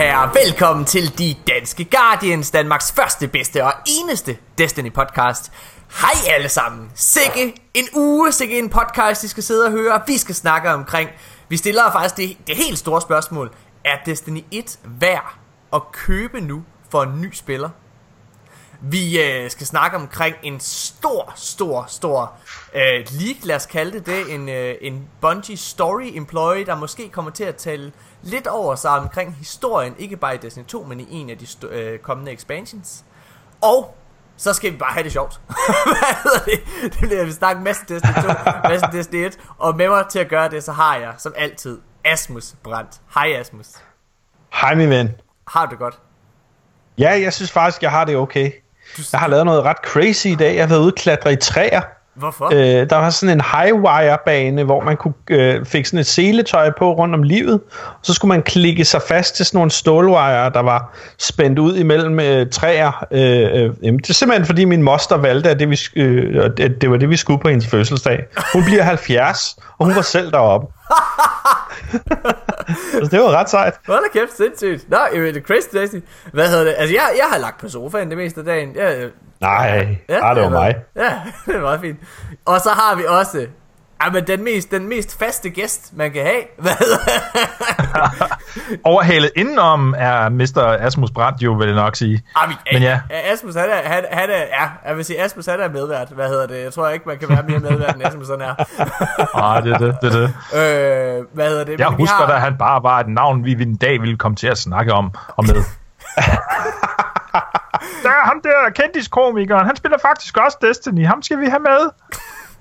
herrer, velkommen til De Danske Guardians, Danmarks første, bedste og eneste Destiny podcast. Hej alle sammen. Sikke en uge, sikke en podcast, I skal sidde og høre. Vi skal snakke omkring. Vi stiller faktisk det, det helt store spørgsmål. Er Destiny 1 værd at købe nu for en ny spiller? Vi øh, skal snakke omkring en stor, stor, stor øh, league, lad os kalde det det. En, øh, en Bungie story employee, der måske kommer til at tale lidt over sig omkring historien, ikke bare i Destiny 2, men i en af de øh, kommende expansions. Og så skal vi bare have det sjovt. Hvad hedder det? Det bliver, vi snakke masse Destiny 2, masse Destiny 1. Og med mig til at gøre det, så har jeg, som altid, Asmus Brandt. Hej Asmus. Hej min ven. Har du det godt? Ja, jeg synes faktisk, jeg har det okay. Jeg har lavet noget ret crazy i dag. Jeg har været ude og klatre i træer. Hvorfor? Øh, der var sådan en highwire-bane, hvor man kunne øh, fik sådan et seletøj på rundt om livet. Og så skulle man klikke sig fast til sådan nogle stålwire, der var spændt ud imellem øh, træer. Øh, øh, jamen, det er simpelthen fordi min moster valgte, at det, vi, øh, det, det var det, vi skulle på hendes fødselsdag. Hun bliver 70, og hun var selv deroppe. så det var ret sejt. Hold da kæft, sindssygt. Nå, det er crazy Destiny. Hvad hedder det? Altså, jeg, jeg har lagt på sofaen det meste af dagen. Jeg, Nej, ja, det var mig. Ja, det er meget fint. Og så har vi også Jamen, den mest, den mest faste gæst, man kan have. Hvad Overhalet indenom er Mr. Asmus Brandt jo, vil jeg nok sige. Jamen, Men ja. Asmus, han er, han, han er, ja, jeg vil sige, Asmus, han er medvært. Hvad hedder det? Jeg tror ikke, man kan være mere medvært, end Asmus han er. Nej, det er det, det er det. Øh, hvad hedder det? Jeg Men husker, har... at han bare var et navn, vi en dag ville komme til at snakke om og med. der er ham der kendiskomikeren, han spiller faktisk også Destiny. Ham skal vi have med.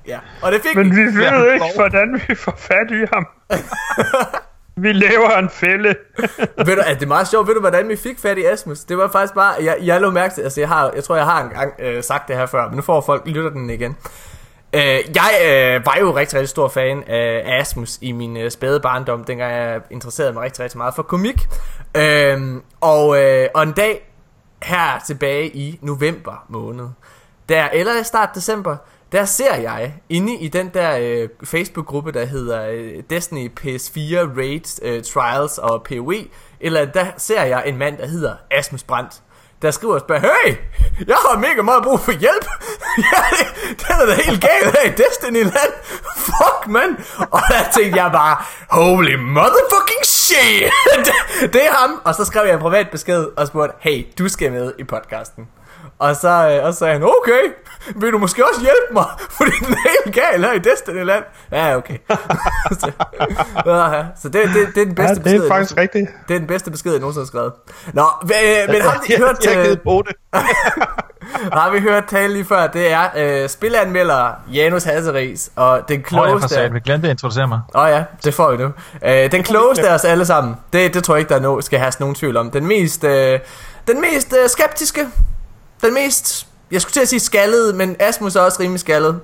Ja, og det fik Men vi ved ja, ikke, hvordan vi får fat i ham. vi laver en fælde. ved du, det er meget sjovt. Ved du, hvordan vi fik fat i Asmus? Det var faktisk bare, jeg, jeg lå mærke til, altså jeg, har, jeg tror, jeg har engang øh, sagt det her før, men nu får folk lytter den igen. Øh, jeg øh, var jo rigtig, rigtig stor fan af Asmus i min øh, spæde barndom, dengang jeg interesserede mig rigtig, rigtig meget for komik. Øh, og, øh, og en dag her tilbage i november måned, der, eller start december, der ser jeg inde i den der øh, Facebook-gruppe, der hedder øh, Destiny PS4 Raids, øh, Trials og PoE, eller der ser jeg en mand, der hedder Asmus Brandt, der skriver og spørger, hey, jeg har mega meget brug for hjælp. ja, det, det er da helt galt her i Destiny-land. Fuck, man. Og der tænkte jeg bare, holy motherfucking shit. det, det er ham. Og så skrev jeg en privat besked og spurgte, hey, du skal med i podcasten. Og så, øh, og så sagde han, okay, vil du måske også hjælpe mig? Fordi den er helt gal her i Destiny-land. Ja, okay. så, ja, så det, det, det er den bedste ja, det er besked. faktisk rigtigt. Det er den bedste besked, jeg nogensinde har skrevet. Nå, øh, men har vi hørt... Jeg, jeg på det. har vi hørt tale lige før, det er øh, spilanmelder Janus Hasseris, og den klogeste... Åh, oh, jeg glemte at introducere mig. Åh oh, ja, det får vi nu. Øh, den klogeste af os alle sammen, det, det tror jeg ikke, der er no, skal have nogen tvivl om. Den mest, øh, den mest øh, skeptiske, den mest, jeg skulle til at sige skaldet, men Asmus er også rimelig skaldet.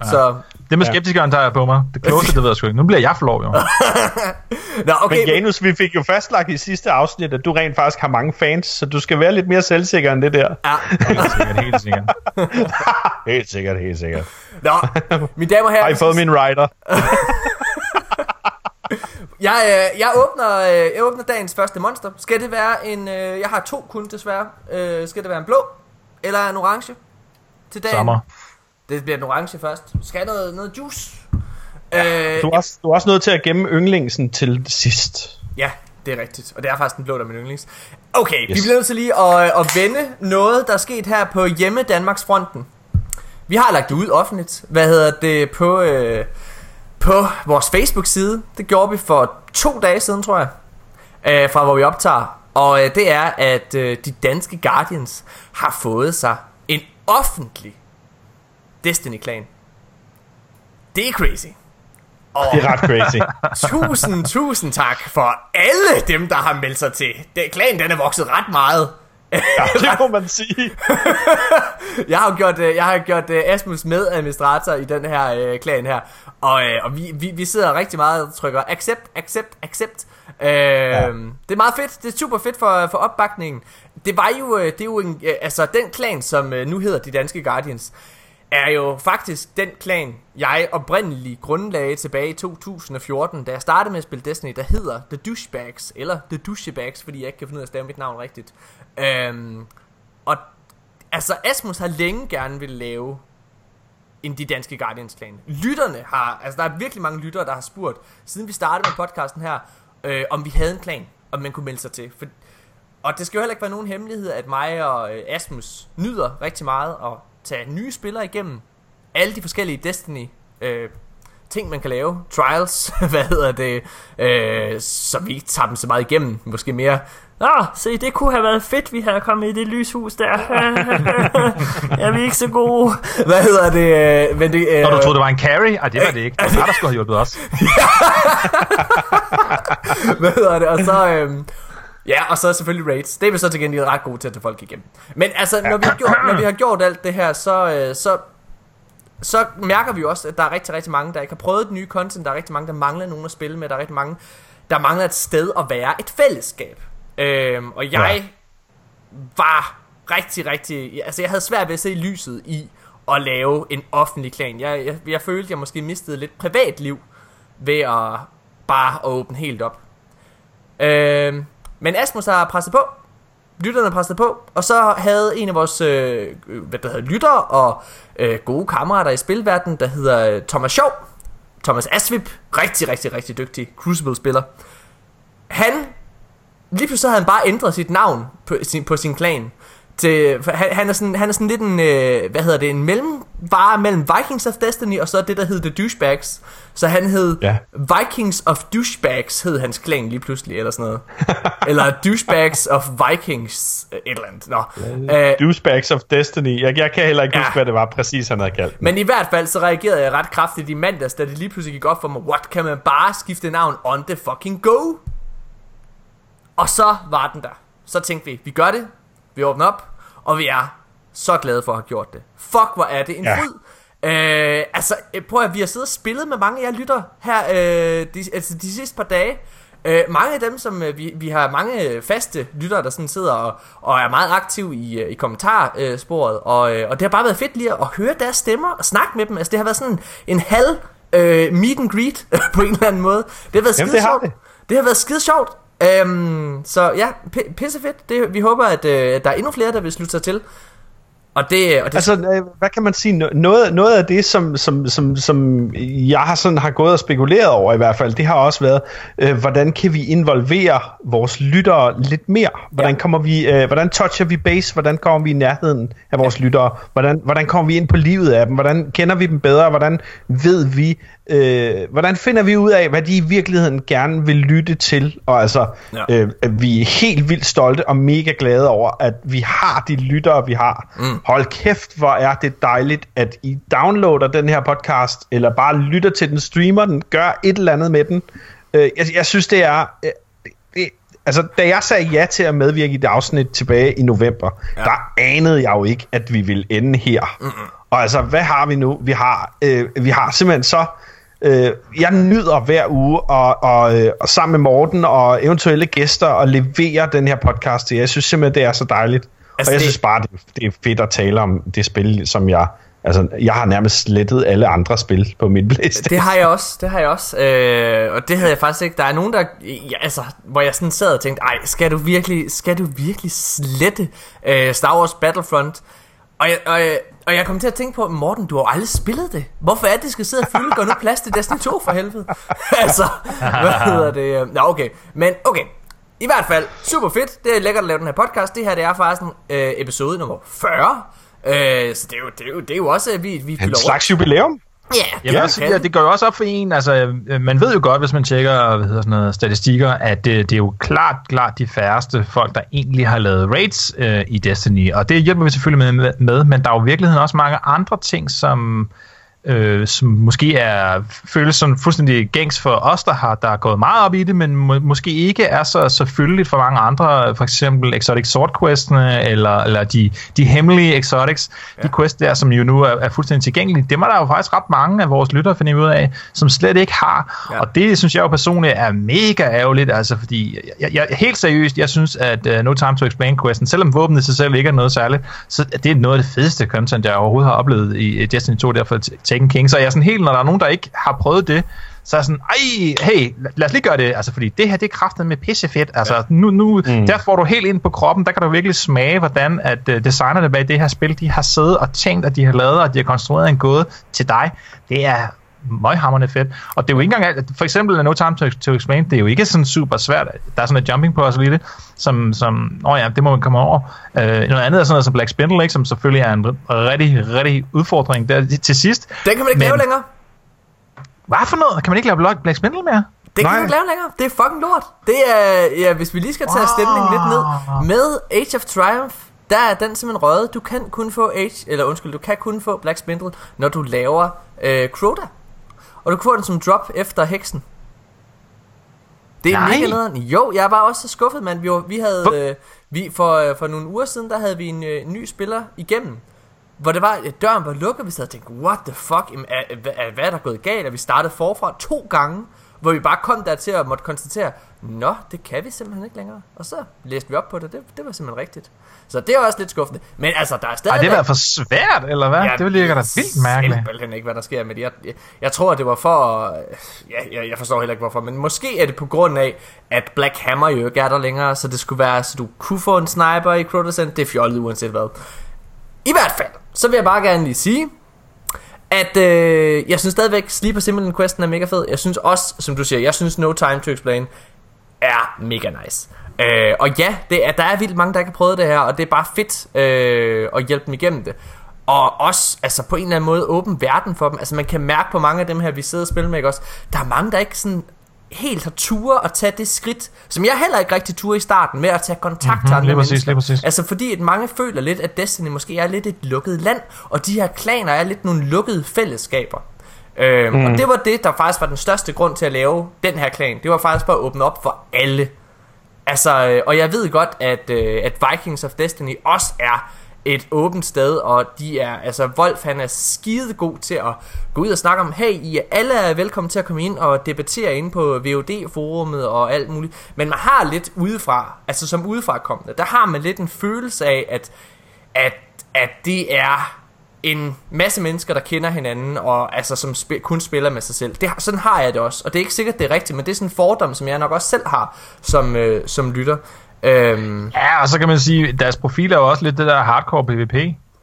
Ja. Så det med skeptikeren tager jeg på mig. Det klogeste, det ved jeg sgu ikke. Nu bliver jeg for lov, jo. Nå, okay. Men Janus, vi fik jo fastlagt i sidste afsnit, at du rent faktisk har mange fans, så du skal være lidt mere selvsikker end det der. Ja. helt sikkert, helt sikkert. helt sikkert, helt sikkert. Nå, mine damer og herrer. Har I fået min rider? jeg, øh, jeg, åbner, øh, jeg åbner dagens første monster. Skal det være en... Øh, jeg har to kun desværre. Øh, skal det være en blå? Eller en orange? Til dagen? Sommer. Det bliver en orange først. Skal jeg noget, noget juice? Ja, øh, du, er også, du er også nødt til at gemme yndlingsen til sidst. Ja, det er rigtigt. Og det er faktisk den blå, der er min yndlings. Okay, yes. vi bliver nødt til lige at, at vende noget, der er sket her på hjemme Danmarks fronten. Vi har lagt det ud offentligt. Hvad hedder det på... Øh, på vores Facebook-side. Det gjorde vi for to dage siden, tror jeg. Øh, fra hvor vi optager. Og øh, det er, at øh, de danske Guardians har fået sig en offentlig Destiny-klan. Det er crazy. Og det er ret crazy. tusind, tusind tak for alle dem, der har meldt sig til. Det, klanen den er vokset ret meget. Ja, det må man sige. jeg har gjort, øh, jeg har gjort Asmus med administrator i den her uh, klan her. Og, uh, og vi, vi, vi sidder rigtig meget og trykker accept, accept, accept. Uh, ja. Det er meget fedt. Det er super fedt for, for opbakningen. Det var jo, det er jo en, uh, altså den klan, som nu hedder de danske Guardians. er jo faktisk den klan, jeg oprindeligt grundlagde tilbage i 2014, da jeg startede med at spille Destiny, der hedder The Douchebags, eller The Douchebags, fordi jeg ikke kan finde ud af at stave mit navn rigtigt. Øhm, og altså, Asmus har længe gerne vil lave en De Danske Guardians klan. Lytterne har, altså der er virkelig mange lyttere, der har spurgt, siden vi startede med podcasten her, øh, om vi havde en plan, om man kunne melde sig til. For, og det skal jo heller ikke være nogen hemmelighed, at mig og øh, Asmus nyder rigtig meget at tage nye spillere igennem alle de forskellige Destiny øh, ting, man kan lave. Trials, hvad hedder det, øh, så vi ikke tager dem så meget igennem. Måske mere, Nå, se, det kunne have været fedt, vi havde kommet i det lyshus der. jeg er ikke så gode. Hvad hedder det? Øh, men det øh, Nå, du troede, det var en carry? Ej, det var det ikke. Det var der skulle have hjulpet os. hvad hedder det? Og så... Øh, Ja, og så selvfølgelig raids. Det er vi så til gengæld ret gode til at tage folk igennem. Men altså, når vi har gjort, når vi har gjort alt det her, så, øh, så, så mærker vi også, at der er rigtig, rigtig mange, der ikke har prøvet det nye content. Der er rigtig mange, der mangler nogen at spille med. Der er rigtig mange, der mangler et sted at være et fællesskab. Øhm, og jeg ja. var rigtig, rigtig... Altså, jeg havde svært ved at se lyset i at lave en offentlig klan. Jeg, jeg, jeg følte, jeg måske mistede lidt privatliv ved at bare åbne helt op. Øhm, men Asmus har presset på. Lytterne presset på. Og så havde en af vores øh, hvad der hedder, lyttere og øh, gode kammerater i spilverdenen, der hedder øh, Thomas Sjov. Thomas Asvip. Rigtig, rigtig, rigtig dygtig Crucible-spiller. Han... Lige pludselig havde han bare ændret sit navn på sin, på sin klan til, han, han, er sådan, han er sådan lidt en, øh, hvad hedder det, en mellemvare mellem Vikings of Destiny og så det, der hedder The Douchebags. Så han hed ja. Vikings of Douchebags, hed hans klan lige pludselig, eller sådan noget. eller Douchebags of Vikings, et eller andet. Nå. Uh, douchebags of Destiny. Jeg, jeg kan heller ikke ja. huske, hvad det var præcis, han havde kaldt. Men i hvert fald, så reagerede jeg ret kraftigt i mandags, da det lige pludselig gik op for mig, what, kan man bare skifte navn on the fucking go? Og så var den der. Så tænkte vi, vi gør det, vi åbner op, og vi er så glade for at have gjort det. Fuck, hvor er det en ja. fryd. Øh, altså, øh, prøv at vi har siddet og spillet med mange af jer lytter her øh, de, altså de sidste par dage. Øh, mange af dem, som øh, vi, vi har mange faste lyttere, der sådan sidder og, og er meget aktive i, øh, i kommentarsporet, og, øh, og det har bare været fedt lige at høre deres stemmer og snakke med dem. Altså, det har været sådan en halv øh, meet and greet på en eller anden måde. Det har været skide sjovt. Det. det har været skide sjovt. Øhm, så ja, pisse fedt. Det, vi håber, at øh, der er endnu flere, der vil slutte sig til. Og det, og det... Altså, øh, hvad kan man sige? Noget, noget af det, som, som, som, som jeg har, sådan, har gået og spekuleret over i hvert fald, det har også været, øh, hvordan kan vi involvere vores lyttere lidt mere? Hvordan, ja. kommer vi, øh, hvordan toucher vi base? Hvordan kommer vi i nærheden af vores ja. lyttere? Hvordan, hvordan kommer vi ind på livet af dem? Hvordan kender vi dem bedre? Hvordan ved vi, øh, hvordan finder vi ud af, hvad de i virkeligheden gerne vil lytte til? Og altså, ja. øh, vi er helt vildt stolte og mega glade over, at vi har de lyttere, vi har. Mm. Hold kæft, hvor er det dejligt, at I downloader den her podcast, eller bare lytter til den, streamer den, gør et eller andet med den. Øh, jeg, jeg synes, det er... Øh, det, altså, da jeg sagde ja til at medvirke i det afsnit tilbage i november, ja. der anede jeg jo ikke, at vi ville ende her. Mm-mm. Og altså, hvad har vi nu? Vi har, øh, vi har simpelthen så Øh, jeg nyder hver uge og, og, øh, og sammen med Morten og eventuelle gæster at levere den her podcast til Jeg synes simpelthen, det er så dejligt. Altså, og jeg det... synes bare, det, det er fedt at tale om det spil, som jeg... Altså, jeg har nærmest slettet alle andre spil på min Playstation. Det har jeg også, det har jeg også. Øh, og det havde jeg faktisk ikke. Der er nogen, der... Ja, altså, hvor jeg sådan sad og tænkte, ej, skal du virkelig, skal du virkelig slette øh, Star Wars Battlefront? Og jeg, og, jeg, og jeg kom til at tænke på, Morten, du har aldrig spillet det. Hvorfor er det, skal sidde og fylde? Gør nu plads til Destiny 2 for helvede. altså, hvad hedder det? Nå, okay. Men okay, i hvert fald, super fedt. Det er lækkert at lave den her podcast. Det her, det er faktisk en, øh, episode nummer 40. Øh, så det er, jo, det, er jo, det er jo også, at vi, vi fylder En slags jubilæum. Ja, yeah, ja, ja, det går jo også op for en, altså øh, man ved jo godt, hvis man tjekker hvad hedder sådan noget, statistikker, at det, det er jo klart, klart de færreste folk, der egentlig har lavet raids øh, i Destiny, og det hjælper vi selvfølgelig med, med, men der er jo i virkeligheden også mange andre ting, som øh, som måske er føles som fuldstændig gængs for os, der har der er gået meget op i det, men må, måske ikke er så selvfølgelig for mange andre, for eksempel Exotic Sword Questene, eller, eller de, de hemmelige Exotics, ja. de quests der, som jo nu er, er fuldstændig tilgængelige, dem er der jo faktisk ret mange af vores lyttere finde ud af, som slet ikke har, ja. og det synes jeg jo personligt er mega ærgerligt, altså fordi, jeg, jeg, helt seriøst, jeg synes, at uh, No Time to Explain questen, selvom våbnet sig selv ikke er noget særligt, så det er noget af det fedeste content, jeg overhovedet har oplevet i Destiny 2, derfor Taken King. Så jeg er sådan helt, når der er nogen, der ikke har prøvet det, så er jeg sådan, ej, hey, lad os lige gøre det, altså, fordi det her, det er kraftet med pissefedt, altså, ja. nu, nu mm. der får du helt ind på kroppen, der kan du virkelig smage, hvordan at uh, designerne bag det her spil, de har siddet og tænkt, at de har lavet, og de har konstrueret en gåde til dig. Det er møghammerende fedt. Og det er jo ikke engang, for eksempel No Time to, to Explain, det er jo ikke sådan super svært. Der er sådan et jumping puzzle i det, som, som åh oh ja, det må man komme over. Uh, noget andet er sådan noget som Black Spindle, ikke, som selvfølgelig er en rigtig, rigtig udfordring der til sidst. Den kan man ikke men, lave længere. Hvad for noget? Kan man ikke lave Black Spindle mere? Det kan man ikke lave længere. Det er fucking lort. Det er, ja, hvis vi lige skal tage stemningen lidt ned. Med Age of Triumph, der er den simpelthen røget. Du kan kun få Age, eller undskyld, du kan kun få Black Spindle, når du laver øh, Crota. Og du kan få den som drop efter heksen. Det er Nej. mega nederen. Jo, jeg var også så skuffet, mand. Vi, var, vi havde, øh, vi, for, øh, for nogle uger siden, der havde vi en øh, ny spiller igennem. Hvor det var, at døren var lukket, vi sad og tænkte, what the fuck, Jamen, er, er, er, hvad er der gået galt? Og vi startede forfra to gange, hvor vi bare kom der til at måtte konstatere, nå, det kan vi simpelthen ikke længere. Og så læste vi op på det, det, det var simpelthen rigtigt. Så det er også lidt skuffende. Men altså, der er stadig... Har det været for svært, eller hvad? Ja, det ligge da vildt mærkeligt. Simpelthen ikke, hvad der sker med det. Jeg, jeg, jeg tror, det var for... Ja, jeg, jeg forstår heller ikke, hvorfor. Men måske er det på grund af, at Black Hammer jo ikke er der længere, så det skulle være, så du kunne få en sniper i Crotosend. Det er fjollet uanset hvad. I hvert fald, så vil jeg bare gerne lige sige, at øh, jeg synes stadigvæk Sleeper Simulator Questen er mega fed. Jeg synes også, som du siger, jeg synes No Time to Explain er mega nice. Øh, og ja, det er, der er vildt mange, der ikke har prøvet det her, og det er bare fedt øh, at hjælpe dem igennem det. Og også altså på en eller anden måde åben verden for dem. Altså man kan mærke på mange af dem her, vi sidder og spiller med, ikke også? Der er mange, der ikke sådan helt har ture at tage det skridt, som jeg heller ikke rigtig ture i starten, med at tage kontakt mm-hmm, til andre præcis, mennesker. Præcis. Altså fordi at mange føler lidt, at Destiny måske er lidt et lukket land, og de her klaner er lidt nogle lukkede fællesskaber. Øhm, mm. Og det var det, der faktisk var den største grund til at lave den her klan. Det var faktisk bare at åbne op for alle. Altså, øh, og jeg ved godt, at, øh, at Vikings of Destiny også er et åbent sted, og de er, altså Wolf han er skide god til at gå ud og snakke om, hey, I er alle er velkommen til at komme ind og debattere ind på VOD-forumet og alt muligt, men man har lidt udefra, altså som udefra kommende, der har man lidt en følelse af, at, at, at det er en masse mennesker, der kender hinanden, og altså som sp- kun spiller med sig selv. Det, sådan har jeg det også, og det er ikke sikkert, det er rigtigt, men det er sådan en fordom, som jeg nok også selv har som, øh, som lytter. Øhm. Ja, og så kan man sige, at deres profil er jo også lidt det der hardcore PvP.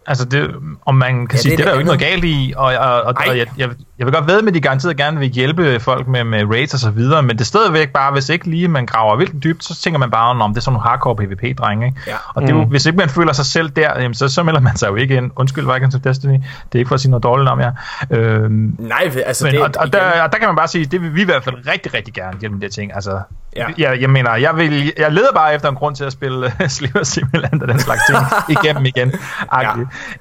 Altså, det, om man kan ja, sige, det, det er der jo ikke noget galt i, og, og, og, og jeg, jeg, jeg vil godt ved med, at de garanteret gerne vil hjælpe folk med, med raids og så videre, men det er stadigvæk bare, hvis ikke lige man graver vildt dybt, så tænker man bare, om det er sådan nogle hardcore PvP-drenge, ikke? Ja. Og det, mm. hvis ikke man føler sig selv der, jamen, så, så melder man sig jo ikke ind. Undskyld, Vikings of Destiny, det er ikke for at sige noget dårligt om jer. Øhm, Nej, altså men, det... Og, og, der, og der kan man bare sige, det vil vi i hvert fald rigtig, rigtig gerne hjælpe med de ting. Altså, Ja. Jeg, jeg mener, jeg, vil, jeg leder bare efter en grund til at spille uh, Sliver Simulant og den slags ting igennem igen. Ja.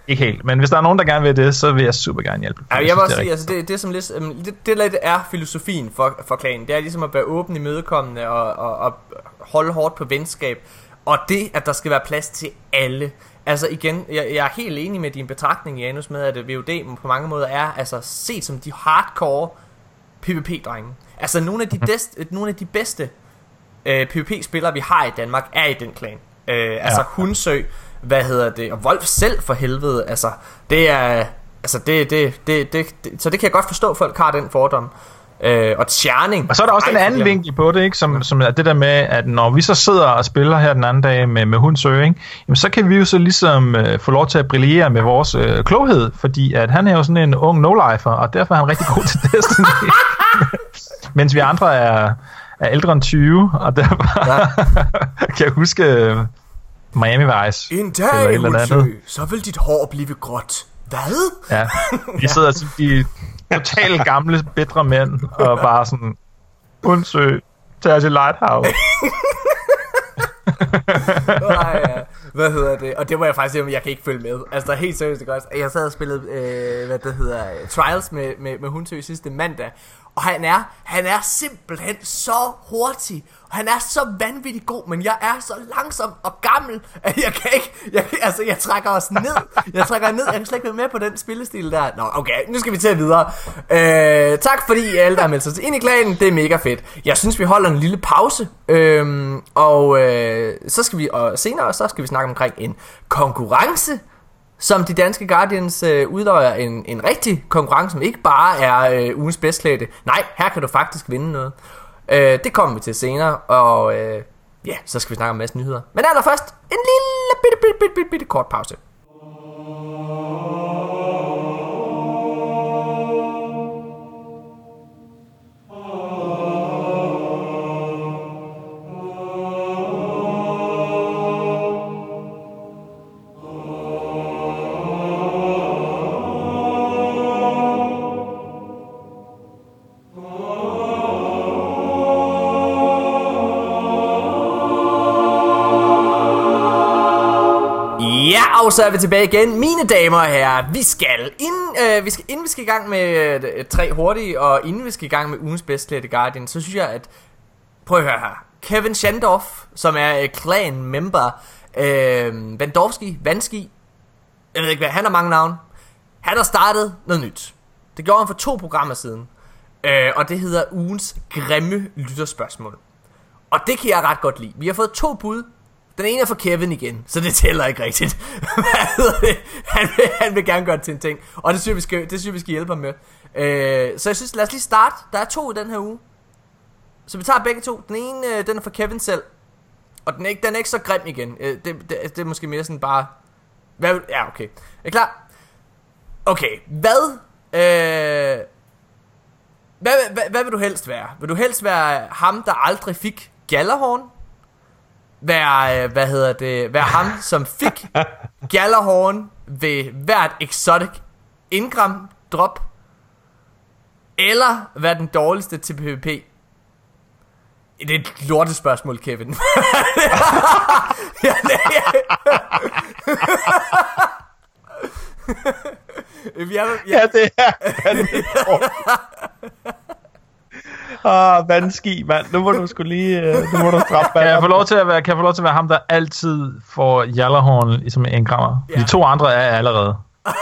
Ikke helt, men hvis der er nogen, der gerne vil det, så vil jeg super gerne hjælpe. Ja, jeg, jeg vil også sige, altså det, det, som lidt, um, det, det lidt er filosofien for, for klanen. Det er ligesom at være åben i mødekommende og, og, og holde hårdt på venskab. Og det, at der skal være plads til alle. Altså igen, jeg, jeg er helt enig med din betragtning, Janus, med at VOD på mange måder er altså set som de hardcore PvP-drenge. Altså nogle af de, dest, nogle af de bedste øh, PvP-spillere, vi har i Danmark, er i den klan. Øh, altså ja. Hunsø, hvad hedder det, og Wolf selv for helvede, altså det er, altså det, det, det, det, det så det kan jeg godt forstå, at folk har den fordom. Øh, og tjerning. Og så er der også en anden vinkel på det, ikke? Som, ja. som er det der med, at når vi så sidder og spiller her den anden dag med, med Hunsø, ikke? Jamen, så kan vi jo så ligesom øh, få lov til at brillere med vores øh, kloghed, fordi at han er jo sådan en ung no-lifer, og derfor er han rigtig god til Destiny. Mens vi andre er, er ældre end 20, og derfor ja. kan jeg huske øh, Miami Vice. En dag, eller andet. så vil dit hår blive gråt. Hvad? Ja, vi sidder ja. de totalt gamle, bedre mænd, og bare sådan, undsøg, tag til Lighthouse. Nej, ja. Hvad hedder det? Og det må jeg faktisk sige, jeg kan ikke følge med. Altså, der er helt seriøst, ikke også? Jeg sad og spillede, øh, hvad det hedder, Trials med, med, med Huntø sidste mandag. Og han er, han er simpelthen så hurtig. Og han er så vanvittigt god, men jeg er så langsom og gammel, at jeg kan ikke, jeg, altså jeg trækker os ned. Jeg trækker ned, jeg kan slet ikke være med på den spillestil der. Nå, okay, nu skal vi til videre. Øh, tak fordi alle, der har meldt sig ind i klanen, det er mega fedt. Jeg synes, vi holder en lille pause, øh, og øh, så skal vi, og senere så skal vi snakke omkring en konkurrence, som de danske Guardians øh, udløjer en, en rigtig konkurrence, som ikke bare er øh, ugens bedstklædte. Nej, her kan du faktisk vinde noget. Øh, det kommer vi til senere, og øh, ja, så skal vi snakke om en masse nyheder. Men allerførst en lille bitte, bitte, bitte, bitte, bitte kort pause. Og så er vi tilbage igen. Mine damer og herrer, vi skal, inden, øh, vi skal, inden vi skal i gang med øh, øh, tre hurtige, og inden vi skal i gang med ugens bedste Guardian, så synes jeg, at... Prøv at høre her. Kevin Shandorf, som er øh, clan-member, øh, Vandorski, Vanski, jeg ved ikke hvad, han har mange navne. Han har startet noget nyt. Det gjorde han for to programmer siden. Øh, og det hedder ugens grimme lytterspørgsmål. Og det kan jeg ret godt lide. Vi har fået to bud den ene er for Kevin igen, så det tæller ikke rigtigt. Hvad det? Han vil, han vil gerne gøre det til en ting, og det synes vi skal, det synes vi skal hjælpe ham med. Øh, så jeg synes, lad os lige starte. Der er to i den her uge. Så vi tager begge to. Den ene, øh, den er for Kevin selv. Og den er ikke, den er ikke så grim igen. Øh, det, det, det er måske mere sådan bare... Hvad, ja, okay. Er I klar? Okay, hvad... Øh, hvad, hvad, hvad vil du helst være? Vil du helst være ham, der aldrig fik Gallerhorn? Være, øh, hvad hedder det, være ham, som fik Gallerhorn ved hvert exotic ingram drop, eller være den dårligste til PvP? Det er et lortet spørgsmål, Kevin. ja, ja, ja, det er Ah, vandski, mand. Nu må du skulle lige... Uh, nu må du straffe kan jeg, få lov til at være, kan jeg få lov til at være ham, der altid får jallerhorn som en grammer? Ja. De to andre er allerede. uh,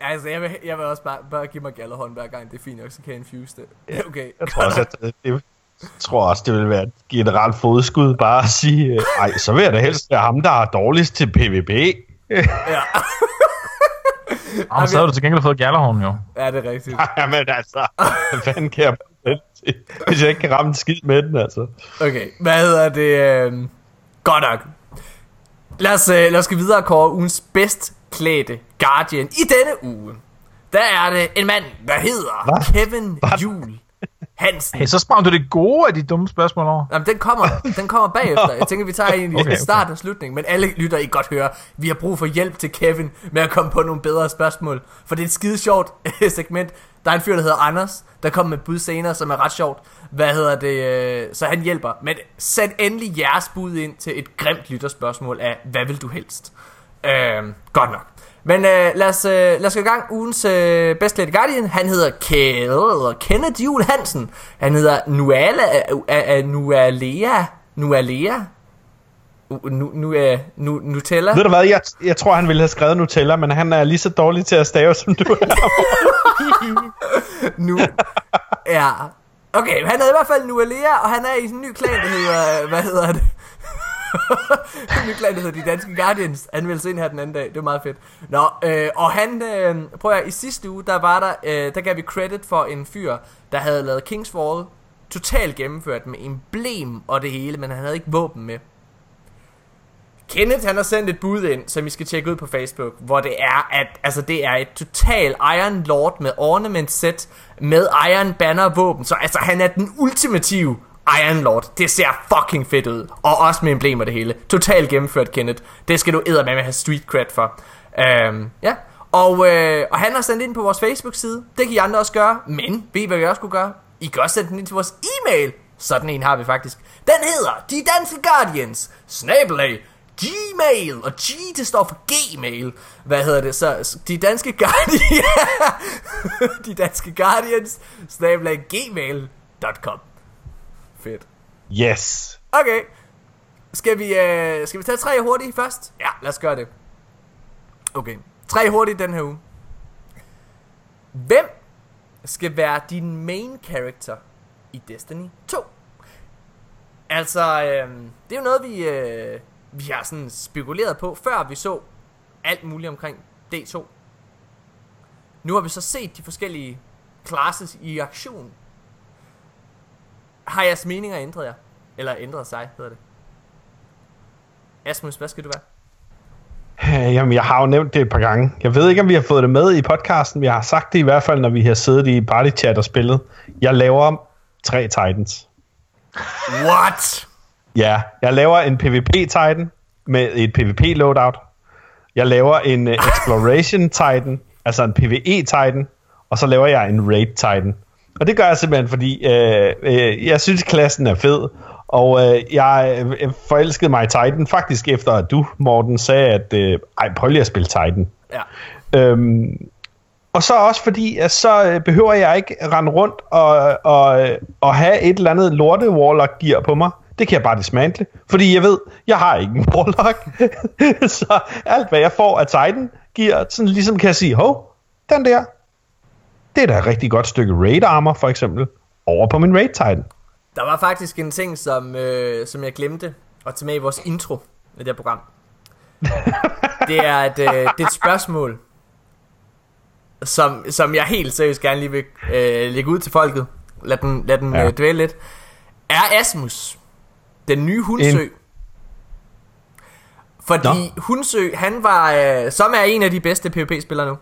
altså, jeg vil, jeg vil også bare, bare give mig gallerhånd hver gang. Det er fint nok, så kan jeg infuse det. Ja, okay. Jeg tror også, at det, det, jeg tror også, det vil være et generelt fodskud bare at sige, ej, så vil jeg da helst være ham, der er dårligst til PvP. ja. Jamen, så havde du til gengæld fået Gallerhorn jo. Ja, det er rigtigt. Jamen altså, hvad fanden kan jeg hvis jeg ikke kan ramme en skid med den, altså. Okay, hvad hedder det? Øh... Godt nok. Lad os, øh, lad os gå videre og kåre ugens bedst klædte Guardian i denne uge. Der er det en mand, der hedder Hvad? Kevin Jul. Hansen. Hey, så sprang du det gode af de dumme spørgsmål over. Jamen, den kommer, den kommer bagefter. Jeg tænker, vi tager en okay, okay. start og slutning. Men alle lytter I godt høre. Vi har brug for hjælp til Kevin med at komme på nogle bedre spørgsmål. For det er et skide sjovt segment. Der er en fyr, der hedder Anders, der kommer med bud senere, som er ret sjovt. Hvad hedder det? Øh, så han hjælper. Men sæt endelig jeres bud ind til et grimt lytterspørgsmål af, hvad vil du helst? Øh, godt nok. Men øh, lad, os, øh, lad os gå i gang. Ugens øh, Best Lady Guardian, han hedder Ke- Kenneth Jul Hansen. Han hedder Nuala, uh, uh, Nualea. Nualea. Nu, nu, er nu, Nutella. Ved du hvad, jeg, jeg tror han ville have skrevet Nutella, men han er lige så dårlig til at stave, som du er. nu, ja. Okay, han hedder i hvert fald Nualea, og han er i en ny klan, der hedder, hvad hedder det? Nyt land der hedder De Danske Guardians. Anmeldelse ind her den anden dag. Det var meget fedt. Nå, øh, og han, øh, prøv at i sidste uge, der var der, øh, der gav vi credit for en fyr, der havde lavet Kingsfall totalt gennemført med emblem og det hele, men han havde ikke våben med. Kenneth han har sendt et bud ind, som I skal tjekke ud på Facebook, hvor det er, at altså, det er et total Iron Lord med ornament set med Iron Banner våben. Så altså, han er den ultimative Iron Lord. Det ser fucking fedt ud. Og også med emblemer det hele. Totalt gennemført, Kenneth. Det skal du med at have street cred for. Øhm, ja. Og, øh, og han har sendt ind på vores Facebook-side. Det kan I andre også gøre. Men ved I, hvad vi også kunne gøre? I kan også sende den ind til vores e-mail. Sådan en har vi faktisk. Den hedder De Danske Guardians, snabelag, Gmail, og G det står for Gmail. Hvad hedder det så? De Danske Guardians, De Danske Guardians, snabelag, gmail.com. Fedt. Yes. Okay. Skal vi, øh, skal vi tage tre hurtigt først? Ja, lad os gøre det. Okay. Tre hurtigt den her uge. Hvem skal være din main character i Destiny 2? Altså, øh, det er jo noget, vi, øh, vi har sådan spekuleret på, før vi så alt muligt omkring D2. Nu har vi så set de forskellige classes i aktion. Har jeres meninger ændret jer? Eller ændret sig, hedder det. Asmus, hvad skal du være? Øh, Jamen, jeg har jo nævnt det et par gange. Jeg ved ikke, om vi har fået det med i podcasten. Vi har sagt det i hvert fald, når vi har siddet i party chat og spillet. Jeg laver tre Titans. What? Ja, jeg laver en PvP-Titan med et PvP-loadout. Jeg laver en uh, Exploration Titan, altså en PvE-Titan. Og så laver jeg en Raid-Titan. Og det gør jeg simpelthen, fordi øh, øh, jeg synes, klassen er fed. Og øh, jeg øh, forelskede mig i Titan, faktisk efter at du, Morten, sagde, at øh, ej, prøv lige at spille Titan. Ja. Øhm, og så også fordi, at så øh, behøver jeg ikke rende rundt og, og, øh, og have et eller andet lorte warlock gear på mig. Det kan jeg bare dismantle, fordi jeg ved, jeg har ikke en warlock. så alt hvad jeg får af Titan gear, sådan ligesom kan jeg sige, hov, den der, det er da et rigtig godt stykke raid armor for eksempel, over på min raid Titan. Der var faktisk en ting, som, øh, som jeg glemte at tage med i vores intro i det her program. det er et, øh, det er et spørgsmål, som, som jeg helt seriøst gerne lige vil øh, lægge ud til folket. Lad den, lad den ja. øh, dvæle lidt. Er Asmus den nye Hundsø? En- Fordi Nå. Hundsø, han var, øh, som er en af de bedste PvP-spillere nu,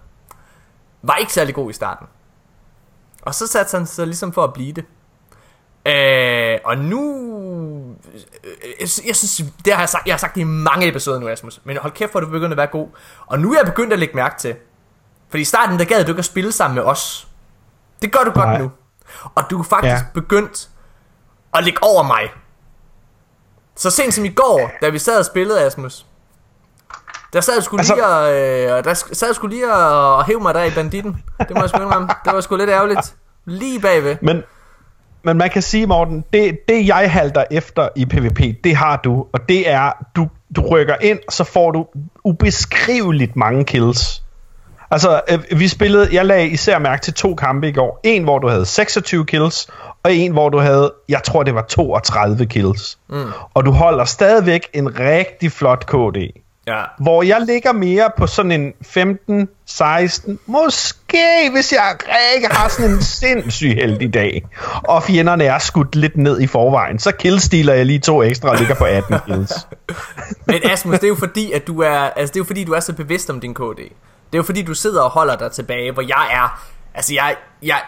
var ikke særlig god i starten. Og så satte han sig ligesom for at blive det. Øh, og nu... øh, Jeg, jeg synes, det har jeg sagt, jeg har sagt det i mange episoder nu, Asmus. Men hold kæft, hvor du begyndt at være god. Og nu er jeg begyndt at lægge mærke til. Fordi i starten, der gad du ikke at spille sammen med os. Det gør du godt Nej. nu. Og du er faktisk ja. begyndt at ligge over mig. Så sent som i går, da vi sad og spillede, Asmus. Der sad skulle Altså- lige og, øh, der sad skulle lige og, og hæve mig der i banditten. Det må jeg sgu indrømme. Det var sgu lidt ærgerligt. Lige bagved. Men, men man kan sige, Morten, det, det jeg halter efter i PvP, det har du, og det er, du, du rykker ind, så får du ubeskriveligt mange kills. Altså, øh, vi spillede, jeg lagde især mærke til to kampe i går. En, hvor du havde 26 kills, og en, hvor du havde, jeg tror det var 32 kills. Mm. Og du holder stadigvæk en rigtig flot KD. Ja. Hvor jeg ligger mere på sådan en 15, 16, måske hvis jeg ikke har sådan en sindssyg heldig dag, og fjenderne er skudt lidt ned i forvejen, så killstealer jeg lige to ekstra og ligger på 18 kills. Men Asmus, det er jo fordi, at du er, altså det er jo fordi, du er så bevidst om din KD. Det er jo fordi, du sidder og holder dig tilbage, hvor jeg er, altså jeg, jeg,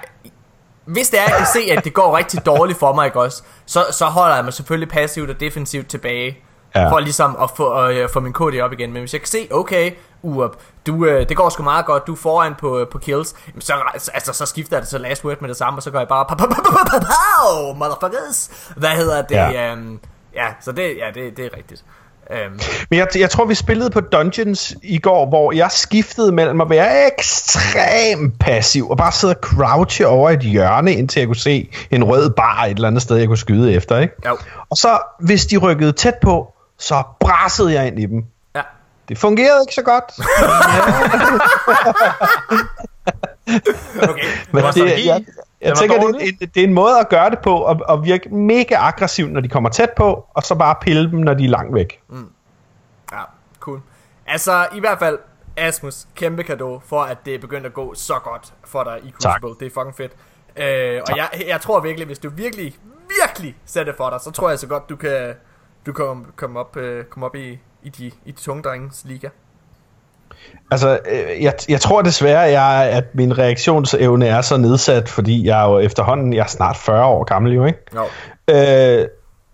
hvis det er, jeg kan se, at det går rigtig dårligt for mig, ikke også, så, så holder jeg mig selvfølgelig passivt og defensivt tilbage, Ja. for ligesom at få, øh, få min KD op igen. Men hvis jeg kan se, okay, Urup, du, øh, det går sgu meget godt, du er foran på, øh, på kills, jamen så, altså, så skifter jeg det til last word med det samme, og så går jeg bare, pow, pow, pow, pow, pow, motherfuckers, hvad hedder det, Ja. ja, øhm, ja så det, ja, det, det er rigtigt. Øhm, Men jeg, jeg tror, vi spillede på Dungeons i går, hvor jeg skiftede mellem at være ekstremt passiv og bare sidde og crouche over et hjørne, indtil jeg kunne se en rød bar et eller andet sted, jeg kunne skyde efter. Ikke? Jo. Og så, hvis de rykkede tæt på, så brassede jeg ind i dem. ja. Det fungerede ikke så godt. Okay. Men det, strategi. jeg, Den jeg var tænker, det, dårlig. det, det er en måde at gøre det på, og, og virke mega aggressiv, når de kommer tæt på, og så bare pille dem, når de er langt væk. Ja, cool. Altså, i hvert fald, Asmus, kæmpe kado for, at det er begyndt at gå så godt for dig i Tak. Crucible. Det er fucking fedt. Øh, og jeg, jeg tror virkelig, hvis du virkelig, virkelig sætter for dig, så tror jeg så godt, du kan, du kan komme op, øh, komme op i, i, de, i de tunge drengens liga. Altså, øh, jeg, jeg tror desværre, jeg, at min reaktionsevne er så nedsat, fordi jeg jo efterhånden, jeg er snart 40 år gammel jo, ikke? Jo. Øh,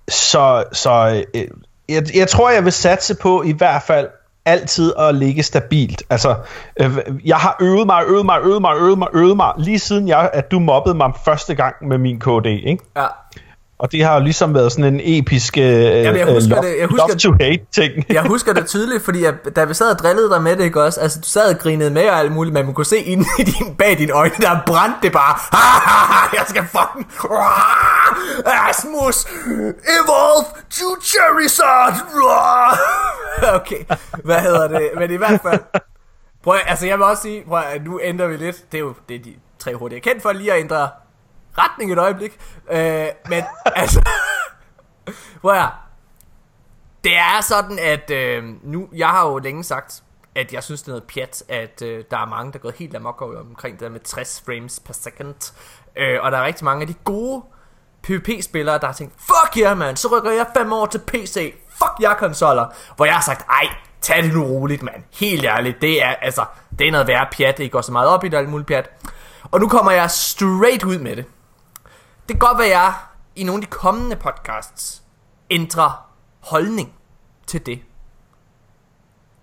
så så øh, jeg, jeg tror, jeg vil satse på i hvert fald altid at ligge stabilt. Altså, øh, jeg har øvet mig, øvet mig, øvet mig, øvet mig, øvet mig, lige siden jeg, at du mobbede mig første gang med min KD, ikke? Ja. Og det har jo ligesom været sådan en episk øh, jeg husker love, det- jeg husker- love to hate ting. Jeg husker det tydeligt, fordi jeg, da vi sad og drillede dig med det, ikke også? Altså, du sad og grinede med og alt muligt, men man kunne se inde i din, bag dine øjne, der brændte det bare. jeg skal fucking... Asmus! Evolve to Charizard! okay, hvad hedder det? Men i hvert fald... Prøv, altså jeg vil også sige, prøv, at nu ændrer vi lidt. Det er jo det er de tre hurtige. Er kendt for lige at ændre retning et øjeblik. Øh, men altså... hvor er. Det er sådan, at øh, nu, jeg har jo længe sagt, at jeg synes, det er noget pjat, at øh, der er mange, der er gået helt amok over omkring det der med 60 frames per second. Øh, og der er rigtig mange af de gode PvP-spillere, der har tænkt, fuck yeah, man, så rykker jeg fem år til PC. Fuck jer konsoller. Hvor jeg har sagt, ej, tag det nu roligt, mand. Helt ærligt, det er, altså, det er noget værre pjat. Det går så meget op i det, og alt muligt pjat. Og nu kommer jeg straight ud med det. Det kan godt være, at jeg i nogle af de kommende podcasts ændrer holdning til det.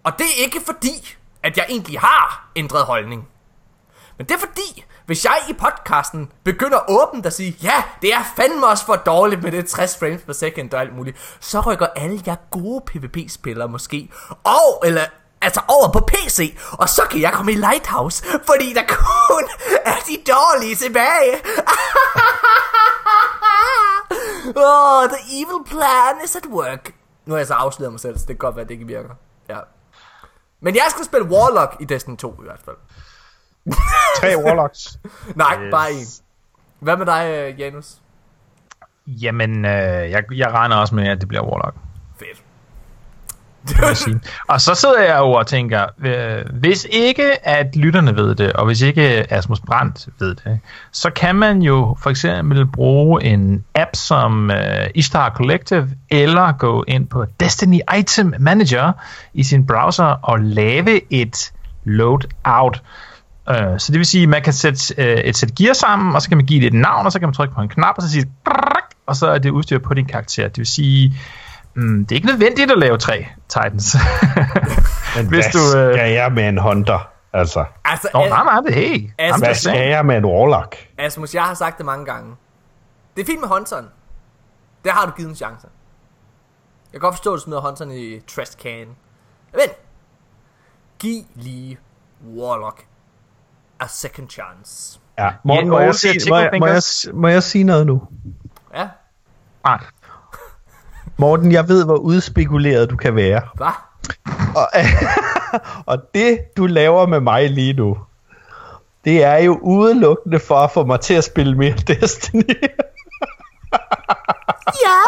Og det er ikke fordi, at jeg egentlig har ændret holdning. Men det er fordi, hvis jeg i podcasten begynder åbent at sige, ja, det er fandme også for dårligt med det 60 frames per second og alt muligt, så rykker alle jer gode PvP-spillere måske, og, eller, altså over på PC, og så kan jeg komme i Lighthouse, fordi der kun er de dårlige tilbage. oh, the evil plan is at work. Nu har jeg så afsløret mig selv, så det kan godt være, at det ikke virker. Ja. Men jeg skal spille Warlock i Destiny 2 i hvert fald. Tre Warlocks. Nej, Yes. bare en. Hvad med dig, øh, Janus? Jamen, øh, jeg, jeg regner også med, at det bliver Warlock. Fedt. vil jeg sige. Og så sidder jeg jo og tænker, øh, hvis ikke at lytterne ved det, og hvis ikke Asmus Brandt ved det, så kan man jo for eksempel bruge en app som øh, Ishtar Collective, eller gå ind på Destiny Item Manager i sin browser og lave et loadout. Øh, så det vil sige, at man kan sætte øh, et sæt gear sammen, og så kan man give det et navn, og så kan man trykke på en knap, og så sige og så er det udstyr på din karakter. Det vil sige, Mm, det er ikke nødvendigt at lave tre Titans. Men Hvis hvad du, øh, skal jeg med en Hunter? Altså, Altså, Nå, nej, nej, det er hey. Altså, I'm hvad skal jeg med en Warlock? Asmus, jeg har sagt det mange gange. Det er fint med Hunteren. Der har du givet en chance. Jeg kan godt forstå, at du smider Hunteren i trash can. Men, giv lige Warlock a second chance. Ja, Morten, må, jeg sige, må, jeg, må, jeg, må jeg sige noget nu? Ja, Nej. Morten, jeg ved, hvor udspekuleret du kan være. hvad? Og, og det, du laver med mig lige nu, det er jo udelukkende for at få mig til at spille mere Destiny. Ja.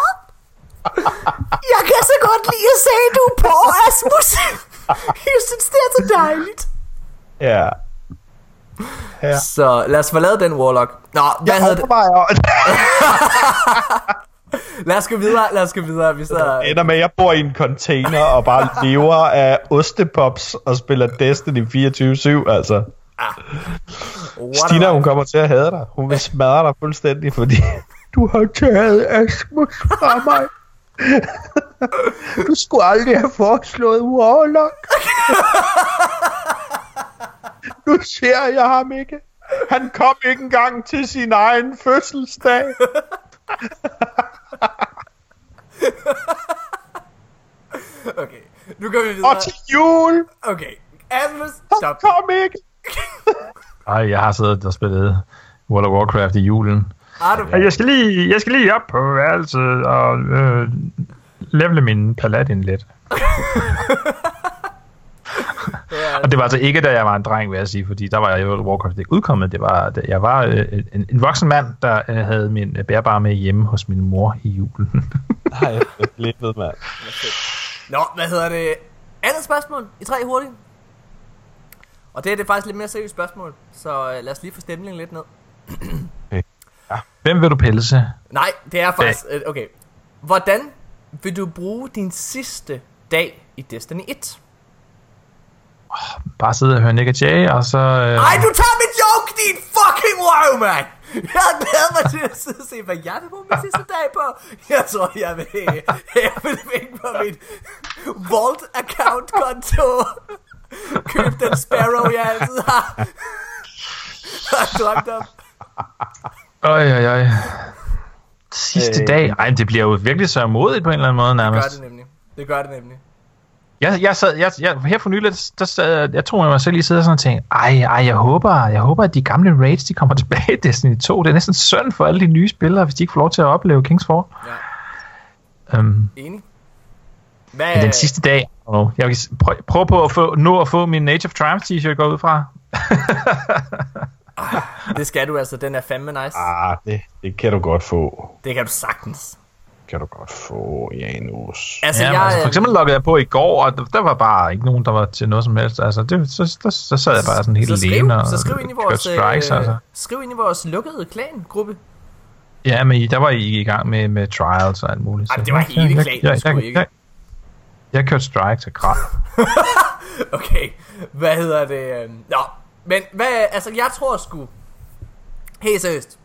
Jeg kan så godt lide at se, at du er på, Asmus. Jeg synes, det er så dejligt. ja. Ja. Så lad os lavet den Warlock. Nå, hvad Jeg hedder det? Lad os gå videre, lad os gå videre. Vi sidder... ender med, at jeg bor i en container og bare lever af ostepops og spiller Destiny 24-7, altså. What Stina, hun kommer til at hade dig. Hun vil smadre dig fuldstændig, fordi du har taget Asmus fra mig. Du skulle aldrig have foreslået Warlock. Nu ser jeg ham ikke. Han kom ikke engang til sin egen fødselsdag. Okay, nu går vi videre. Og til jul. Okay, Asmus, stop. kom ikke. Ej, jeg har siddet og spillet World of Warcraft i julen. Du Jeg skal lige, jeg skal lige op på værelset og øh, levele min paladin lidt. Og det var altså ikke, da jeg var en dreng, vil jeg sige, fordi der var jeg of Warcraft ikke udkommet. Det var, da jeg var øh, en, en voksen mand, der øh, havde min bærbare med hjemme hos min mor i julen. Nej, jeg er ved, mand. Nå, hvad hedder det? Andet spørgsmål i tre hurtigt. Og det er det faktisk lidt mere seriøst spørgsmål, så øh, lad os lige få stemningen lidt ned. Hvem vil du pelse? Nej, det er faktisk... øh, Okay. Hvordan vil du bruge din sidste dag i Destiny 1? Bare sidde og høre Nick og Jay, og så... Øh, Ej, du tager mit joke, din fucking wow, man! Jeg glæder mig til at sidde og se, hvad jeg vil bruge min sidste dag på. Jeg tror, jeg vil, jeg vil vinke på mit Vault account konto. Køb den Sparrow, jeg altid har. har drømt om. Øj, øj, øj. Sidste Øh. dag. Ej, det bliver jo virkelig så modigt på en eller anden måde Det gør nærmest. det nemlig. Det gør det nemlig. Jeg, jeg sad, jeg, jeg, her for nylig, der sad, jeg- jeg tror, jeg mig selv lige sidder sådan og tænkte, ej, ej, jeg håber, jeg håber, at de gamle raids, de kommer tilbage i Destiny 2. Det er næsten synd for alle de nye spillere, hvis de ikke får lov til at opleve Kings 4. Ja. Um, Enig. Hvad, men den sidste dag, oh, jeg vil prøve, prøve på at få, nå at få min Age of Triumph t-shirt går ud fra. Det skal du altså, den er fandme nice. Ah, det, det kan du godt få. Det kan du sagtens. Kan du godt få, Janus. Altså, Ja, jeg, altså, for eksempel loggede jeg på i går, og der, der var bare ikke nogen, der var til noget som helst. Altså, det, så, så, så sad jeg bare sådan helt så skriv, alene og så skriv ind i vores, kørte strikes, øh, altså. skriv ind i vores lukkede klan-gruppe. Ja, men der var I i gang med, med trials og alt muligt. Ej, det var hele jeg, klanen, jeg, sgu jeg, ikke. jeg, jeg kørte strikes og græd. Okay, hvad hedder det? øhm, Nå, men hvad, altså jeg tror sgu, helt seriøst,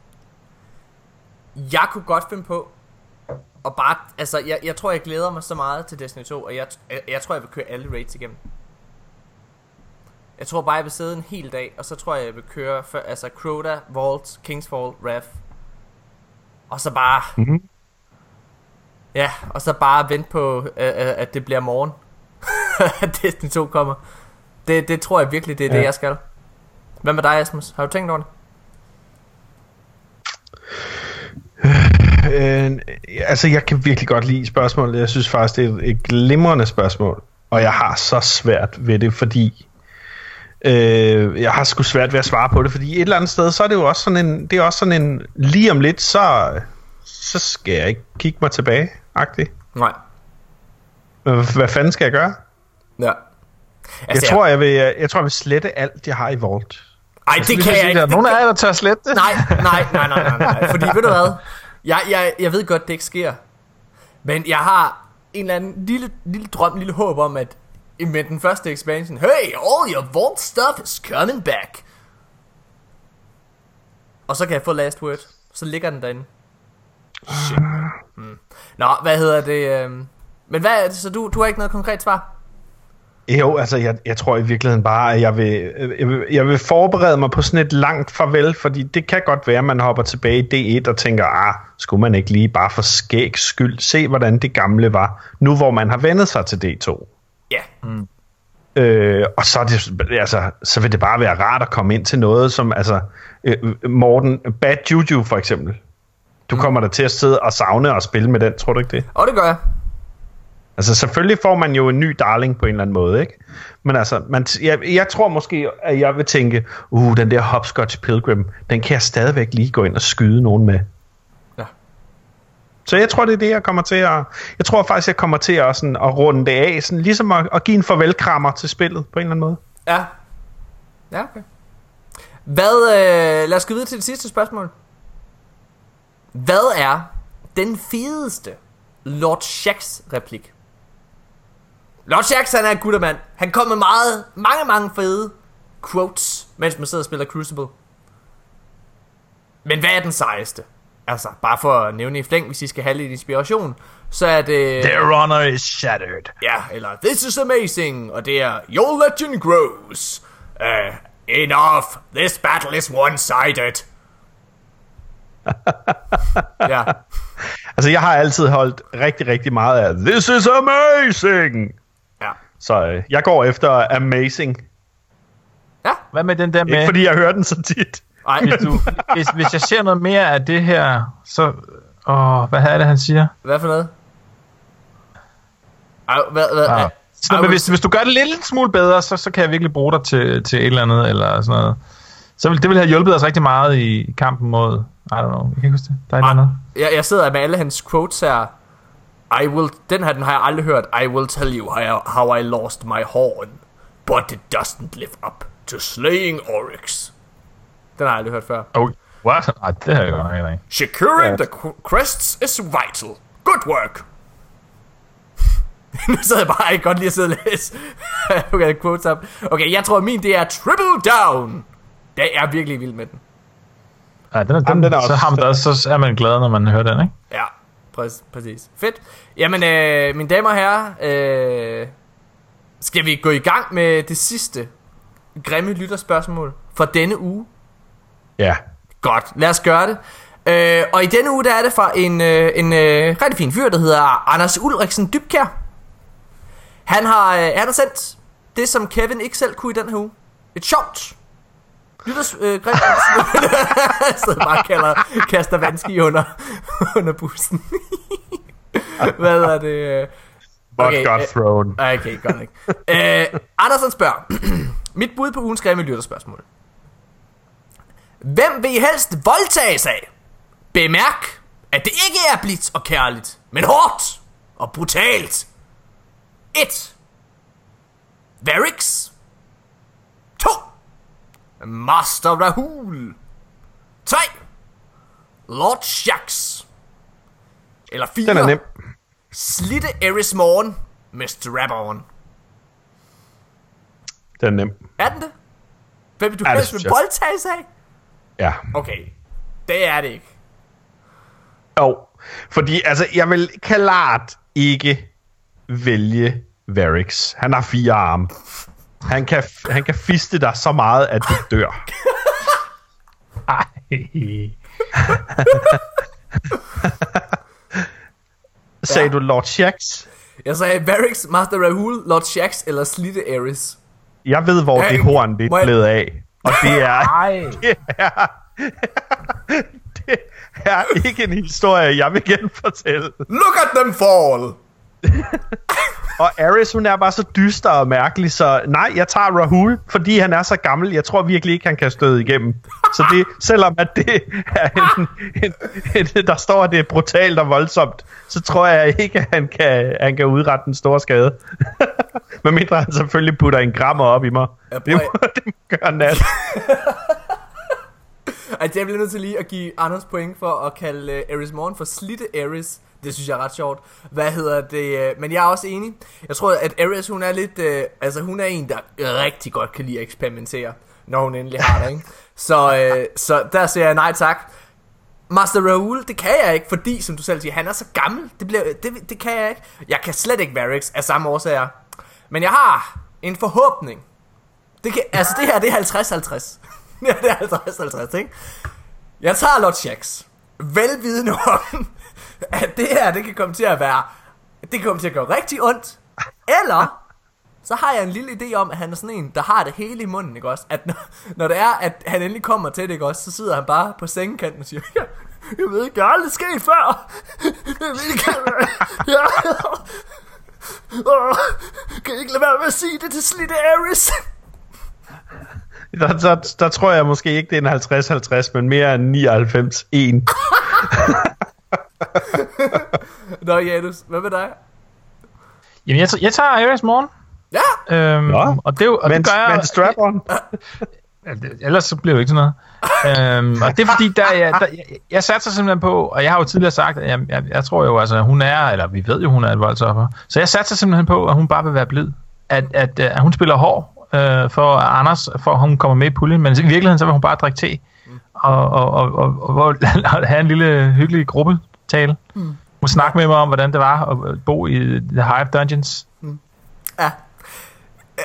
jeg kunne godt finde på, og bare, altså jeg, jeg tror jeg glæder mig så meget til Destiny 2, og jeg, jeg, jeg tror jeg vil køre alle raids igennem. Jeg tror bare jeg vil sidde en hel dag, og så tror jeg jeg vil køre, for, altså Crota, Vault, Kingsfall, Rev, og så bare, Mhm. ja, og så bare vente på, øh, øh, at det bliver morgen, at Destiny 2 kommer. Det, det tror jeg virkelig, det er ja. det, jeg skal. Hvad med dig, Asmus? Har du tænkt over det? Øh, altså, jeg kan virkelig godt lide spørgsmålet. Jeg synes faktisk, det er et, glimrende spørgsmål. Og jeg har så svært ved det, fordi... Øh, jeg har sgu svært ved at svare på det, fordi et eller andet sted, så er det jo også sådan en... Det er også sådan en... Lige om lidt, så... Så skal jeg ikke kigge mig tilbage, agtigt. Nej. Hvad, hvad fanden skal jeg gøre? Ja. Jeg Altså, tror, jeg vil, jeg tror, jeg vil slette alt, jeg har i Vault. Ej, det Lige kan jeg ikke. Der er Det nogen af jer, der tør slette det. Nej, nej, nej, nej, nej, nej. Fordi ved du hvad? Jeg, jeg, jeg ved godt, det ikke sker. Men jeg har en eller anden lille, lille drøm, lille håb om, at med den første expansion, hey, all your vault stuff is coming back. Og så kan jeg få last word. Så ligger den derinde. Shit. Hmm. Nå, hvad hedder det? øhm, Men hvad er det? Så du, du har ikke noget konkret svar? Jo, altså jeg, jeg tror i virkeligheden bare, at jeg vil, jeg, vil, jeg vil forberede mig på sådan et langt farvel, fordi det kan godt være, at man hopper tilbage i D1 og tænker, ah, skulle man ikke lige bare for skægs skyld se, hvordan det gamle var, nu hvor man har vendet sig til D2. Ja. Øh, og så, er det, altså, så vil det bare være rart at komme ind til noget, som altså, øh, Morten, Bad Juju for eksempel. Du kommer der til at sidde og savne og spille med den, tror du ikke det? Og det gør jeg. Altså selvfølgelig får man jo en ny darling på en eller anden måde, ikke? Men altså, man, jeg, jeg tror måske, at jeg vil tænke, uh, den der Hopscotch Pilgrim, den kan jeg stadigvæk lige gå ind og skyde nogen med. Ja. Så jeg tror, det er det, jeg kommer til at... Jeg tror faktisk, jeg kommer til at, sådan, at runde det af, sådan, ligesom at, at give en farvelkrammer til spillet på en eller anden måde. Ja. Ja, okay. Hvad, øh, lad os gå videre til det sidste spørgsmål. Hvad er den fedeste Lord Shax replik? Shax, han er en guttermand. Han kom med meget, mange, mange fede quotes, mens man sidder og spiller Crucible. Men hvad er den sejeste? Altså, bare for at nævne i flæng, hvis I skal have lidt inspiration, så er det... Their honor is shattered. Ja, eller This is amazing, og det er Your legend grows. Uh, enough, this battle is one-sided. ja, Altså, jeg har altid holdt rigtig, rigtig meget af This is amazing! Ja, Så øh, jeg går efter amazing. ja. Hvad med den der Ikke med, fordi jeg hører den så tit. Ej, hvis, du, hvis, hvis jeg ser noget mere af det her, så... Åh, hvad er det, han siger? hvad for noget? Ej, hvad, hvad, Ah. ah. Så, men hvis, hvis du gør det lidt, lidt smule bedre, så, så kan jeg virkelig bruge dig til, til et eller andet, eller sådan noget. Så vil, det vil have hjulpet os rigtig meget i kampen mod... I don't know, jeg kan ikke huske det. Der er et eller andet. jeg, jeg sidder med alle hans quotes her. I will, den her, den har jeg aldrig hørt. I will tell you how, how I lost my horn, but it doesn't live up to slaying Oryx. Den har jeg aldrig hørt før. Oh, what? Nej, det har jeg godt ikke. Securing the qu- crests is vital. Good work. nu sidder jeg bare ikke godt lige at sidde og læse. okay, quotes op. Okay, jeg tror min det er triple down. Det er virkelig vild med den. Ja, den er, den, Jamen, den er så, også- har man, da- så er man glad, når man hører den, ikke? Ja, præcis. præcis. Fedt. Jamen, øh, mine damer og herrer, øh, skal vi gå i gang med det sidste grimme lytterspørgsmål for denne uge? Ja. Godt, lad os gøre det. Øh, og i denne uge, der er det fra en, øh, en øh, rigtig fin fyr, der hedder Anders Ulriksen Dybkær. Han har, øh, han har sendt det, som Kevin ikke selv kunne i den her uge. Et sjovt lytters øh, grimt. Så bare kalder, kaster vandski under, under bussen. Hvad er det? But Okay, got øh, thrown. Okay, godt ikke. øh, Andersen spørger. Mit bud på ugens grimme lytterspørgsmål. Hvem vil I helst voldtages af? Bemærk, at det ikke er blidt og kærligt, men hårdt og brutalt. 1. Varix. 2. Master Rahul. 3. Lord Shax. Eller 4. Den er nem. Slitte Eris Morgen med strap-on. Den er nem. Er den det? Hvem vil du Ja, helst jeg. voldtages af? Ja. Okay, det er det ikke. Jo. Fordi, altså, jeg vil klart ikke vælge Varix. Han har fire arme. Han kan, han kan fiste dig så meget, at du dør. Ej. Sagde Ja. du Lord Shax? Jeg sagde Varix, Master Rahul, Lord Shax eller Slitte Eris. Jeg ved, hvor Hey, det horn det er jeg- blevet af. Og det er, Ej. det er, det er ikke en historie, jeg vil genfortælle. Look at them fall! Og Ares, hun er bare så dyster og mærkelig, så nej, jeg tager Rahul, fordi han er så gammel. Jeg tror virkelig ikke, han kan støde igennem. Så det, selvom at det er en, en, en, der står, at det er brutalt og voldsomt, så tror jeg ikke, at han kan, han kan udrette en stor skade. Men mindre han selvfølgelig putter en grammer op i mig. Ja, Det må, det må gøre nat. Altså, jeg bliver nødt til lige at give Anders point for at kalde øh, uh, Eris Morgen for Slitte Eris. Det synes jeg er ret sjovt. Hvad hedder det? Øh, men jeg er også enig. Jeg tror, at Eris, hun er lidt... Øh, altså, hun er en, der rigtig godt kan lide at eksperimentere, når hun endelig har det, ikke? Så, øh, så der siger jeg nej tak. Master Raoul, det kan jeg ikke, fordi, som du selv siger, han er så gammel. Det, bliver, det, det kan jeg ikke. Jeg kan slet ikke Varix af samme årsager. Men jeg har en forhåbning. Det kan, altså, det her, det er 50-50. ja, det er 50-50, ikke? Jeg tager Lord Shax. Velvidende om, at det her, det kan komme til at være... Det kan komme til at gøre rigtig ondt. Eller, så har jeg en lille idé om, at han er sådan en, der har det hele i munden, ikke også? At når, når det er, at han endelig kommer til det, ikke også? Så sidder han bare på sengekanten og siger, jeg, jeg ved ikke, det er aldrig sket før. Jeg ved ikke, ja. Åh, kan I ikke lade være med at sige det til Slitte Aris? Der, der, der tror jeg måske ikke, det er en 50-50, men mere en 99-1. Nå, Janus, hvad med dig? Jamen, jeg, jeg tager Ares morgen. Ja, Øhm, Nå. og det, er og Men, det gør jeg, men strap on. Ellers så bliver det jo ikke sådan noget. øhm, og det er fordi, der, jeg, der, jeg, jeg satte sig simpelthen på, og jeg har jo tidligere sagt, at jeg, jeg, jeg tror jo, altså hun er, eller vi ved jo, hun er et voldsoffer. Så jeg satte sig simpelthen på, at hun bare vil være blid. At, at, at hun spiller hård øh, for Anders, for at hun kommer med i puljen, men i virkeligheden, så vil hun bare drikke te. Og, og, og, og, og, og have en lille hyggelig gruppetale. Mm. Hun snakke med mig om, hvordan det var at bo i The Hive Dungeons. ja.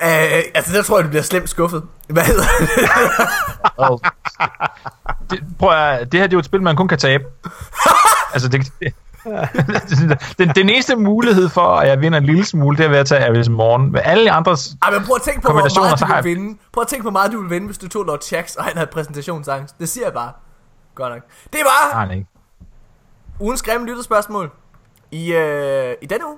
Øh, altså, der tror jeg, du bliver slemt skuffet. Hvad hedder det? Det, prøv at, det her det er jo et spil, man kun kan tabe. altså, det, den, den eneste mulighed for, at jeg vinder en lille smule, det er ved at tage Aris morgen. Med alle de andres... Ej, men prøv at tænke på, hvor meget du jeg- vinde. Prøv at tænke på, hvor meget du ville vinde, hvis du tog Lord Shax, og han havde præsentationsangst. Det siger jeg bare. Godt nok. Det var Nej, ikke. ugens grimme lytterspørgsmål i, øh, i denne uge.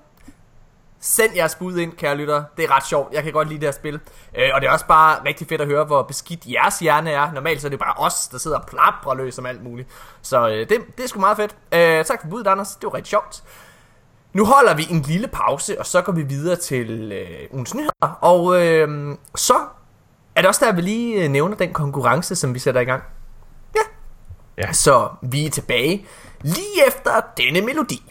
Send jeres bud ind, kære lytter. Det er ret sjovt. Jeg kan godt lide det her spil. Øh, og det er også bare rigtig fedt at høre, hvor beskidt jeres hjerne er. Normalt så er det bare os, der sidder og plaprer løs om alt muligt. Så øh, det, det er sgu meget fedt. Øh, tak for budet, Anders. Det var rigtig sjovt. Nu holder vi en lille pause, og så går vi videre til øh, ugens nyheder. Og øh, så er det også der, vi lige øh, nævner den konkurrence, som vi sætter i gang. Ja. Ja. Så vi er tilbage lige efter denne melodi.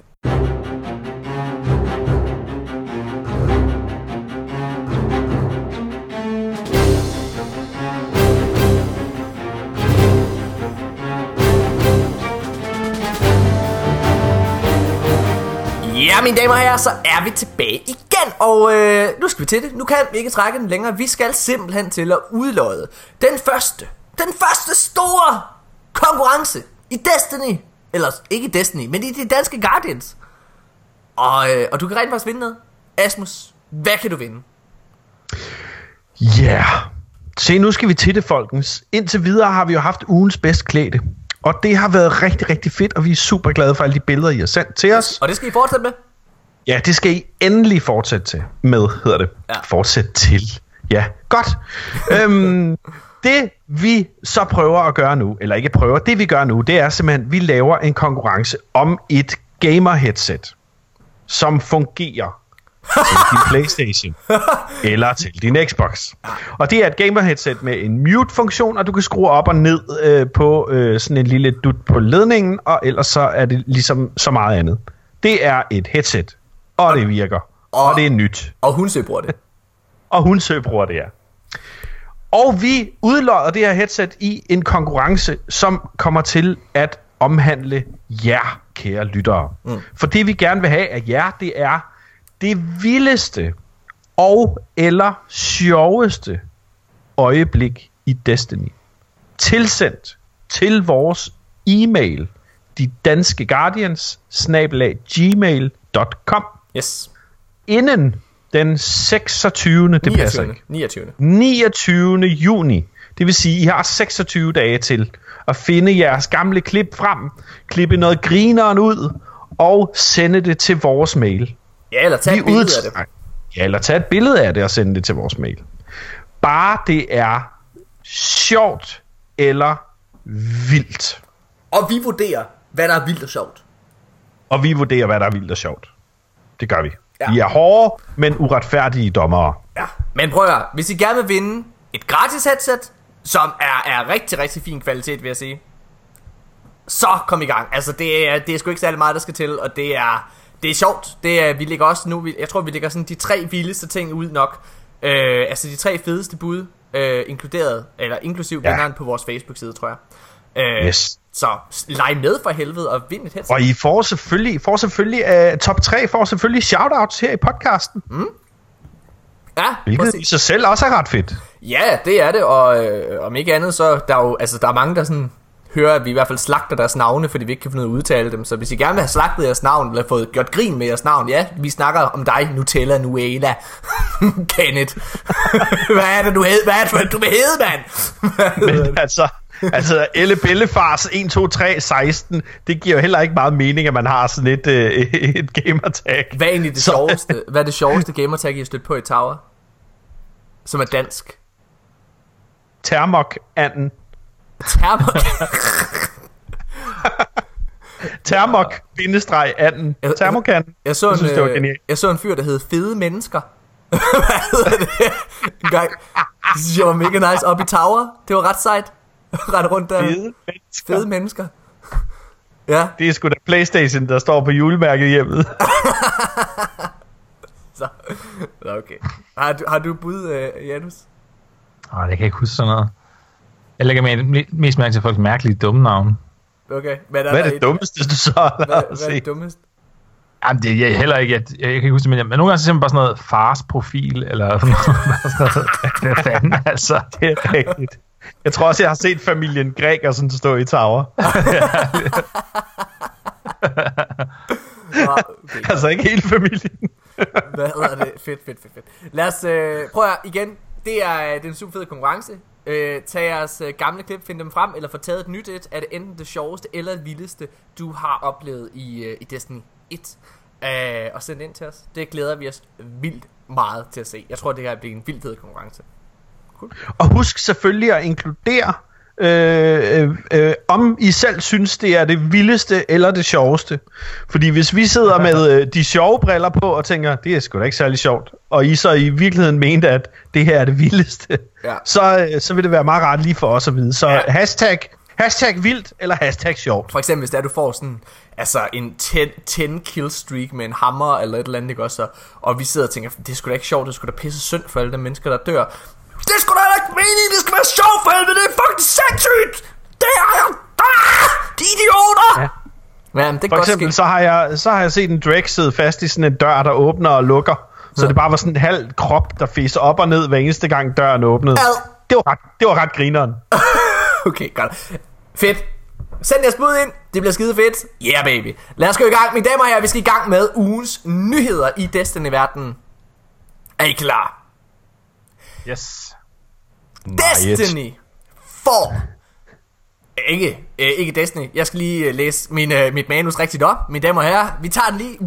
Mine damer og herrer, så er vi tilbage igen, og øh, nu skal vi til det. Nu kan vi ikke trække den længere. Vi skal simpelthen til at udløje den første, den første store konkurrence i Destiny. Eller ikke i Destiny, men i de danske Guardians. Og, øh, og du kan rent faktisk vinde noget. Asmus, hvad kan du vinde? Ja. Yeah. Se, nu skal vi til det, folkens. Indtil videre har vi jo haft ugens bedst klæde. Og det har været rigtig, rigtig fedt, og vi er super glade for alle de billeder, I har sendt til os. Og det skal I fortsætte med? Ja, det skal I endelig fortsætte til. Med, hedder det. Ja. Fortsæt til. Ja, godt. øhm, det vi så prøver at gøre nu, eller ikke prøver, det vi gør nu, det er simpelthen, at vi laver en konkurrence om et gamer-headset, som fungerer til din Playstation eller til din Xbox. Og det er et gamer-headset med en mute-funktion, og du kan skrue op og ned øh, på øh, sådan en lille dut på ledningen, og ellers så er det ligesom så meget andet. Det er et headset, og det virker, og, og det er nyt. Og hun bruger det. Og hun bruger det, ja. Og vi udlodder det her headset i en konkurrence, som kommer til at omhandle jer, kære lyttere. Mm. For det vi gerne vil have af jer, det er det vildeste og eller sjoveste øjeblik i Destiny. Tilsendt til vores e-mail, de danske guardians, gmail.com, Yes. inden den 26. Det passer 29. ikke. 29. 29. juni. Det vil sige, I har 26 dage til at finde jeres gamle klip frem, klippe noget grineren ud og sende det til vores mail. Ja, eller tag Vi et billede af det. udtræk- Ja, eller tage et billede af det og sende det til vores mail. Bare det er sjovt eller vildt. Og vi vurderer, hvad der er vildt og sjovt. Og vi vurderer, hvad der er vildt og sjovt. Det gør vi. Ja. Vi er hårde, men uretfærdige dommere. Ja. Men prøv at høre, hvis I gerne vil vinde et gratis headset, som er, er rigtig, rigtig fin kvalitet, vil jeg sige, så kom i gang. Altså, det er, det er sgu ikke særlig meget, der skal til, og det er, det er sjovt. Det er, vi lægger også nu, vi- jeg tror, vi lægger sådan de tre vildeste ting ud nok. Øh, altså de tre fedeste bud, øh, inkluderet, eller inklusiv Ja. vinderen på vores Facebook-side, tror jeg. Øh, Yes. Så leg med for helvede og vind et headset. Og I får selvfølgelig, I får selvfølgelig uh, top 3 får selvfølgelig shoutouts her i podcasten. Mm. ja, Hvilket præcis. i sig selv også er ret fedt. Ja, det er det, og øh, om ikke andet, så der er jo, altså der er mange, der sådan hører, at vi i hvert fald slagter deres navne, fordi vi ikke kan finde ud af at udtale dem. Så hvis I gerne vil have slagtet jeres navn, eller fået gjort grin med jeres navn, ja, vi snakker om dig, Nutella Nuela, Kenneth. Hvad er det, du hed? Hvad er det, du vil hedde, mand? Men altså, altså Elle Bellefars 1, 2, 3, 16, det giver jo heller ikke meget mening, at man har sådan et, øh, et gamertag. Hvad er egentlig det Så- sjoveste? Hvad er det sjoveste gamertag, I har stødt på i Tower? Som er dansk. Thermok anden. Thermok. Thermok bindestreg anden. Jeg- Thermokan. Jeg så, Jeg en, synes, det var øh, genialt. jeg så en fyr, der hed Fede Mennesker. Hvad hedder det? En gang. Det synes jeg var mega nice. Op i Tower. Det var ret sejt. Ret rundt der. Fede mennesker. Fede mennesker. Ja, Det er sgu da Playstation, der står på julemærket hjemme. så. Okay. Har du, har du bud, uh, Janus? Åh, det kan jeg ikke huske sådan noget. Jeg lægger me- mest mærke til folks mærkelige dumme navne. Okay. Men Hvad er der det dummeste, du så har Hvad, hvad er det dummest? Jamen, det er heller ikke, at, jeg, jeg kan ikke huske det, men, jeg- men nogle gange så simpelthen bare sådan noget fars profil, eller sådan noget. Hvad fanden, altså. Det er rigtigt. Jeg tror også, jeg har set familien Gregersen stå i tower. Nå, okay. altså ikke hele familien. Hvad hedder det? Fedt, fedt, fedt, fedt. Lad os øh, prøve igen. Det er, øh, det er en super fed konkurrence. Øh, tag jeres øh, gamle klip, find dem frem, eller få taget et nyt et. Er det enten det sjoveste eller det vildeste, du har oplevet i, øh, i Destiny 1. Øh, og send ind til os. Det glæder vi os vildt meget til at se. Jeg tror, det her bliver en vildt konkurrence. konkurrence. Og husk selvfølgelig at inkludere, øh, øh, øh, om I selv synes, det er det vildeste eller det sjoveste. Fordi hvis vi sidder med øh, de sjove briller på og tænker, det er sgu da ikke særlig sjovt, og I så i virkeligheden mente, at det her er det vildeste, Ja. så, øh, så vil det være meget rart lige for os at vide. Så Ja. hashtag, hashtag vildt eller hashtag sjovt. For eksempel, hvis det er, du får sådan, altså en 10, 10 kill streak med en hammer eller et eller andet, ikke også? Og, og vi sidder og tænker, det er sgu da ikke sjovt, det er sgu da pisse synd for alle de mennesker, der dør. Det er sgu da ikke meningen, det skal være sjovt for helvede, det er fucking sindssygt! Det er jeg! Ah! De idioter! Ja. Ja, men det For godt eksempel, ske. så har, jeg, så har jeg set en drag sidde fast i sådan en dør, der åbner og lukker. Så Ja. det bare var sådan en halv krop, der fiser op og ned hver eneste gang døren åbnede. Ad. Det var ret, det var ret grineren. Okay, godt. Fedt. Send jeres bud ind. Det bliver skide fedt. Yeah, baby. Lad os gå i gang. Mine damer og herrer, vi skal i gang med ugens nyheder i Destiny-verdenen. Er I klar? Yes. Destiny får... Ikke, øh, ikke Destiny. Jeg skal lige øh, læse min, øh, mit manus rigtigt op. Mine damer og herrer, vi tager den lige... Det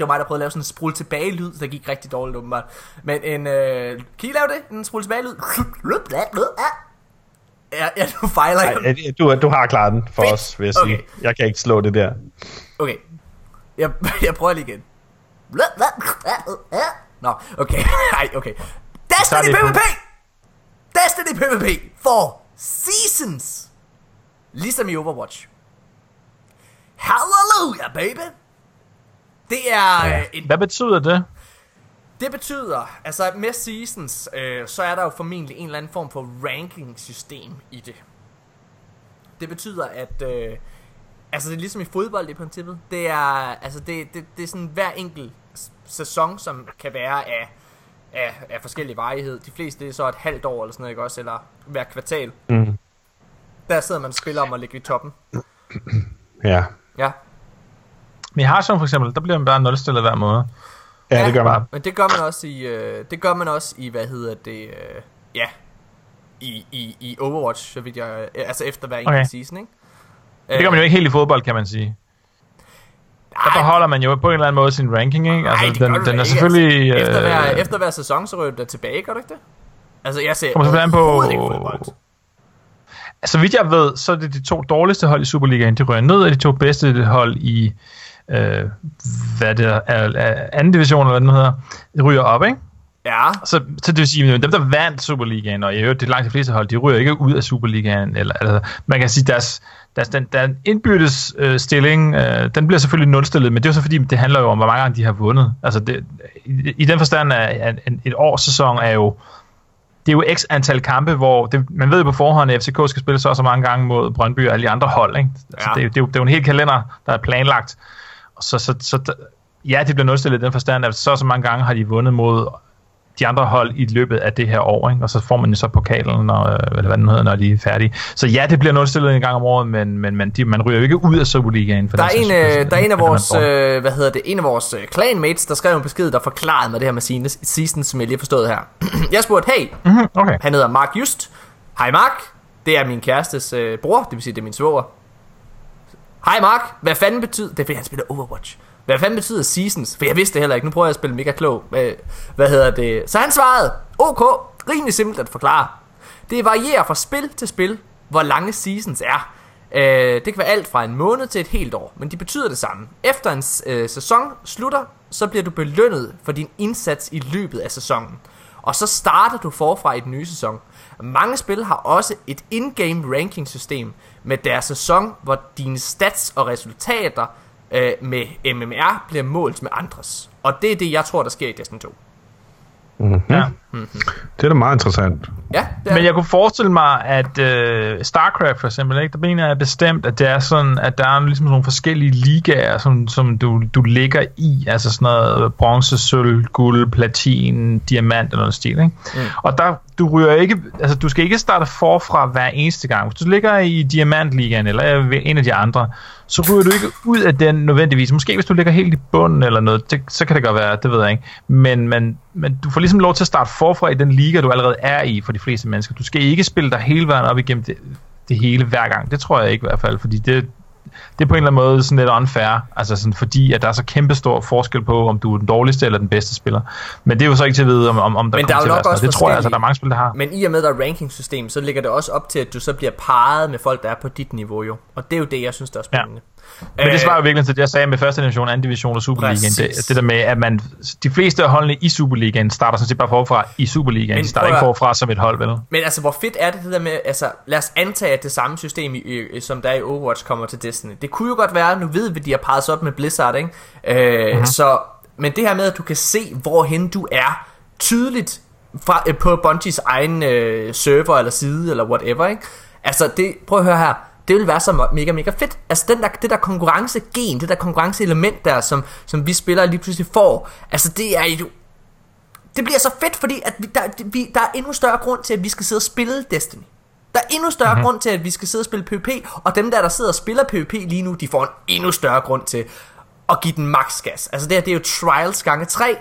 var mig, der prøvede at lave sådan en sprul tilbage lyd, der gik rigtig dårligt åbenbart. Men en... Øh, kan I lave det? En sprul tilbage lyd? Ja, ja, du fejler Ej, jeg. du, du har klaret den for Fedt. os, vil jeg Okay. sige. Jeg kan ikke slå det der. Okay. Jeg, jeg prøver lige igen. Nå, okay. Nej, okay. Destiny. PvP! Destiny PvP for Seasons! Ligesom i Overwatch. Hallelujah, baby! Det er ja. en Hvad betyder det? det betyder, altså med seasons, øh, så er der jo formentlig en eller anden form for ranking-system i det. Det betyder, at øh, altså det er ligesom i fodbold i princippet. Det er, altså det, det, det er sådan hver enkelt sæson, som kan være af, af, af forskellig varighed. De fleste det er så et halvt år eller sådan noget, ikke også? Eller hver kvartal. Mm. Der sidder man og spiller om at ligge i toppen. Ja. Ja. Men i Hearthstone for eksempel, der bliver man bare nulstillet hver måde. ja, det gør man. Men det gør man også i, øh, det gør man også i, hvad hedder det, øh, ja, i, i, i Overwatch, så vidt jeg, øh, altså efter hver enkelt Okay. season, ikke? Det gør man jo ikke helt i fodbold, kan man sige. Der forholder man jo på en eller anden måde sin ranking, ikke? Altså, gør den, den er selvfølgelig... Altså, efter, hver, øh, efter hver sæson, så ryger da tilbage, gør du ikke det? Altså, jeg ser Kommer an på- ikke fodbold. Så vidt jeg ved, så er det de to dårligste hold i Superligaen, de rører ned, og de to bedste hold i, øh, hvad det er, er, anden division, eller hvad den hedder, de ryger op, ikke? Ja, Så, så det vil sige, at dem, der vandt Superligaen, og i øvrigt, det langt de fleste hold, de ryger ikke ud af Superligaen. Eller, altså, man kan sige, deres, deres den, der indbyrdes øh, stilling, øh, den bliver selvfølgelig nulstillet, men det er jo så fordi, det handler jo om, hvor mange gange de har vundet. Altså, det, i, i den forstand, at en, et års sæson er jo det er jo x antal kampe, hvor det, man ved jo på forhånd, at FCK skal spille så og så mange gange mod Brøndby og alle de andre hold. Ikke? Altså, Ja. det, er jo- det, er jo, det er jo en hel kalender, der er planlagt. Og så, så, så, ja, det bliver nulstillet i den forstand, at så så mange gange har de vundet mod de andre hold i løbet af det her år, ikke? og så får man jo så pokalen, når, eller hvad den hedder, når de er færdige. Så ja, det bliver nulstillet en gang om året, men, men man, de, man ryger jo ikke ud af Superligaen. For der er, en, skyld. øh, der er en af Man vores, øh, hvad hedder det, en af vores øh, clanmates, der skrev en besked, der forklarede mig det her med sine season, som jeg lige forstået her. jeg spurgte, hey, Mhm, Okay. han hedder Mark Just. Hej Mark, det er min kærestes øh, bror, det vil sige, det er min svoger. Hej Mark, hvad fanden betyder... Det er fordi, han spiller Overwatch. Hvad fanden betyder seasons? For jeg vidste det heller ikke. Nu prøver jeg at spille mega klog. Hvad, hedder det? Så han svarede, OK, rimelig simpelt at forklare. Det varierer fra spil til spil, hvor lange seasons er. Øh, det kan være alt fra en måned til et helt år, men de betyder det samme. Efter en øh, sæson slutter, så bliver du belønnet for din indsats i løbet af sæsonen. Og så starter du forfra i den nye sæson. Mange spil har også et in-game ranking system med deres sæson, hvor dine stats og resultater øh, med MMR bliver målt med andres. Og det er det, jeg tror, der sker i Destiny 2. Ja. Det er da meget interessant. Ja, det er Men jeg kunne forestille mig, at øh, StarCraft for eksempel, ikke, der mener jeg bestemt, at det er sådan, at der er ligesom nogle forskellige ligaer, som, som du, du ligger i, altså sådan noget bronze, sølv, guld, platin, diamant eller noget stil, ikke? Mm. Og der, du ryger ikke, altså du skal ikke starte forfra hver eneste gang. Hvis du ligger i diamantligaen eller en af de andre, så ryger du ikke ud af den nødvendigvis. Måske hvis du ligger helt i bunden eller noget, det, så kan det godt være, det ved jeg ikke. Men, men, men du får ligesom lov til at starte forfra i den liga, du allerede er i for de fleste mennesker. Du skal ikke spille dig hele vejen op igennem det, det hele hver gang. Det tror jeg ikke i hvert fald, fordi det, det er på en eller anden måde sådan lidt unfair, altså sådan, fordi at der er så kæmpe stor forskel på, om du er den dårligste eller den bedste spiller. Men det er jo så ikke til at vide, om, om, om der Men der kommer er til at være sådan. Det tror jeg altså, der er mange spil, der har. Men i og med, der er ranking-system, så ligger det også op til, at du så bliver parret med folk, der er på dit niveau jo. Og det er jo det, jeg synes, der er spændende. Men det Øh, svarer jo virkelig til det, jeg sagde med første division, anden division og Superligaen. Det, det der med, at man, de fleste af holdene i Superligaen starter sådan set bare forfra i Superligaen. Men De starter ikke forfra som et hold, vel? Men altså, hvor fedt er det det der med, altså, lad os antage, at det samme system, i, som der er i Overwatch, kommer til Destiny. Det kunne jo godt være, nu ved vi, at de har parret op med Blizzard, ikke? Øh, Mhm. mm-hmm. Så, men det her med, at du kan se, hvorhen du er tydeligt fra, øh, på Bungies egen øh, server eller side, eller whatever, ikke? Altså, det, prøv at høre her. Det vil være så mega, mega fedt. Altså den der, det der konkurrencegen, det der konkurrenceelement der, som, som vi spillere lige pludselig får, altså det er jo... Det bliver så fedt, fordi at vi, der, vi, der er endnu større grund til, at vi skal sidde og spille Destiny. Der er endnu større mm-hmm. grund til, at vi skal sidde og spille PvP, og dem der, der sidder og spiller PvP lige nu, de får en endnu større grund til at give den max gas. Altså det her, det er jo Trials gange 3,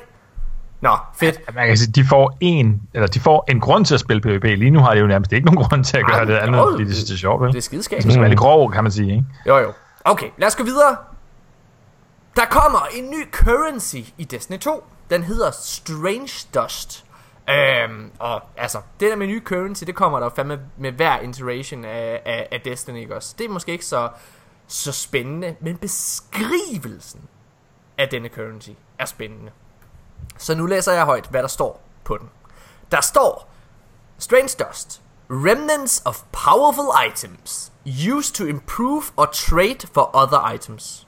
Nå, fedt. Ja, man kan sige, de får en, eller de får en grund til at spille PvP. Lige nu har de jo nærmest ikke nogen grund til at gøre Ej, det andet, fordi det synes, det er sjovt, vel? Det er skideskab. Det er lidt grov, kan man sige, ikke? Jo, jo. Okay, lad os gå videre. Der kommer en ny currency i Destiny 2. Den hedder Strange Dust. Øhm, og altså, det der med ny currency, det kommer der fandme med hver iteration af, af, af Destiny, ikke også? Det er måske ikke så, så spændende, men beskrivelsen af denne currency er spændende. Så nu læser jeg højt, hvad der står på den. Der står, Strange Dust, remnants of powerful items used to improve or trade for other items.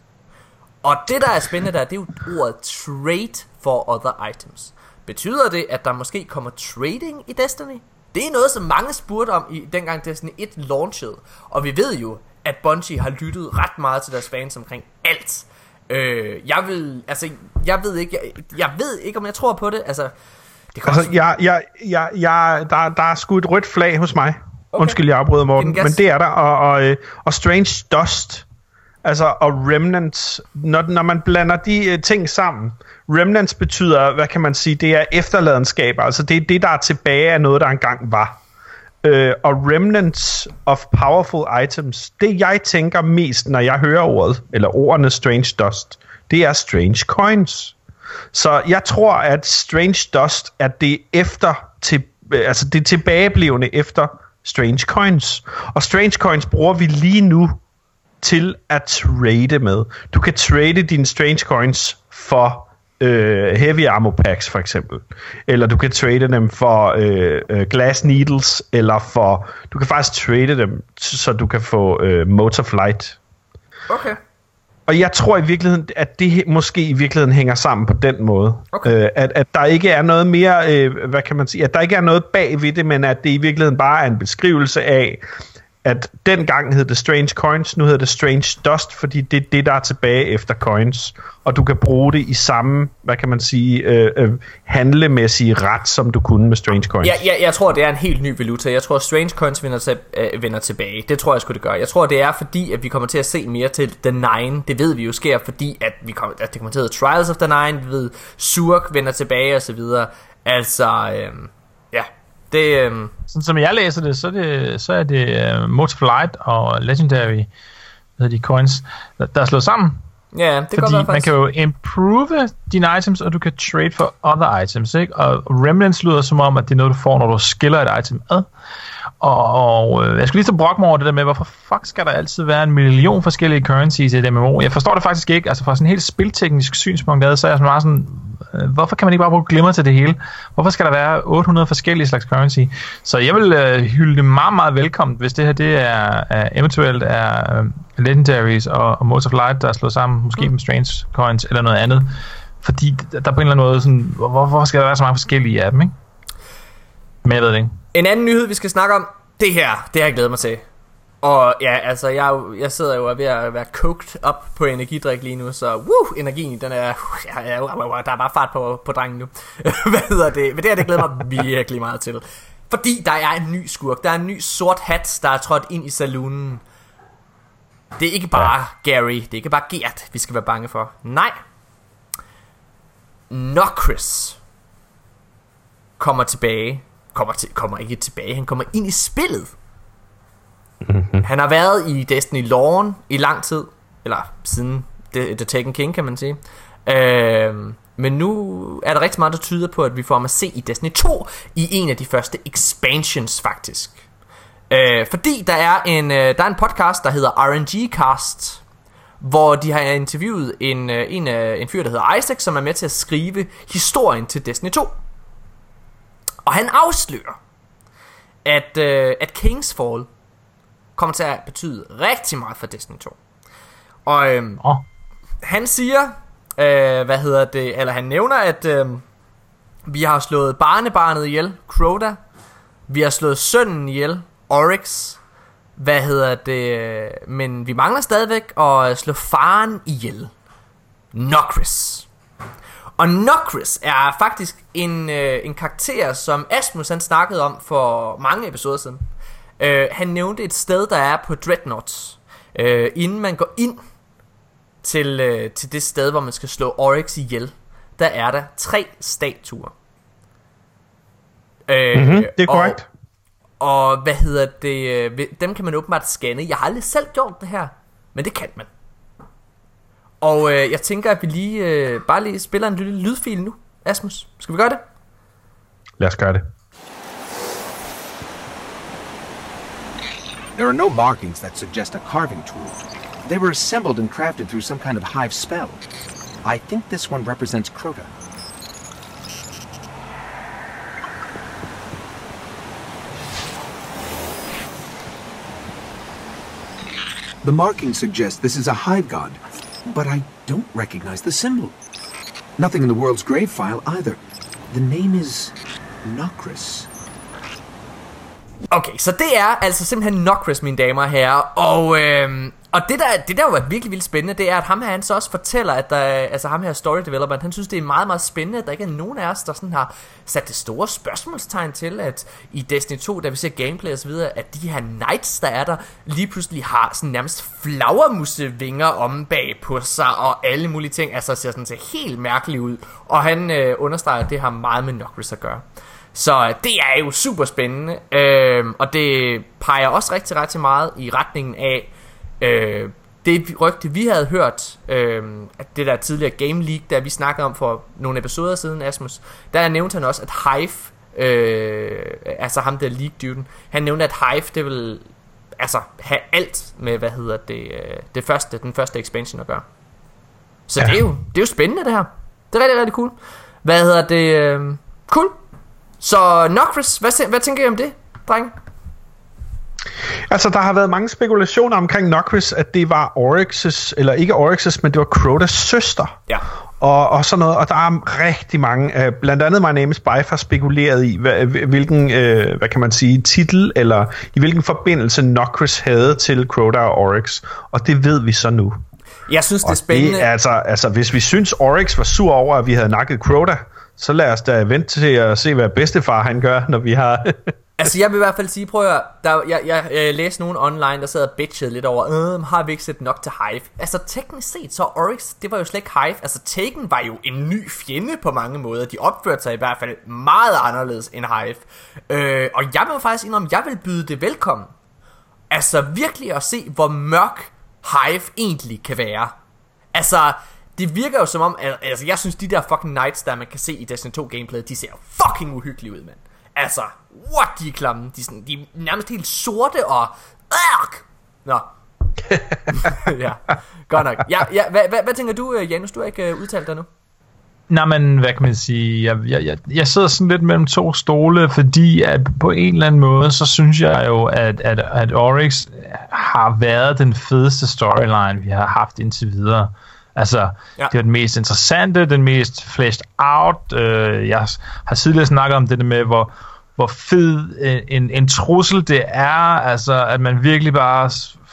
Og det, der er spændende der, det er jo ordet trade for other items. Betyder det, at der måske kommer trading i Destiny? Det er noget, som mange spurgte om i dengang Destiny 1 launchede. Og vi ved jo, at Bungie har lyttet ret meget til deres fans omkring alt. Øh, jeg vil, altså, jeg ved ikke, jeg, jeg ved ikke, om jeg tror på det. Altså, det altså, også... jeg, jeg, jeg, jeg, der, der er sgu et rødt flag hos mig. Okay. Undskyld, jeg afbryder Morten, men det er der. Og, og, øh, og Strange Dust, altså, og Remnants, når, når man blander de uh, ting sammen, Remnants betyder, hvad kan man sige, det er efterladenskaber, altså det er det, der er tilbage af noget, der engang var øh, og remnants of powerful items, det jeg tænker mest, når jeg hører ordet, eller ordene strange dust, det er strange coins. Så jeg tror, at strange dust er det efter til, øh, altså det tilbageblivende efter strange coins. Og strange coins bruger vi lige nu til at trade med. Du kan trade dine strange coins for øh, heavy ammo packs for eksempel. Eller du kan trade dem for øh, øh, glass needles, eller for... Du kan faktisk trade dem, så du kan få øh, motor flight. Okay. Og jeg tror i virkeligheden, at det måske i virkeligheden hænger sammen på den måde. Okay. Øh, at, at der ikke er noget mere, øh, hvad kan man sige, at der ikke er noget bag ved det, men at det i virkeligheden bare er en beskrivelse af, at dengang hed det Strange Coins, nu hedder det Strange Dust, fordi det er det, der er tilbage efter coins. Og du kan bruge det i samme, hvad kan man sige, øh, øh, handlemæssige ret, som du kunne med Strange Coins. Ja, ja, jeg tror, det er en helt ny valuta. Jeg tror, Strange Coins vender, til, øh, vender tilbage. Det tror jeg skulle det gøre. Jeg tror, det er fordi, at vi kommer til at se mere til The Nine. Det ved vi jo sker, fordi at, vi kommer, at det kommer til at hedde Trials of the Nine. Vi ved, Surk vender tilbage og så videre. Altså, øh, det, øhm... Sådan som jeg læser det, så er det, så er det uh, Motorflight og Legendary hvad de coins, der, der er slået sammen. Ja, det Fordi godt man kan jo improve dine items, og du kan trade for other items, ikke? Og Remnants lyder som om, at det er noget, du får, når du skiller et item ad. Og, og øh, jeg skulle lige så brokke mig over det der med, hvorfor fuck skal der altid være en million forskellige currencies i et MMO? Jeg forstår det faktisk ikke. Altså fra sådan en helt spilteknisk synspunkt, så er jeg sådan meget sådan, hvorfor kan man ikke bare bruge glimmer til det hele? Hvorfor skal der være 800 forskellige slags currency? Så jeg vil øh, hylde det meget, meget velkommen, hvis det her det er, er eventuelt er øh, Legendaries og, og Modes of Light, der er slået sammen, måske mm. med Strange Coins eller noget andet. Fordi der på en eller anden måde sådan, hvorfor skal der være så mange forskellige af dem, ikke? Men jeg ved det ikke. En anden nyhed, vi skal snakke om, det her, det har jeg glædet mig til. Og ja, altså, jeg, jeg sidder jo ved at være coked op på energidrik lige nu, så woo, energien, den er, ja, ja, der er bare fart på, på drengen nu. Hvad hedder det? Men det her, det glæder mig virkelig meget til. Fordi der er en ny skurk, der er en ny sort hat, der er trådt ind i saloonen. Det er ikke bare ja. Gary, det er ikke bare Gert, vi skal være bange for. Nej. Nokris kommer tilbage kommer, til, kommer ikke tilbage, han kommer ind i spillet. Mm-hmm. Han har været i Destiny Lawn i lang tid, eller siden The, The Taken King, kan man sige. Øh, men nu er der rigtig meget, der tyder på, at vi får ham at se i Destiny 2 i en af de første expansions, faktisk. Øh, fordi der er, en, øh, der er en podcast, der hedder RNG Cast, hvor de har interviewet en, øh, en, øh, en fyr, der hedder Isaac, som er med til at skrive historien til Destiny 2. Og han afslører, at, øh, at Kingsfall kommer til at betyde rigtig meget for Destiny 2. Og øh, oh. han siger, øh, hvad hedder det, eller han nævner, at øh, vi har slået barnebarnet ihjel, Crota. Vi har slået sønnen ihjel, Oryx. Hvad hedder det? Men vi mangler stadigvæk at slå faren ihjel. Nokris. Og Nokris er faktisk en, øh, en karakter, som Asmus han snakkede om for mange episoder siden. Øh, han nævnte et sted, der er på Dreadnoughts. Øh, inden man går ind til, øh, til det sted, hvor man skal slå Oryx ihjel, der er der tre statuer. Øh, mm-hmm, det er korrekt. Og, og hvad hedder det? Øh, dem kan man åbenbart scanne. Jeg har aldrig selv gjort det her, men det kan man. Og øh, jeg tænker, at vi lige øh, bare lige spiller en lille lydfil nu. Asmus, skal vi gøre det? Lad os gøre det. There are no markings that suggest a carving tool. They were assembled and crafted through some kind of hive spell. I think this one represents Crota. The markings suggest this is a hive god, but I don't recognize the symbol. Nothing in the world's grave file either. The name is Nokris. Okay, så det er altså simpelthen Nokris, mine damer og herrer. Og, øh, og det der, det der jo er virkelig vildt spændende, det er, at ham her, han så også fortæller, at der, altså ham her story developer, han synes, det er meget, meget spændende, at der ikke er nogen af os, der sådan har sat det store spørgsmålstegn til, at i Destiny 2, da vi ser gameplay og så videre, at de her knights, der er der, lige pludselig har sådan nærmest flagermussevinger om bag på sig, og alle mulige ting, altså ser sådan til helt mærkeligt ud. Og han øh, understreger, at det har meget med Nokris at gøre. Så det er jo super spændende, øh, og det peger også rigtig, rigtig meget i retningen af øh, det rygte, vi havde hørt, øh, at det der tidligere Game League, der vi snakkede om for nogle episoder siden, Asmus, der nævnte han også, at Hive, øh, altså ham der League-duden, han nævnte, at Hive, det vil altså have alt med, hvad hedder det, øh, det første, den første expansion at gøre. Så ja. det, er jo, det er jo spændende det her. Det er rigtig, rigtig cool. Hvad hedder det? Øh, cool. Så Nokris, hvad, hvad tænker I om det, dreng? Altså, der har været mange spekulationer omkring Nokris, at det var Oryx's, eller ikke Oryx's, men det var Crotas søster. Ja. Og, og sådan noget, og der er rigtig mange, øh, blandt andet My Name is Bife har spekuleret i, hvilken, øh, hvad kan man sige, titel, eller i hvilken forbindelse Nokris havde til Crota og Oryx, og det ved vi så nu. Jeg synes, det er spændende. Det, altså, altså, hvis vi synes, Oryx var sur over, at vi havde nakket Crota, så lad os da vente til at se, hvad bedstefar han gør, når vi har... altså jeg vil i hvert fald sige, prøv at der, jeg, jeg, jeg læste nogen online, der sad og bitchede lidt over, øh, har vi ikke set nok til Hive? Altså teknisk set, så Oryx, det var jo slet ikke Hive. Altså Taken var jo en ny fjende på mange måder. De opførte sig i hvert fald meget anderledes end Hive. Øh, og jeg vil faktisk indrømme, jeg vil byde det velkommen. Altså virkelig at se, hvor mørk Hive egentlig kan være. Altså, det virker jo som om, at, altså jeg synes de der fucking knights, der man kan se i Destiny 2 gameplay, de ser fucking uhyggelige ud, mand. Altså, what, de er klamme. De er, sådan, de er nærmest helt sorte og... Ark! Nå. ja, godt nok. Ja, ja, hvad, hvad, hvad tænker du, øh, Janus? Du har ikke uh, udtalt dig nu. Nej, men hvad kan man sige? Jeg, jeg, jeg, jeg sidder sådan lidt mellem to stole, fordi at på en eller anden måde, så synes jeg jo, at, at, at Oryx har været den fedeste storyline, vi har haft indtil videre. Altså, ja. det er den mest interessante, den mest fleshed out. Øh, jeg har tidligere snakket om det der med, hvor, hvor fed en, en trussel det er. Altså, at man virkelig bare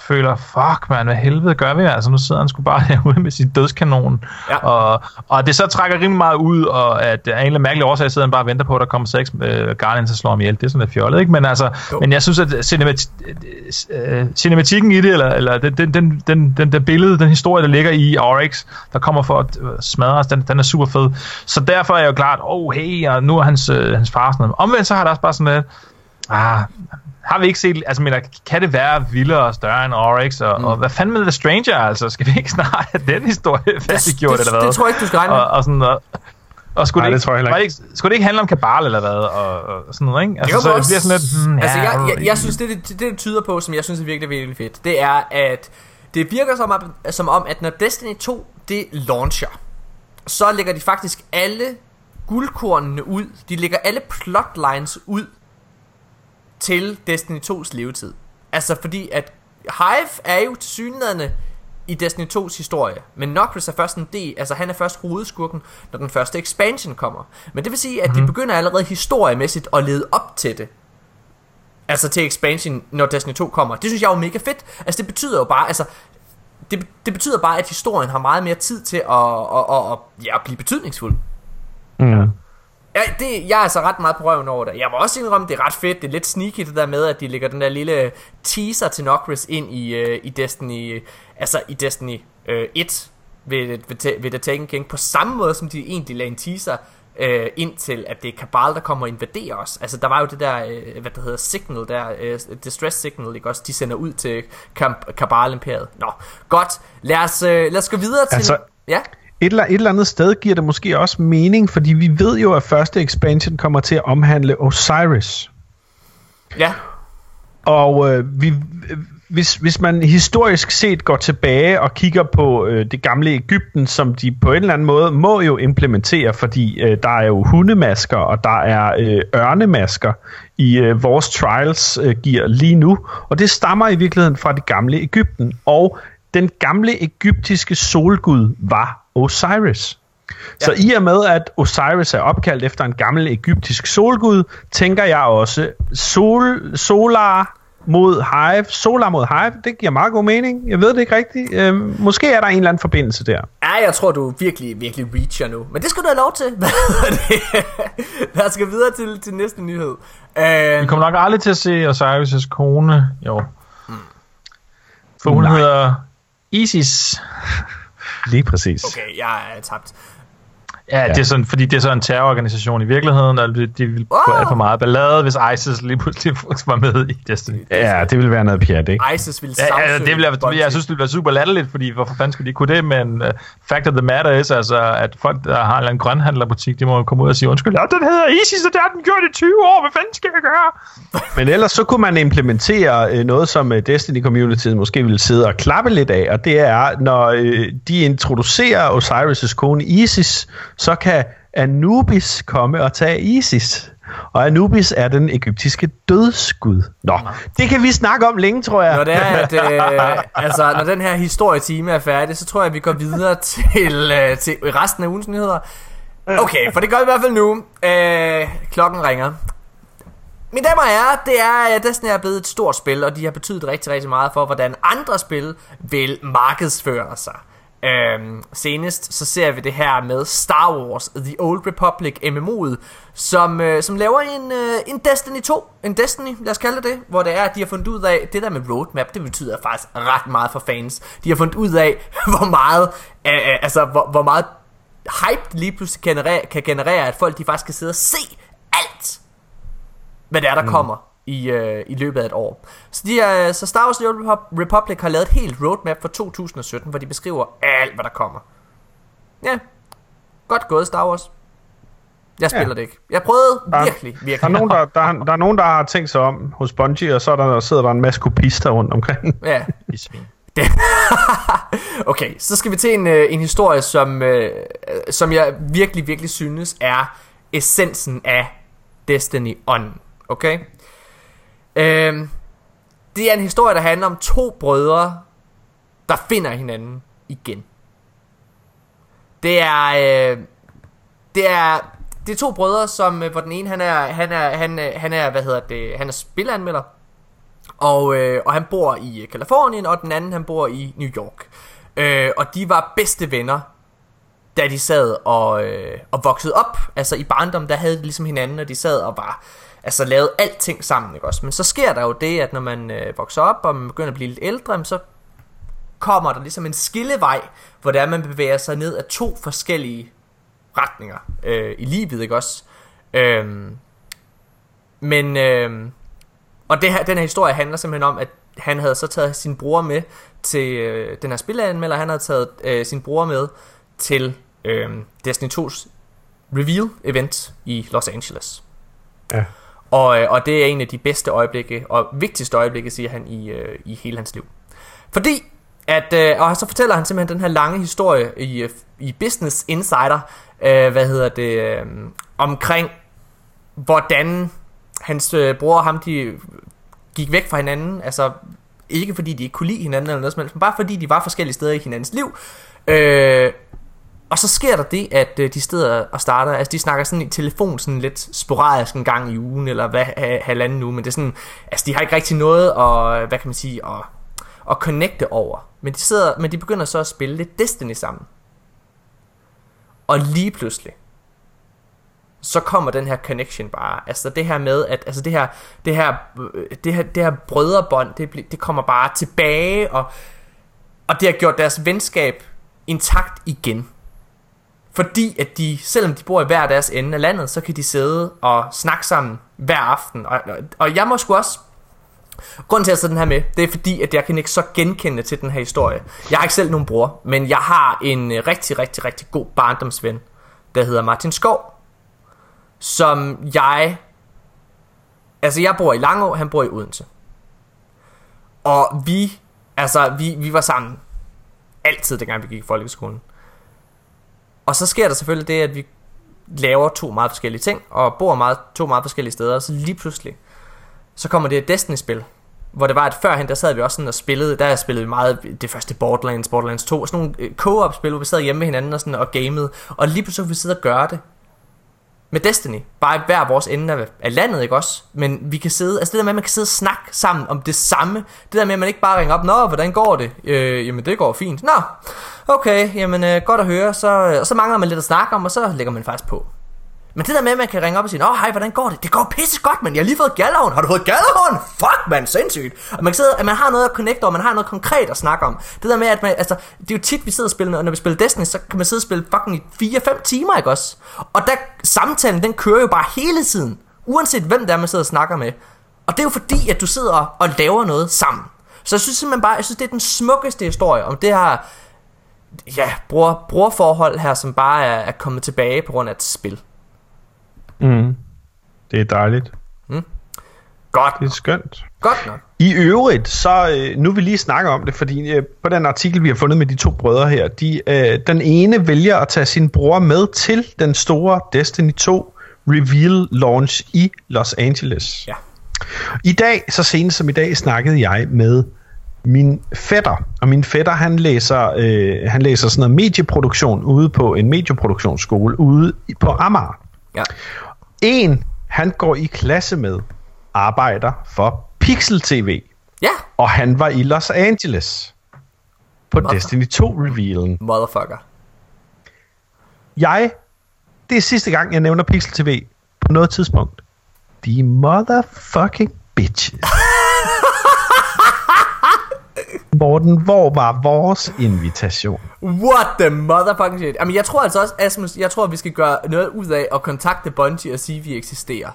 føler, fuck man, hvad helvede gør vi? Altså nu sidder han sgu bare herude med sin dødskanon. Ja. Og, og det så trækker rimelig meget ud, og at af en eller anden mærkelig årsag sidder han bare og venter på, at der kommer seks øh, Guardians og slår ham ihjel. Det er sådan lidt fjollet, ikke? Men altså, jo. men jeg synes, at cinemat, øh, cinematikken i det, eller, eller den, den, den, den, den, den billede, den historie, der ligger i Oryx, der kommer for at øh, smadre os, den, den er super fed. Så derfor er jeg jo klart, oh hey, og nu er hans, øh, hans far sådan noget. Omvendt så har der også bare sådan lidt, ah, har vi ikke set, altså mener, kan det være vildere og større end Oryx, og, mm. og hvad fanden med The Stranger, altså, skal vi ikke snart have den historie færdiggjort, eller hvad? Det tror jeg ikke, du skal regne. Og, og sådan, og, og skulle, Nej, det, ikke, det, tror jeg ikke. skulle det ikke handle om kabal eller hvad? Og, og sådan noget, ikke? Altså, så også, det bliver sådan lidt... Hmm, altså, ja, jeg, jeg, jeg, synes, det, det, det, det tyder på, som jeg synes er virkelig, virkelig fedt, det er, at det virker som om, som om, at når Destiny 2, det launcher, så lægger de faktisk alle guldkornene ud. De lægger alle plotlines ud til Destiny 2's levetid. Altså fordi at Hive er jo til synligheden i Destiny 2's historie, men Nokris er først en del, altså han er først hovedskurken, når den første expansion kommer. Men det vil sige, at mm-hmm. de mhm. begynder allerede historiemæssigt at lede op til det. Altså til expansion, når Destiny 2 kommer. Det synes jeg er jo mega fedt. Altså det betyder jo bare, altså det, det betyder bare, at historien har meget mere tid til at, at, at, at, ja, at blive betydningsfuld. Mm. Ja, det, jeg er altså ret meget på røven over det. Jeg må også indrømme, det er ret fedt. Det er lidt sneaky det der med, at de lægger den der lille teaser til Nocris ind i, uh, i Destiny, altså i Destiny uh, 1 ved, ved, ved The Taken King, på samme måde som de egentlig lagde en teaser uh, ind til, at det er Kabal, der kommer og invaderer os. Altså, der var jo det der, uh, hvad der hedder, signal der, uh, distress signal, ikke også? De sender ud til Kabal-imperiet. Nå, godt. Lad os, uh, lad os gå videre til... Altså, ja? Et eller, et eller andet sted giver det måske også mening, fordi vi ved jo, at første expansion kommer til at omhandle Osiris. Ja. Og øh, vi, hvis, hvis man historisk set går tilbage og kigger på øh, det gamle Ægypten, som de på en eller anden måde må jo implementere, fordi øh, der er jo hundemasker, og der er øh, ørnemasker i øh, vores trials øh, giver lige nu, og det stammer i virkeligheden fra det gamle Ægypten, og den gamle egyptiske solgud var Osiris. Så i og med, at Osiris er opkaldt efter en gammel egyptisk solgud, tænker jeg også sol, Solar mod Hive. Solar mod Hive, det giver meget god mening. Jeg ved det ikke rigtigt. Øh, måske er der en eller anden forbindelse der. Ja, jeg tror, du virkelig, virkelig reacher nu. Men det skal du have lov til. Lad os gå videre til, til næste nyhed. Uh, Vi kommer nok aldrig til at se Osiris' kone, jo. Mm. For hun Nej. hedder Isis. Lige præcis. Okay, jeg er tabt. Ja, ja, det er sådan, fordi det er sådan en terrororganisation i virkeligheden, og de, ville få alt for meget ballade, hvis ISIS lige pludselig var med i Destiny. Ja, det ville være noget pjat, ikke? ISIS ville ja, ja, det ville jeg, jeg synes, det ville være super latterligt, fordi hvorfor fanden skulle de kunne det, men uh, fact of the matter is, altså, at folk, der har en eller anden grønhandlerbutik, de må komme ud og sige, undskyld, ja, den hedder ISIS, og det har den gjort i 20 år, hvad fanden skal jeg gøre? men ellers så kunne man implementere uh, noget, som uh, Destiny Community måske ville sidde og klappe lidt af, og det er, når de introducerer Osiris' kone Isis, så kan Anubis komme og tage Isis. Og Anubis er den egyptiske dødsgud. Nå, det kan vi snakke om længe, tror jeg. Når, det er, at, øh, altså, når den her historietime er færdig, så tror jeg, at vi går videre til, øh, til resten af ugens nyheder. Okay, for det gør vi i hvert fald nu. Øh, klokken ringer. Mine damer og herrer, det er, at Destiny er blevet et stort spil, og de har betydet rigtig, rigtig meget for, hvordan andre spil vil markedsføre sig. Øhm, senest så ser vi det her med Star Wars The Old Republic MMO'et som, øh, som laver en, øh, en Destiny 2 En Destiny, lad os kalde det det Hvor det er, at de har fundet ud af Det der med roadmap, det betyder faktisk ret meget for fans. De har fundet ud af, hvor meget øh, øh, Altså, hvor, hvor meget hype lige pludselig generere, kan generere At folk de faktisk kan sidde og se alt Hvad det er, der mm. kommer i, øh, i løbet af et år. Så, de er, så Star Wars The Republic har lavet et helt roadmap for 2017, hvor de beskriver alt, hvad der kommer. Ja, godt gået Star Wars. Jeg spiller ja. det ikke. Jeg prøvede der, virkelig, virkelig. Der er, nogen, der, der, der er nogen, der har tænkt sig om hos Bungie, og så der, der sidder der en masse kopister rundt omkring. Ja, okay, så skal vi til en, øh, en historie, som, øh, som jeg virkelig, virkelig synes er essensen af Destiny On. Okay? Øhm, det er en historie, der handler om to brødre, der finder hinanden igen. Det er, øh, det er, det er to brødre, som, øh, hvor den ene, han er, han er, han, øh, han er, hvad hedder det, han er spilanmelder, og, øh, og han bor i øh, Kalifornien, og den anden, han bor i New York. Øh, og de var bedste venner, da de sad og, øh, og voksede op. Altså i barndom, der havde de ligesom hinanden, og de sad og var altså lavet alting sammen, ikke også? Men så sker der jo det, at når man øh, vokser op, og man begynder at blive lidt ældre, så kommer der ligesom en skillevej, hvor der man bevæger sig ned af to forskellige retninger øh, i livet, ikke også? Øhm, men, øh, og det her, den her historie handler simpelthen om, at han havde så taget sin bror med til øh, den her spilanmelder, han havde taget øh, sin bror med til øh, Destiny 2's reveal event i Los Angeles. Ja. Og, øh, og det er en af de bedste øjeblikke, og vigtigste øjeblikke, siger han, i, øh, i hele hans liv. Fordi, at, øh, og så fortæller han simpelthen den her lange historie i, øh, i Business Insider, øh, hvad hedder det, øh, omkring, hvordan hans øh, bror og ham, de gik væk fra hinanden, altså ikke fordi de ikke kunne lide hinanden eller noget som helst, men bare fordi de var forskellige steder i hinandens liv. Øh, og så sker der det, at øh, de steder og starter, altså de snakker sådan i telefon sådan lidt sporadisk en gang i ugen, eller hvad, halvanden nu, men det er sådan, altså de har ikke rigtig noget at, øh, hvad kan man sige, at, at connecte over. Men de, sidder, men de begynder så at spille lidt Destiny sammen. Og lige pludselig, så kommer den her connection bare. Altså det her med, at altså det her, det her, øh, det her, det her brødrebånd, det, det kommer bare tilbage, og, og det har gjort deres venskab intakt igen. Fordi at de, selvom de bor i hver deres ende af landet, så kan de sidde og snakke sammen hver aften. Og, og, jeg må sgu også Grunden til at jeg den her med, det er fordi, at jeg kan ikke så genkende til den her historie. Jeg har ikke selv nogen bror, men jeg har en øh, rigtig, rigtig, rigtig god barndomsven, der hedder Martin Skov, som jeg... Altså, jeg bor i Langå, han bor i Odense. Og vi, altså, vi, vi var sammen altid, dengang vi gik i folkeskolen. Og så sker der selvfølgelig det, at vi laver to meget forskellige ting, og bor meget, to meget forskellige steder, og så lige pludselig, så kommer det et Destiny-spil, hvor det var, at førhen, der sad vi også sådan og spillede, der spillede vi meget det første Borderlands, Borderlands 2, sådan nogle øh, co-op-spil, hvor vi sad hjemme med hinanden og, sådan, og gamede, og lige pludselig kunne vi sidde og gøre det med Destiny, bare i hver vores ende af, af landet, ikke også? Men vi kan sidde, altså det der med, at man kan sidde og snakke sammen om det samme, det der med, at man ikke bare ringer op, nå, hvordan går det? Øh, jamen, det går fint. Nå, okay, jamen, øh, godt at høre, så, øh, og så mangler man lidt at snakke om, og så lægger man faktisk på. Men det der med, at man kan ringe op og sige, Åh, hej, hvordan går det? Det går pisse godt, men jeg har lige fået gallerhånd. Har du fået gallerhånd? Fuck, man, sindssygt. Og man kan sidde, at man har noget at connecte over, man har noget konkret at snakke om. Det der med, at man, altså, det er jo tit, vi sidder og spiller, når vi spiller Destiny, så kan man sidde og spille fucking i 4-5 timer, ikke også? Og der, samtalen, den kører jo bare hele tiden. Uanset hvem der er, man sidder og snakker med. Og det er jo fordi, at du sidder og laver noget sammen. Så jeg synes simpelthen bare, jeg synes, det er den smukkeste historie om det her, ja, bror, brorforhold her, som bare er, er kommet tilbage på grund af et spil. Mm. Det er dejligt. Godt Det er skønt. Godt nok. I øvrigt, så øh, nu vil lige snakke om det, fordi øh, på den artikel, vi har fundet med de to brødre her, de, øh, den ene vælger at tage sin bror med til den store Destiny 2 reveal launch i Los Angeles. Ja. I dag, så senest som i dag, snakkede jeg med min fætter, og min fætter, han læser, øh, han læser sådan noget medieproduktion ude på en medieproduktionsskole ude på Amager. Ja. En, han går i klasse med, arbejder for Pixel TV, Ja, og han var i Los Angeles på Destiny 2-revealen. motherfucker. Jeg, det er sidste gang, jeg nævner Pixel TV på noget tidspunkt. De motherfucking bitches. Morten, hvor var vores invitation? What the motherfucking shit. Jamen, jeg tror altså også, Asmus, jeg tror, vi skal gøre noget ud af at kontakte Bungie og sige, at vi eksisterer.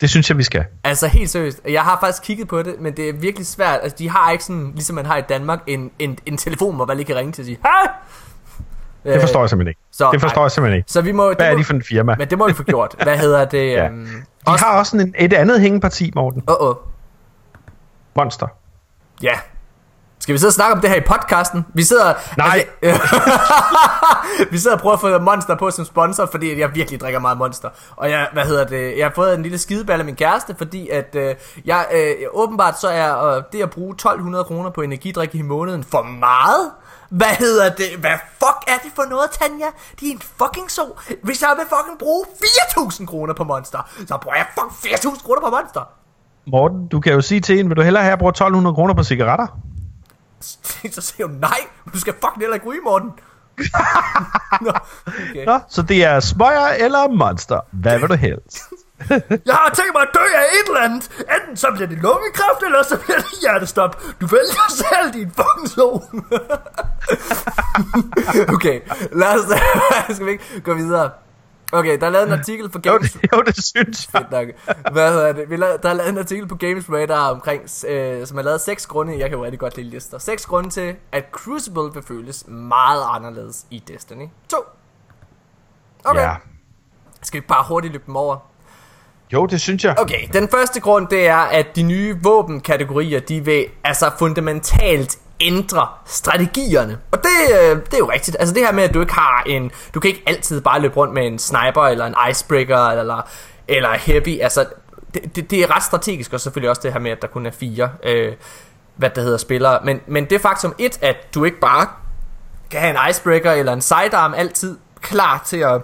Det synes jeg, vi skal. Altså helt seriøst, jeg har faktisk kigget på det, men det er virkelig svært. Altså de har ikke sådan, ligesom man har i Danmark, en, en, en telefon, hvor man lige kan ringe til og sige, hej! Det forstår jeg simpelthen ikke. så- det forstår nej. jeg simpelthen ikke. Så vi må... Hvad det er må, de for en firma? Men det må vi få gjort. Hvad hedder det? Ja. øhm, De også- har også en, et andet hængeparti, Morten. Åh, åh. Monster. Ja. Skal vi sidde og snakke om det her i podcasten? Vi sidder... Nej. Altså, vi sidder og prøver at få Monster på som sponsor, fordi jeg virkelig drikker meget Monster. Og jeg, hvad hedder det, jeg har fået en lille skideballe af min kæreste, fordi at øh, jeg øh, åbenbart så er øh, det at bruge 1200 kroner på energidrik i måneden for meget. Hvad hedder det? Hvad fuck er det for noget, Tanja? Det er en fucking så. Hvis jeg vil fucking bruge 4000 kroner på Monster, så bruger jeg fucking 4000 kroner på Monster. Morten, du kan jo sige til en, vil du hellere have, at jeg bruger 1200 kroner på cigaretter? så siger hun, nej, du skal fucking heller ikke ryge, Morten. Nå, okay. Nå, så det er smøger eller monster. Hvad vil du helst? Jeg har tænkt mig at dø af et eller andet. Enten så bliver det lungekræft, eller så bliver det hjertestop. Du vælger selv din fucking so. okay, lad os skal vi ikke gå videre. Okay, der er lavet en artikel på Jo, Games... det, jo, det synes jeg. Fedt nok. Hvad hedder det? Vi lavede, der er lavet en artikel på Games Radar omkring, øh, som har lavet seks grunde, jeg kan jo rigtig godt lide lister, seks grunde til, at Crucible vil føles meget anderledes i Destiny 2. Okay, Ja. skal vi bare hurtigt løbe dem over? Jo, det synes jeg. Okay, den første grund, det er, at de nye våbenkategorier, de vil altså fundamentalt ændre strategierne. Og det, øh, det er jo rigtigt. Altså det her med, at du ikke har en... Du kan ikke altid bare løbe rundt med en sniper, eller en icebreaker, eller, eller heavy. Altså, det, det, det er ret strategisk, og selvfølgelig også det her med, at der kun er fire, øh, hvad det hedder, spillere. Men, men det faktum et, at du ikke bare kan have en icebreaker eller en sidearm altid, klar til at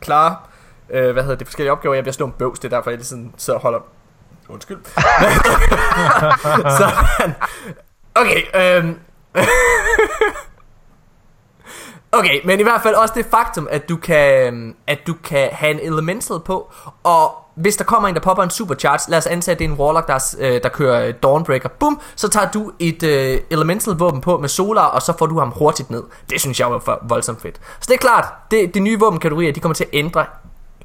klare, øh, hvad hedder det, forskellige opgaver. Jeg bliver slået en bøvs, det er derfor, jeg lige sådan sidder og holder... Undskyld. Sådan. Okay, øhm... Okay, men i hvert fald også det faktum, at du kan, øhm, at du kan have en elemental på, og hvis der kommer en, der popper en supercharge, lad os antage, at det er en warlock, der, øh, der kører øh, Dawnbreaker, bum, så tager du et øh, elemental våben på med solar, og så får du ham hurtigt ned. Det synes jeg var voldsomt fedt. Så det er klart, det, de nye våbenkategorier, de kommer til at ændre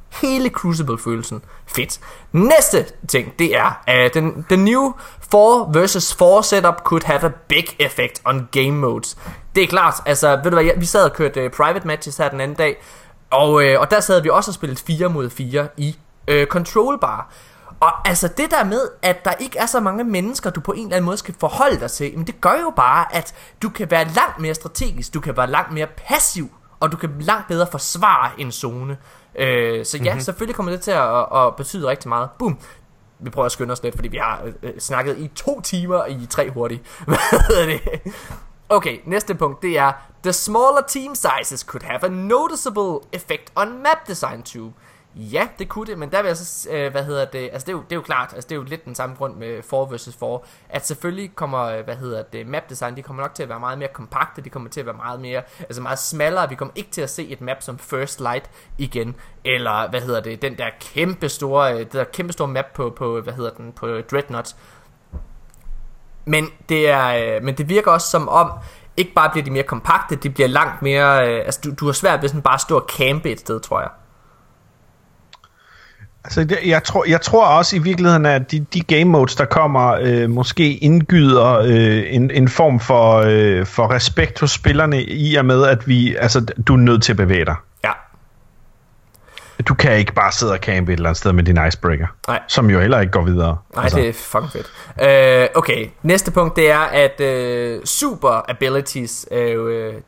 hele Crucible-følelsen. Fedt. Næste ting, det er, at uh, den, the new 4 versus 4 setup could have a big effect on game modes. Det er klart, altså, ved du hvad, vi sad og kørte uh, private matches her den anden dag, og, uh, og der sad vi også og spillede 4 mod 4 i uh, control bar. Og altså det der med, at der ikke er så mange mennesker, du på en eller anden måde skal forholde dig til, men det gør jo bare, at du kan være langt mere strategisk, du kan være langt mere passiv, og du kan langt bedre forsvare en zone. Øh, så ja, mm-hmm. selvfølgelig kommer det til at, at betyde rigtig meget. Boom. Vi prøver at skynde os lidt, fordi vi har øh, snakket i to timer i tre hurtigt. Hvad hedder det? Okay, næste punkt, det er The smaller team sizes could have a noticeable effect on map design too. Ja, det kunne det, men der vil jeg så, øh, hvad hedder det, altså det er, jo, det er jo klart, altså det er jo lidt den samme grund med 4 vs 4, at selvfølgelig kommer, øh, hvad hedder det, map design, de kommer nok til at være meget mere kompakte, de kommer til at være meget mere, altså meget smallere, vi kommer ikke til at se et map som First Light igen, eller hvad hedder det, den der kæmpe store, øh, det der kæmpe store map på, på, hvad hedder den, på Dreadnought. Men det er, øh, men det virker også som om, ikke bare bliver de mere kompakte, de bliver langt mere, altså du, du har svært ved sådan bare at stå og campe et sted, tror jeg. Altså, jeg, tror, jeg tror også i virkeligheden, at de, de game modes, der kommer, øh, måske indgyder øh, en, en form for, øh, for respekt hos spillerne i og med, at vi, altså, du er nødt til at bevæge dig. Ja. Du kan ikke bare sidde og campe et eller andet sted med din icebreaker. Nej. Som jo heller ikke går videre. Nej, altså. det er fucking fedt. Uh, okay, næste punkt det er, at uh, super abilities, uh,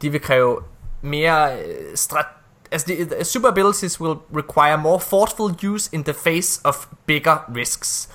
de vil kræve mere uh, strat as the, the super abilities will require more thoughtful use in the face of bigger risks.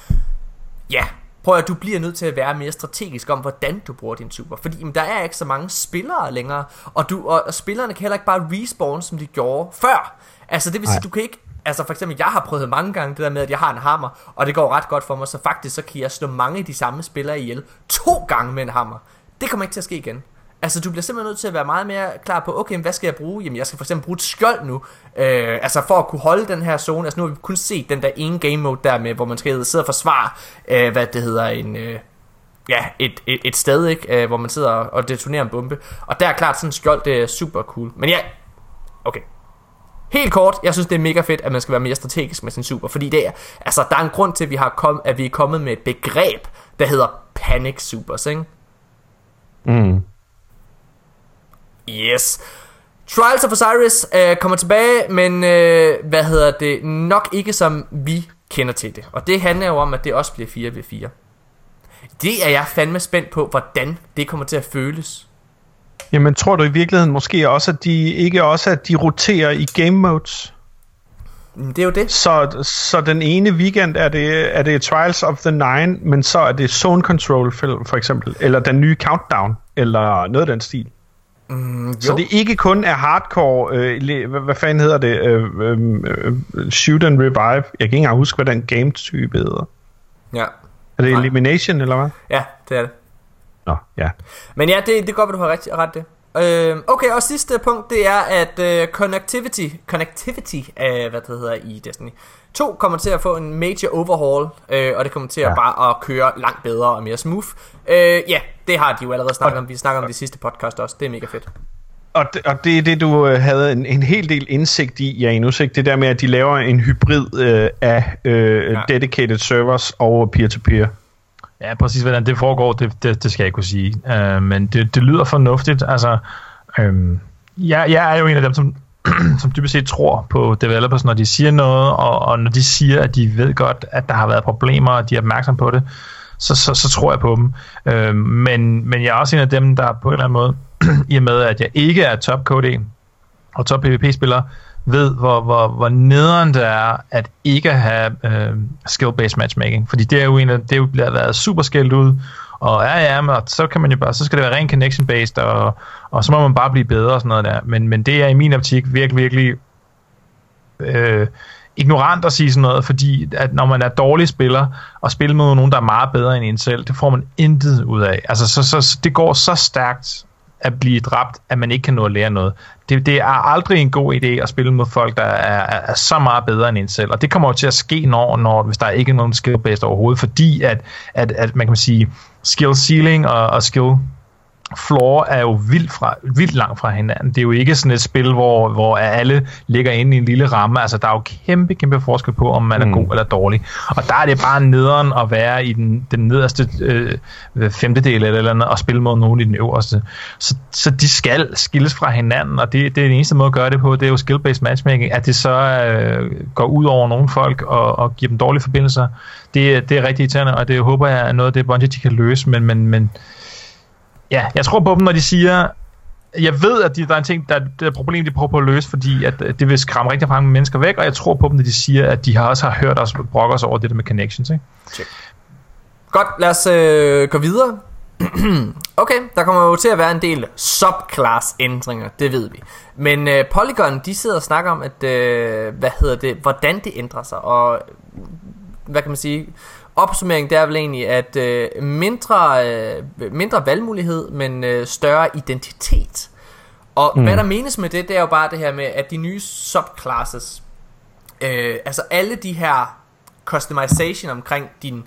Ja, yeah. prøv at du bliver nødt til at være mere strategisk om, hvordan du bruger din super. Fordi jamen, der er ikke så mange spillere længere, og, du, og, og spillerne kan heller ikke bare respawn, som de gjorde før. Altså det vil sige, du kan ikke Altså for eksempel, jeg har prøvet mange gange det der med, at jeg har en hammer, og det går ret godt for mig, så faktisk så kan jeg slå mange af de samme spillere ihjel to gange med en hammer. Det kommer ikke til at ske igen. Altså, du bliver simpelthen nødt til at være meget mere klar på, okay, hvad skal jeg bruge? Jamen, jeg skal for eksempel bruge et skjold nu, øh, altså for at kunne holde den her zone. Altså, nu har vi kun set den der ene game mode der med, hvor man skal sidde og forsvare, øh, hvad det hedder, en... Øh, ja, et, et, et sted, ikke? Øh, hvor man sidder og detonerer en bombe. Og der er klart sådan en skjold, det er super cool. Men ja, okay. Helt kort, jeg synes det er mega fedt, at man skal være mere strategisk med sin super, fordi det er, altså der er en grund til, at vi, har kom, at vi er kommet med et begreb, der hedder panic supers, ikke? Mm. Yes. Trials of Osiris øh, kommer tilbage, men øh, hvad hedder det, nok ikke som vi kender til det. Og det handler jo om, at det også bliver 4 ved 4. Det er jeg fandme spændt på, hvordan det kommer til at føles. Jamen, tror du i virkeligheden måske også, at de ikke også at de roterer i game modes? Det er jo det. Så, så den ene weekend er det, er det Trials of the Nine, men så er det Zone Control for eksempel, eller den nye Countdown, eller noget af den stil. Mm, så det ikke kun er hardcore, øh, hvad, hvad fanden hedder det, øh, øh, øh, shoot and revive. Jeg kan ikke engang huske, hvad den game-type hedder. Ja. Er det Nej. Elimination, eller hvad? Ja, det er det. Nå, ja. Men ja, det, det går, at du har ret, ret det. Øh, okay, og sidste punkt, det er, at øh, connectivity, connectivity af, hvad det hedder i Destiny 2, kommer til at få en major overhaul, øh, og det kommer til ja. at bare at køre langt bedre og mere smooth. Øh, ja, det har de jo allerede snakket om. Vi snakker om det sidste podcast også. Det er mega fedt. Og det, og det er det, du øh, havde en, en hel del indsigt i, Janus, ikke? Det der med, at de laver en hybrid øh, af øh, ja. dedicated servers og peer-to-peer. Ja, præcis hvordan det foregår, det, det, det skal jeg ikke kunne sige. Uh, men det, det lyder fornuftigt. Altså, øhm, jeg, jeg er jo en af dem, som, som dybest set tror på developers, når de siger noget, og, og når de siger, at de ved godt, at der har været problemer, og de er opmærksom på det, så, så, så tror jeg på dem. Øh, men, men jeg er også en af dem, der på en eller anden måde, i og med at jeg ikke er top KD og top PvP-spiller, ved, hvor, hvor, hvor nederen det er at ikke have øh, skill-based matchmaking. Fordi det er jo en af, det er jo blevet været super skældt ud, og ja, ja, men så kan man jo bare, så skal det være rent connection based, og, og så må man bare blive bedre og sådan noget der. Men, men det er i min optik virkelig, virkelig øh, ignorant at sige sådan noget, fordi at når man er dårlig spiller, og spiller med nogen, der er meget bedre end en selv, det får man intet ud af. Altså, så, så, det går så stærkt at blive dræbt, at man ikke kan nå at lære noget. Det, det er aldrig en god idé at spille mod folk, der er, er, er så meget bedre end en selv, og det kommer jo til at ske, når, når hvis der ikke er nogen skill-based overhovedet, fordi at, at, at man kan sige, skill ceiling og, og skill floor er jo vildt, fra, vildt langt fra hinanden. Det er jo ikke sådan et spil, hvor, hvor alle ligger inde i en lille ramme. Altså, der er jo kæmpe, kæmpe forskel på, om man er mm. god eller dårlig. Og der er det bare nederen at være i den, den nederste øh, femtedel eller, eller andet, og spille mod nogen i den øverste. Så, så de skal skilles fra hinanden, og det, det er den eneste måde at gøre det på, det er jo skill-based matchmaking, at det så øh, går ud over nogle folk og, og giver dem dårlige forbindelser. Det, det er rigtig irriterende, og det håber jeg er noget af det, Bungie de kan løse, men, men, men ja, jeg tror på dem, når de siger, jeg ved, at de, der er en ting, der, der er et problem, de prøver på at løse, fordi at øh, det vil skræmme rigtig mange mennesker væk, og jeg tror på dem, når de siger, at de har også har hørt os brokke os over det der med connections. Ikke? Check. Godt, lad os øh, gå videre. okay, der kommer jo til at være en del subclass ændringer, det ved vi. Men øh, Polygon, de sidder og snakker om, at, øh, hvad hedder det, hvordan det ændrer sig, og hvad kan man sige, opsummering det er vel egentlig, at øh, mindre, øh, mindre valgmulighed, men øh, større identitet. Og mm. hvad der menes med det, det er jo bare det her med, at de nye subclasses, øh, altså alle de her customization omkring din,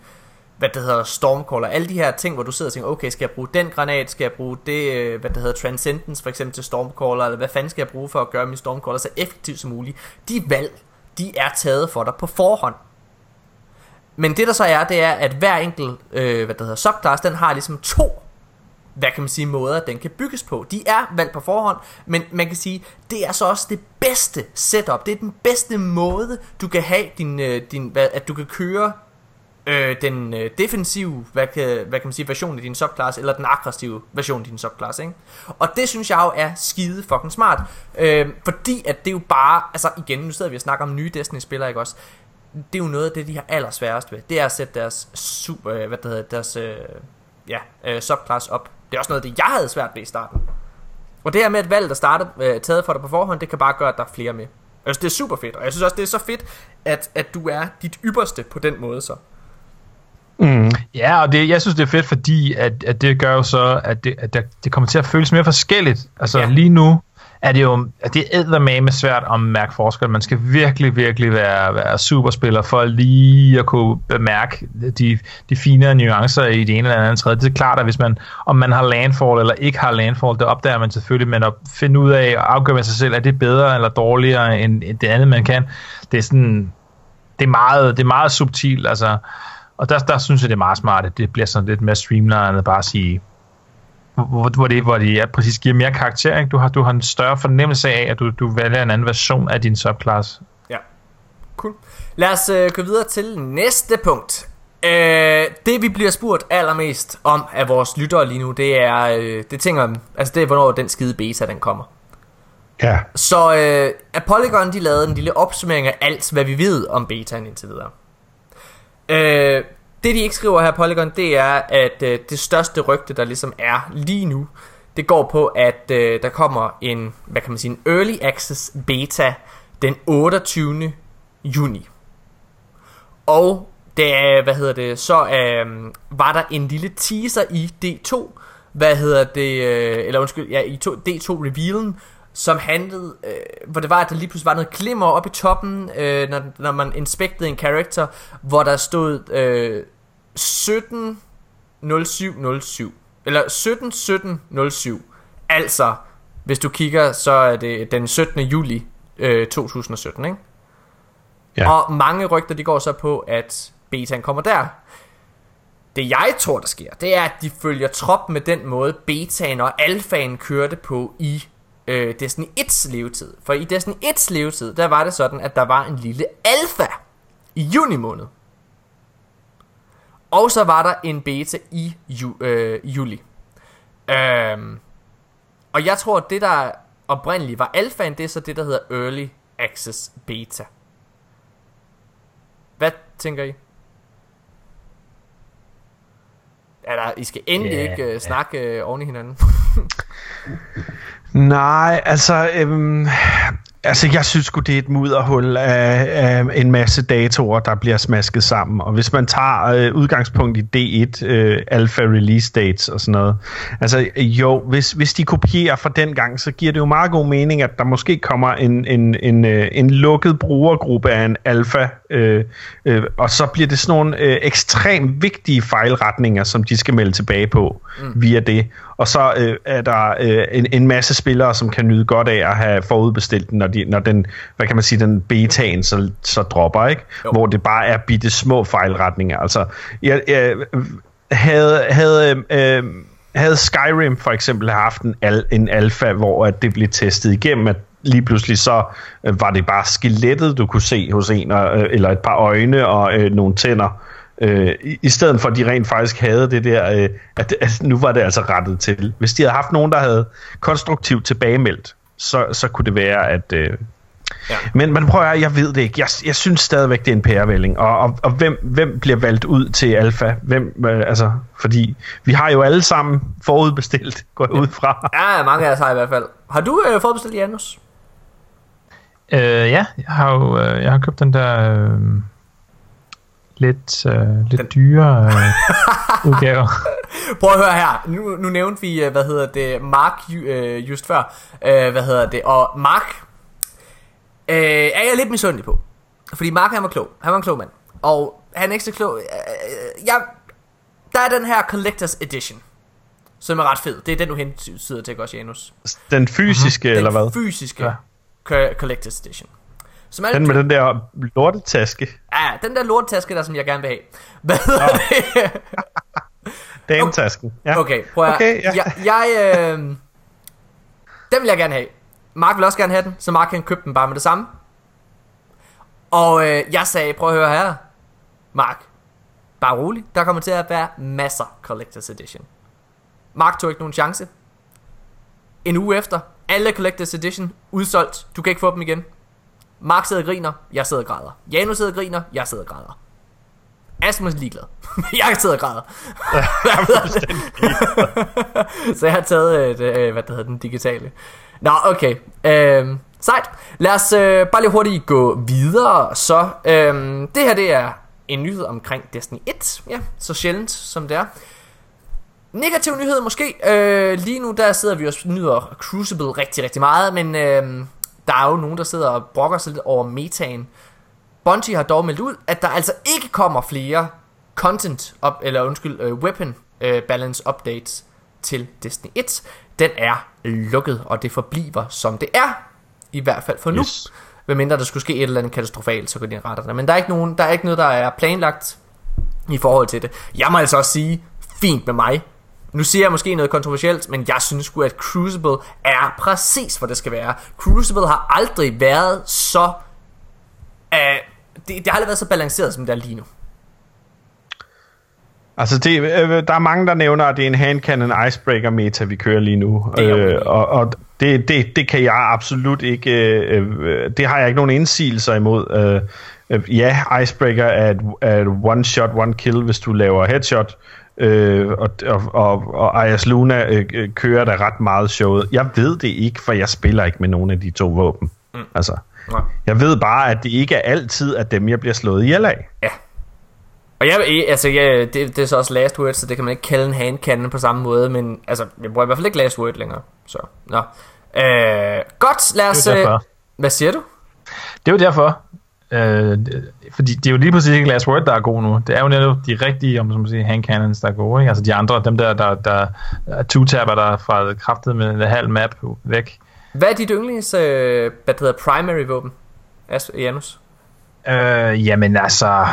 hvad det hedder, Stormcaller, alle de her ting, hvor du sidder og tænker, okay, skal jeg bruge den granat, skal jeg bruge det, øh, hvad det hedder, Transcendence for eksempel til Stormcaller, eller hvad fanden skal jeg bruge for at gøre min Stormcaller så effektivt som muligt. De valg, de er taget for dig på forhånd. Men det der så er, det er, at hver enkelt, øh, hvad der hedder, subclass, den har ligesom to hvad kan man sige, måder, den kan bygges på. De er valgt på forhånd, men man kan sige, det er så også det bedste setup. Det er den bedste måde, du kan have din, øh, din hvad, at du kan køre øh, den øh, defensive, hvad kan, hvad kan man sige, version af din subclass, eller den aggressive version af din subclass, ikke? Og det synes jeg jo er skide fucking smart, øh, fordi at det er jo bare, altså igen, nu sidder vi og snakker om nye Destiny-spillere, ikke også? Det er jo noget af det, de har allersværest ved. Det er at sætte deres super, øh, hvad det hedder, deres øh, ja, øh, subclass op. Det er også noget af det, jeg havde svært ved i starten. Og det her med, at valget er startet, øh, taget for dig på forhånd, det kan bare gøre, at der er flere med. Altså, det er super fedt. Og jeg synes også, det er så fedt, at, at du er dit ypperste på den måde så. Mm. Ja, og det, jeg synes, det er fedt, fordi at, at det gør jo så, at det, at det kommer til at føles mere forskelligt. Altså ja. lige nu, er det jo at det er med svært at mærke forskel. Man skal virkelig, virkelig være, være superspiller for lige at kunne bemærke de, de finere nuancer i det ene eller andet tredje. Det er klart, at hvis man, om man har landfall eller ikke har landfall, det opdager man selvfølgelig, men at finde ud af og afgøre med sig selv, er det bedre eller dårligere end, end det andet, man kan, det er sådan, det er meget, det er meget subtilt, altså, og der, der synes jeg, det er meget smart, at det bliver sådan lidt mere streamlined, bare at sige, hvor, hvor, det, hvor det ja, præcis giver mere karakter. Ikke? Du, har, du har en større fornemmelse af, at du, du vælger en anden version af din subclass. Ja, cool. Lad os øh, gå videre til næste punkt. Øh, det vi bliver spurgt allermest om af vores lyttere lige nu, det er, øh, det tænker, altså det er, hvornår den skide beta den kommer. Ja. Så øh, Polygon de lavede en lille opsummering af alt, hvad vi ved om betaen indtil videre. Øh, det de ikke skriver her Polygon, det er, at øh, det største rygte, der ligesom er lige nu, det går på, at øh, der kommer en, hvad kan man sige, en early access beta den 28. juni. Og det, hvad hedder det, så øh, var der en lille teaser i D2, hvad hedder det, øh, eller undskyld, ja, i to, D2 revealen, som handlede, øh, hvor det var, at der lige pludselig var noget glimmer oppe i toppen, øh, når, når man inspectede en character, hvor der stod øh, 17 07 07. Eller 17 17 07. Altså, hvis du kigger, så er det den 17. juli øh, 2017, ikke? Ja. Og mange rygter, de går så på, at betaen kommer der. Det jeg tror, der sker, det er, at de følger trop med den måde, betaen og alfaen kørte på i øh, Destiny 1's levetid. For i Destiny 1's levetid, der var det sådan, at der var en lille alfa i juni måned. Og så var der en beta i ju, øh, juli. Øhm, og jeg tror, at det der oprindeligt var alfaen, det er så det, der hedder Early Access Beta. Hvad tænker I? Der, I skal endelig yeah, ikke uh, snakke uh, oven i hinanden. Nej, altså, øhm, altså jeg synes sgu, det er et mudderhul af, af en masse datoer, der bliver smasket sammen. Og hvis man tager øh, udgangspunkt i D1, øh, alpha release dates og sådan noget, altså jo, hvis, hvis de kopierer fra den gang, så giver det jo meget god mening, at der måske kommer en, en, en, øh, en lukket brugergruppe af en alpha øh, øh, og så bliver det sådan nogle øh, ekstremt vigtige fejlretninger, som de skal melde tilbage på mm. via det. Og så øh, er der øh, en, en masse spillere, som kan nyde godt af at have forudbestilt den, når, de, når den, hvad kan man sige, den betaen så, så dropper, ikke? Jo. Hvor det bare er bitte små fejlretninger. Altså, jeg, jeg havde, havde, øh, havde Skyrim for eksempel haft en, al, en alfa, hvor at det blev testet igennem, at lige pludselig så øh, var det bare skelettet, du kunne se hos en, og, øh, eller et par øjne og øh, nogle tænder. Øh, i, I stedet for, at de rent faktisk havde det der, øh, at, at nu var det altså rettet til. Hvis de havde haft nogen, der havde konstruktivt tilbagemeldt, så, så kunne det være, at... Øh, Ja. men, men prøv at høre, jeg ved det ikke. Jeg, jeg synes stadigvæk, det er en pærevælling. Og, og, og hvem, hvem bliver valgt ud til alfa? Hvem, øh, altså, fordi vi har jo alle sammen forudbestilt, går jeg ud fra. ja, mange af os har i hvert fald. Har du uh, forudbestilt Janus? Øh, ja, jeg har jo øh, jeg har købt den der øh, lidt, øh, lidt dyre øh, udgave. Prøv at høre her. Nu, nu nævnte vi, øh, hvad hedder det, Mark øh, just før. Øh, hvad hedder det? Og Mark øh, er jeg lidt misundelig på. Fordi Mark han var klog. Han var en klog mand. Og han er ikke så klog. Øh, jeg, der er den her Collector's Edition. Som er ret fed. Det er den, du hensyder til, også, Janus. Den fysiske, Den eller hvad? fysiske Ja. Collector's Edition. Som er Den med den der lortetaske. Ja, den der lorttaske der, som jeg gerne vil have. Hvad hedder det? Dametasken. Ja. Okay, prøv at Okay, ja. jeg, jeg, øh, Den vil jeg gerne have. Mark vil også gerne have den, så Mark kan købe den bare med det samme. Og øh, jeg sagde, prøv at høre her. Mark, bare rolig. Der kommer til at være masser Collector's Edition. Mark tog ikke nogen chance. En uge efter, alle Collector's Edition udsolgt. Du kan ikke få dem igen. Mark sidder og griner, jeg sidder og græder. Janus sidder og griner, jeg sidder og græder. Asmus er ligeglad. jeg sidder og græder. så jeg har taget et, øh, hvad der hedder den digitale. Nå, okay. Øhm, sejt. Lad os øh, bare lige hurtigt gå videre. Så øhm, det her, det er en nyhed omkring Destiny 1. Ja, så sjældent som det er. Negativ nyhed måske. Øh, lige nu der sidder vi og nyder Crucible rigtig, rigtig meget, men øh, der er jo nogen, der sidder og brokker sig lidt over metaen. Bungie har dog meldt ud, at der altså ikke kommer flere content op, eller undskyld, uh, weapon uh, balance updates til Destiny 1. Den er lukket, og det forbliver som det er. I hvert fald for nu. Yes. Hvad mindre der skulle ske et eller andet katastrofalt, så går de retter det. Men der er ikke nogen, der er ikke noget, der er planlagt i forhold til det. Jeg må altså også sige, fint med mig. Nu siger jeg måske noget kontroversielt, men jeg synes sgu, at Crucible er præcis, hvor det skal være. Crucible har aldrig været så... Uh, det, det har aldrig været så balanceret, som det er lige nu. Altså, det, øh, der er mange, der nævner, at det er en handcannon icebreaker meta, vi kører lige nu. Øh, og og det, det, det kan jeg absolut ikke... Øh, øh, det har jeg ikke nogen indsigelser imod. Øh, øh, ja, icebreaker er et, er et one shot, one kill, hvis du laver headshot. Øh, og, og, og, og Ayas Luna øh, øh, kører da ret meget showet. Jeg ved det ikke, for jeg spiller ikke med nogen af de to våben. Mm. Altså, Nej. jeg ved bare, at det ikke er altid, at dem, jeg bliver slået ihjel af. Ja. Og jeg, altså, ja, det, det er så også last word, så det kan man ikke kalde en handcannon på samme måde, men altså, jeg bruger i hvert fald ikke last word længere. Så, nå. Øh, godt, lad os... Det er øh, derfor. Hvad siger du? Det er jo derfor. Øh, fordi det er jo lige præcis ikke Last Word, der er god nu. Det er jo netop de rigtige, om man siger, hand cannons, der er gode. Ikke? Altså de andre, dem der, der, der er two-tapper, der er fra kraftet med en halv map væk. Hvad er dit yndlings, øh, hvad hedder, primary våben? Janus? Øh, jamen altså...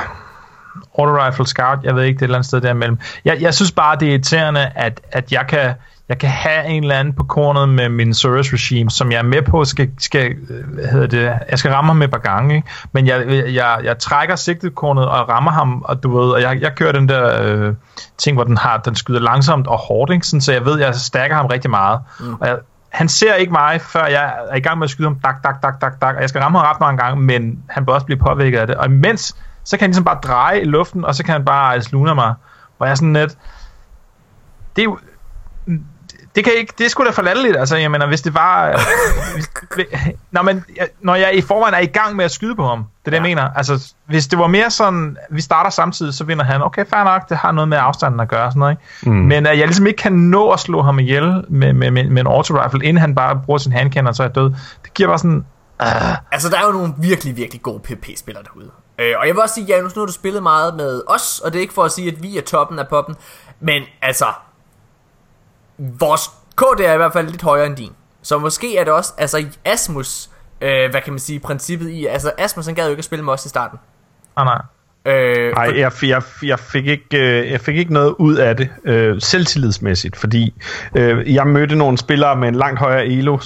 Auto Rifle Scout, jeg ved ikke, det er et eller andet sted derimellem. Jeg, jeg synes bare, det er irriterende, at, at jeg kan jeg kan have en eller anden på kornet med min service regime, som jeg er med på, skal, skal øh, hvad hedder det, jeg skal ramme ham et par gange, ikke? men jeg, jeg, jeg trækker sigtekornet og rammer ham, og du ved, og jeg, jeg kører den der øh, ting, hvor den har, den skyder langsomt og hårdt, ikke? Sådan, så jeg ved, jeg stakker ham rigtig meget. Mm. Og jeg, han ser ikke mig, før jeg er i gang med at skyde ham, dak, dak, dak, dak, dak, og jeg skal ramme ham ret mange gange, men han bør også blive påvirket af det. Og imens, så kan han ligesom bare dreje i luften, og så kan han bare sluge mig, hvor jeg er sådan lidt, det er jo, det kan ikke, det er sgu da for latterligt, altså, jeg mener, hvis det var, øh, hvis, når, man, når jeg i forvejen er i gang med at skyde på ham, det er det, ja. jeg mener, altså, hvis det var mere sådan, vi starter samtidig, så vinder han, okay, fair nok, det har noget med afstanden at gøre, sådan noget, ikke? Mm. men at jeg ligesom ikke kan nå at slå ham ihjel med, med, med, med en auto-rifle, inden han bare bruger sin handcannon, så er jeg død, det giver bare sådan, uh. Altså, der er jo nogle virkelig, virkelig gode PvP-spillere derude. Øh, og jeg vil også sige, Janus, nu har du spillet meget med os, og det er ikke for at sige, at vi er toppen af poppen, men altså, vores KD er i hvert fald lidt højere end din. Så måske er det også, altså Asmus, øh, hvad kan man sige, princippet i, altså Asmus han gad jo ikke at spille med os i starten. Ah, nej. Øh, Nej, jeg, jeg, jeg, fik ikke, øh, jeg fik ikke noget ud af det øh, selvtillidsmæssigt, fordi øh, jeg mødte nogle spillere med en langt højere elo,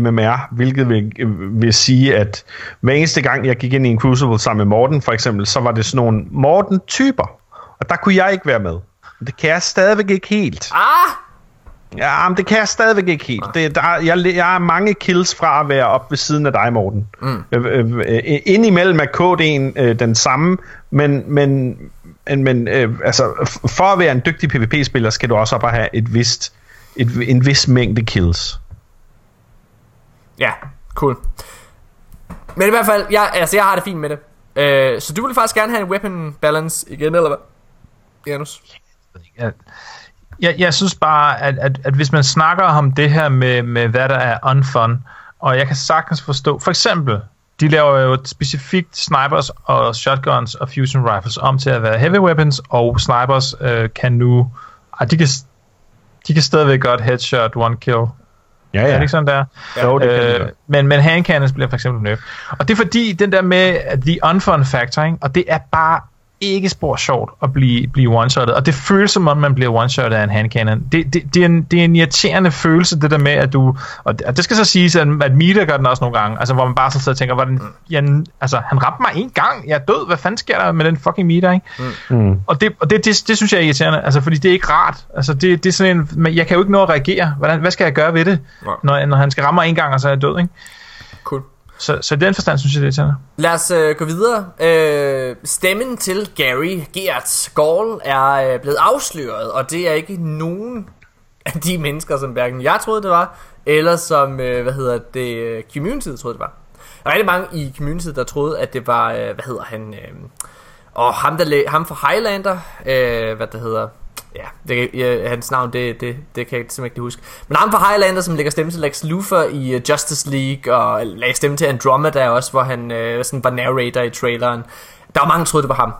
MMR, hvilket vil, øh, vil sige, at hver eneste gang jeg gik ind i en Crucible sammen med Morten for eksempel, så var det sådan nogle Morten-typer, og der kunne jeg ikke være med. Det kan jeg stadigvæk ikke helt. Ah! Ja, men det kan jeg stadigvæk ikke helt. Det, der, jeg, jeg er mange kills fra at være op ved siden af dig, Morten. Mm. Øh, øh, øh, indimellem er KD'en øh, den samme, men, men, men øh, altså, for at være en dygtig PvP-spiller, skal du også op og have et vist, et, en vis mængde kills. Ja, cool. Men i hvert fald, jeg, altså, jeg har det fint med det. Øh, så du vil faktisk gerne have en weapon balance igen, eller hvad? Janus? Ja, jeg, jeg synes bare, at, at, at hvis man snakker om det her med, med hvad der er unfun, og jeg kan sagtens forstå, for eksempel, de laver jo specifikt snipers og shotguns og fusion rifles om til at være heavy weapons, og snipers øh, kan nu, ah, de kan, de kan stadigvæk godt headshot one kill. Ja, ja. Er det ikke sådan der? Ja. Jo, det øh, kan men, men handcannons bliver for eksempel nerf. Og det er fordi, den der med the unfun factor, ikke? og det er bare ikke spor sjovt at blive, blive one-shottet, og det føles som om, man bliver one-shottet af en handcannon. Det, det, det, er en, det er en irriterende følelse, det der med, at du, og det, og det skal så siges, at, at Mita gør den også nogle gange, altså hvor man bare så sidder og tænker, hvordan, ja, altså han ramte mig en gang, jeg er død, hvad fanden sker der med den fucking Mita, ikke? Mm. Og, det, og det, det, det, synes jeg er irriterende, altså fordi det er ikke rart, altså det, det er sådan en, jeg kan jo ikke nå at reagere, hvordan, hvad skal jeg gøre ved det, når, når han skal ramme mig en gang, og så er jeg død, ikke? Cool. Så, så i den forstand synes jeg, det er irriterende. Lad os øh, gå videre. Øh, stemmen til Gary Gertz Gaul er øh, blevet afsløret, og det er ikke nogen af de mennesker, som hverken jeg troede, det var, eller som, øh, hvad hedder det, øh, community troede, det var. Der er rigtig mange i community, der troede, at det var, øh, hvad hedder han, øh, og ham, der, ham fra Highlander, øh, hvad det hedder, ja, det, ja, hans navn, det, det, det kan jeg simpelthen ikke huske. Men ham fra Highlander, som lægger stemme til Lex Luthor i uh, Justice League, og lægger stemme til Andromeda også, hvor han uh, sådan var narrator i traileren. Der var mange, der troede, det var ham.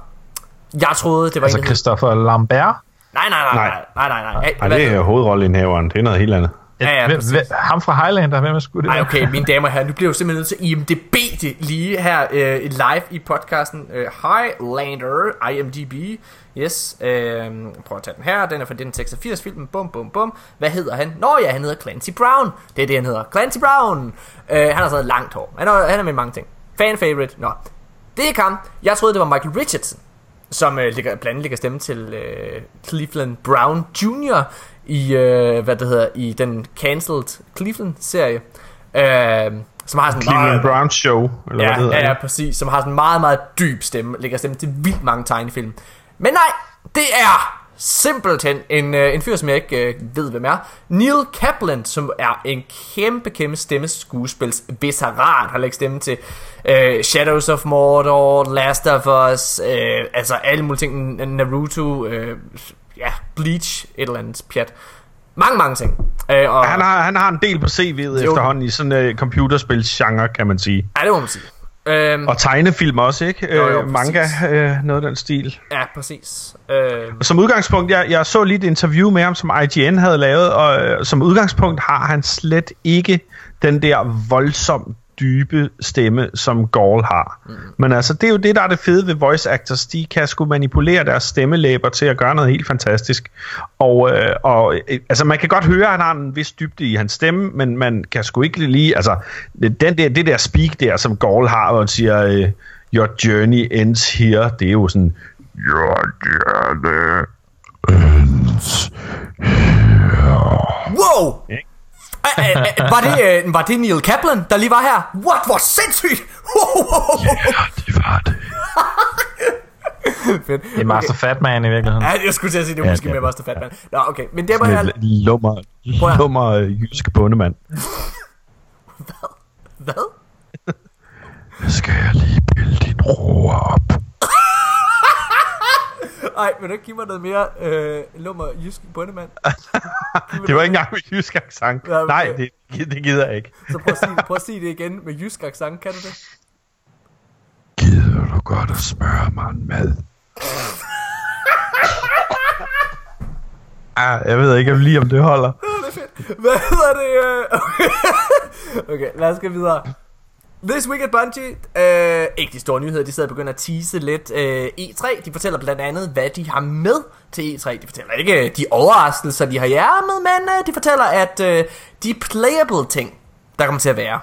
Jeg troede, det var altså en Christopher Lambert? Nej, nej, nej, nej, nej, nej, nej. nej. nej det er hovedrolleindhaveren, det er noget helt andet. Ja, ja, hvem, hvem, ham fra Highlander, hvem er sgu det? Nej, okay, mine damer og herrer, nu bliver jeg jo simpelthen nødt til IMDB det lige her øh, live i podcasten. Øh, Highlander, IMDb, yes. Øh, prøv at tage den her, den er fra den 86 filmen, bum, bum, bum. Hvad hedder han? Nå ja, han hedder Clancy Brown. Det er det, han hedder. Clancy Brown. Øh, han har sådan langt hår. Han er, han er med mange ting. Fan favorite. Nå, det er kam. Jeg troede, det var Michael Richardson som øh, ligger, blandt andet ligger stemme til øh, Cleveland Brown Jr. i øh, hvad det hedder i den cancelled Cleveland serie. Øh, som har sådan Cleveland meget, Brown Show eller ja, hvad det hedder. Ja, ja, præcis, som har sådan en meget meget dyb stemme, ligger stemme til vildt mange tegnefilm. Men nej, det er simpelthen en, øh, en fyr, som jeg ikke øh, ved, hvem er. Neil Kaplan, som er en kæmpe, kæmpe stemmeskuespils veteran, har lagt stemme til øh, Shadows of Mordor, Last of Us, øh, altså alle mulige ting, Naruto, øh, ja, Bleach, et eller andet pjat. Mange, mange ting. Øh, og han, har, han har en del på CV'et efterhånden i sådan en uh, computerspilsgenre, kan man sige. Ja, det må man sige. Øhm, og tegnefilm også, ikke? Jo, jo, øh, manga, øh, noget af den stil. Ja, præcis. Øhm. Som udgangspunkt, jeg, jeg så lige et interview med ham, som IGN havde lavet, og øh, som udgangspunkt har han slet ikke den der voldsomt dybe stemme, som Gaul har. Mm. Men altså, det er jo det, der er det fede ved voice actors. De kan sgu manipulere deres stemmelæber til at gøre noget helt fantastisk. Og, øh, og øh, altså, man kan godt høre, at han har en vis dybde i hans stemme, men man kan sgu ikke lige... Altså, den der, det der speak der, som Gaul har, hvor han siger, øh, your journey ends here, det er jo sådan, your journey ends here. Wow! Ikke? Var, det, uh, var det Neil Kaplan, der lige var her? What? Hvor sindssygt! ja, det var det. Fedt. Det er Master okay. Fatman i virkeligheden. Ja, jeg skulle til at sige, det er Ja, måske er mere Master Fatman. Nå, okay. Men det var her... lummer, lummer øh, jysk bondemand. Hvad? Skal jeg lige pille din roer op? Ej, vil du ikke give mig noget mere øh, lummer jysk bundemand? Det var ikke engang med jysk accent. Ja, okay. Nej, det, det gider jeg ikke. Så prøv at, sige, prøv at sige det igen med jysk accent, kan du det? Gider du godt at smøre mig en mad? ah, jeg ved ikke lige, om det holder. Hvad hedder det? øh? okay, lad os gå videre. This Week at Bungie, øh, ikke de store nyheder, de sidder og begynder at tease lidt øh, E3. De fortæller blandt andet, hvad de har med til E3. De fortæller ikke de overraskelser, de har hjermet, men øh, de fortæller, at øh, de playable ting, der kommer til at være,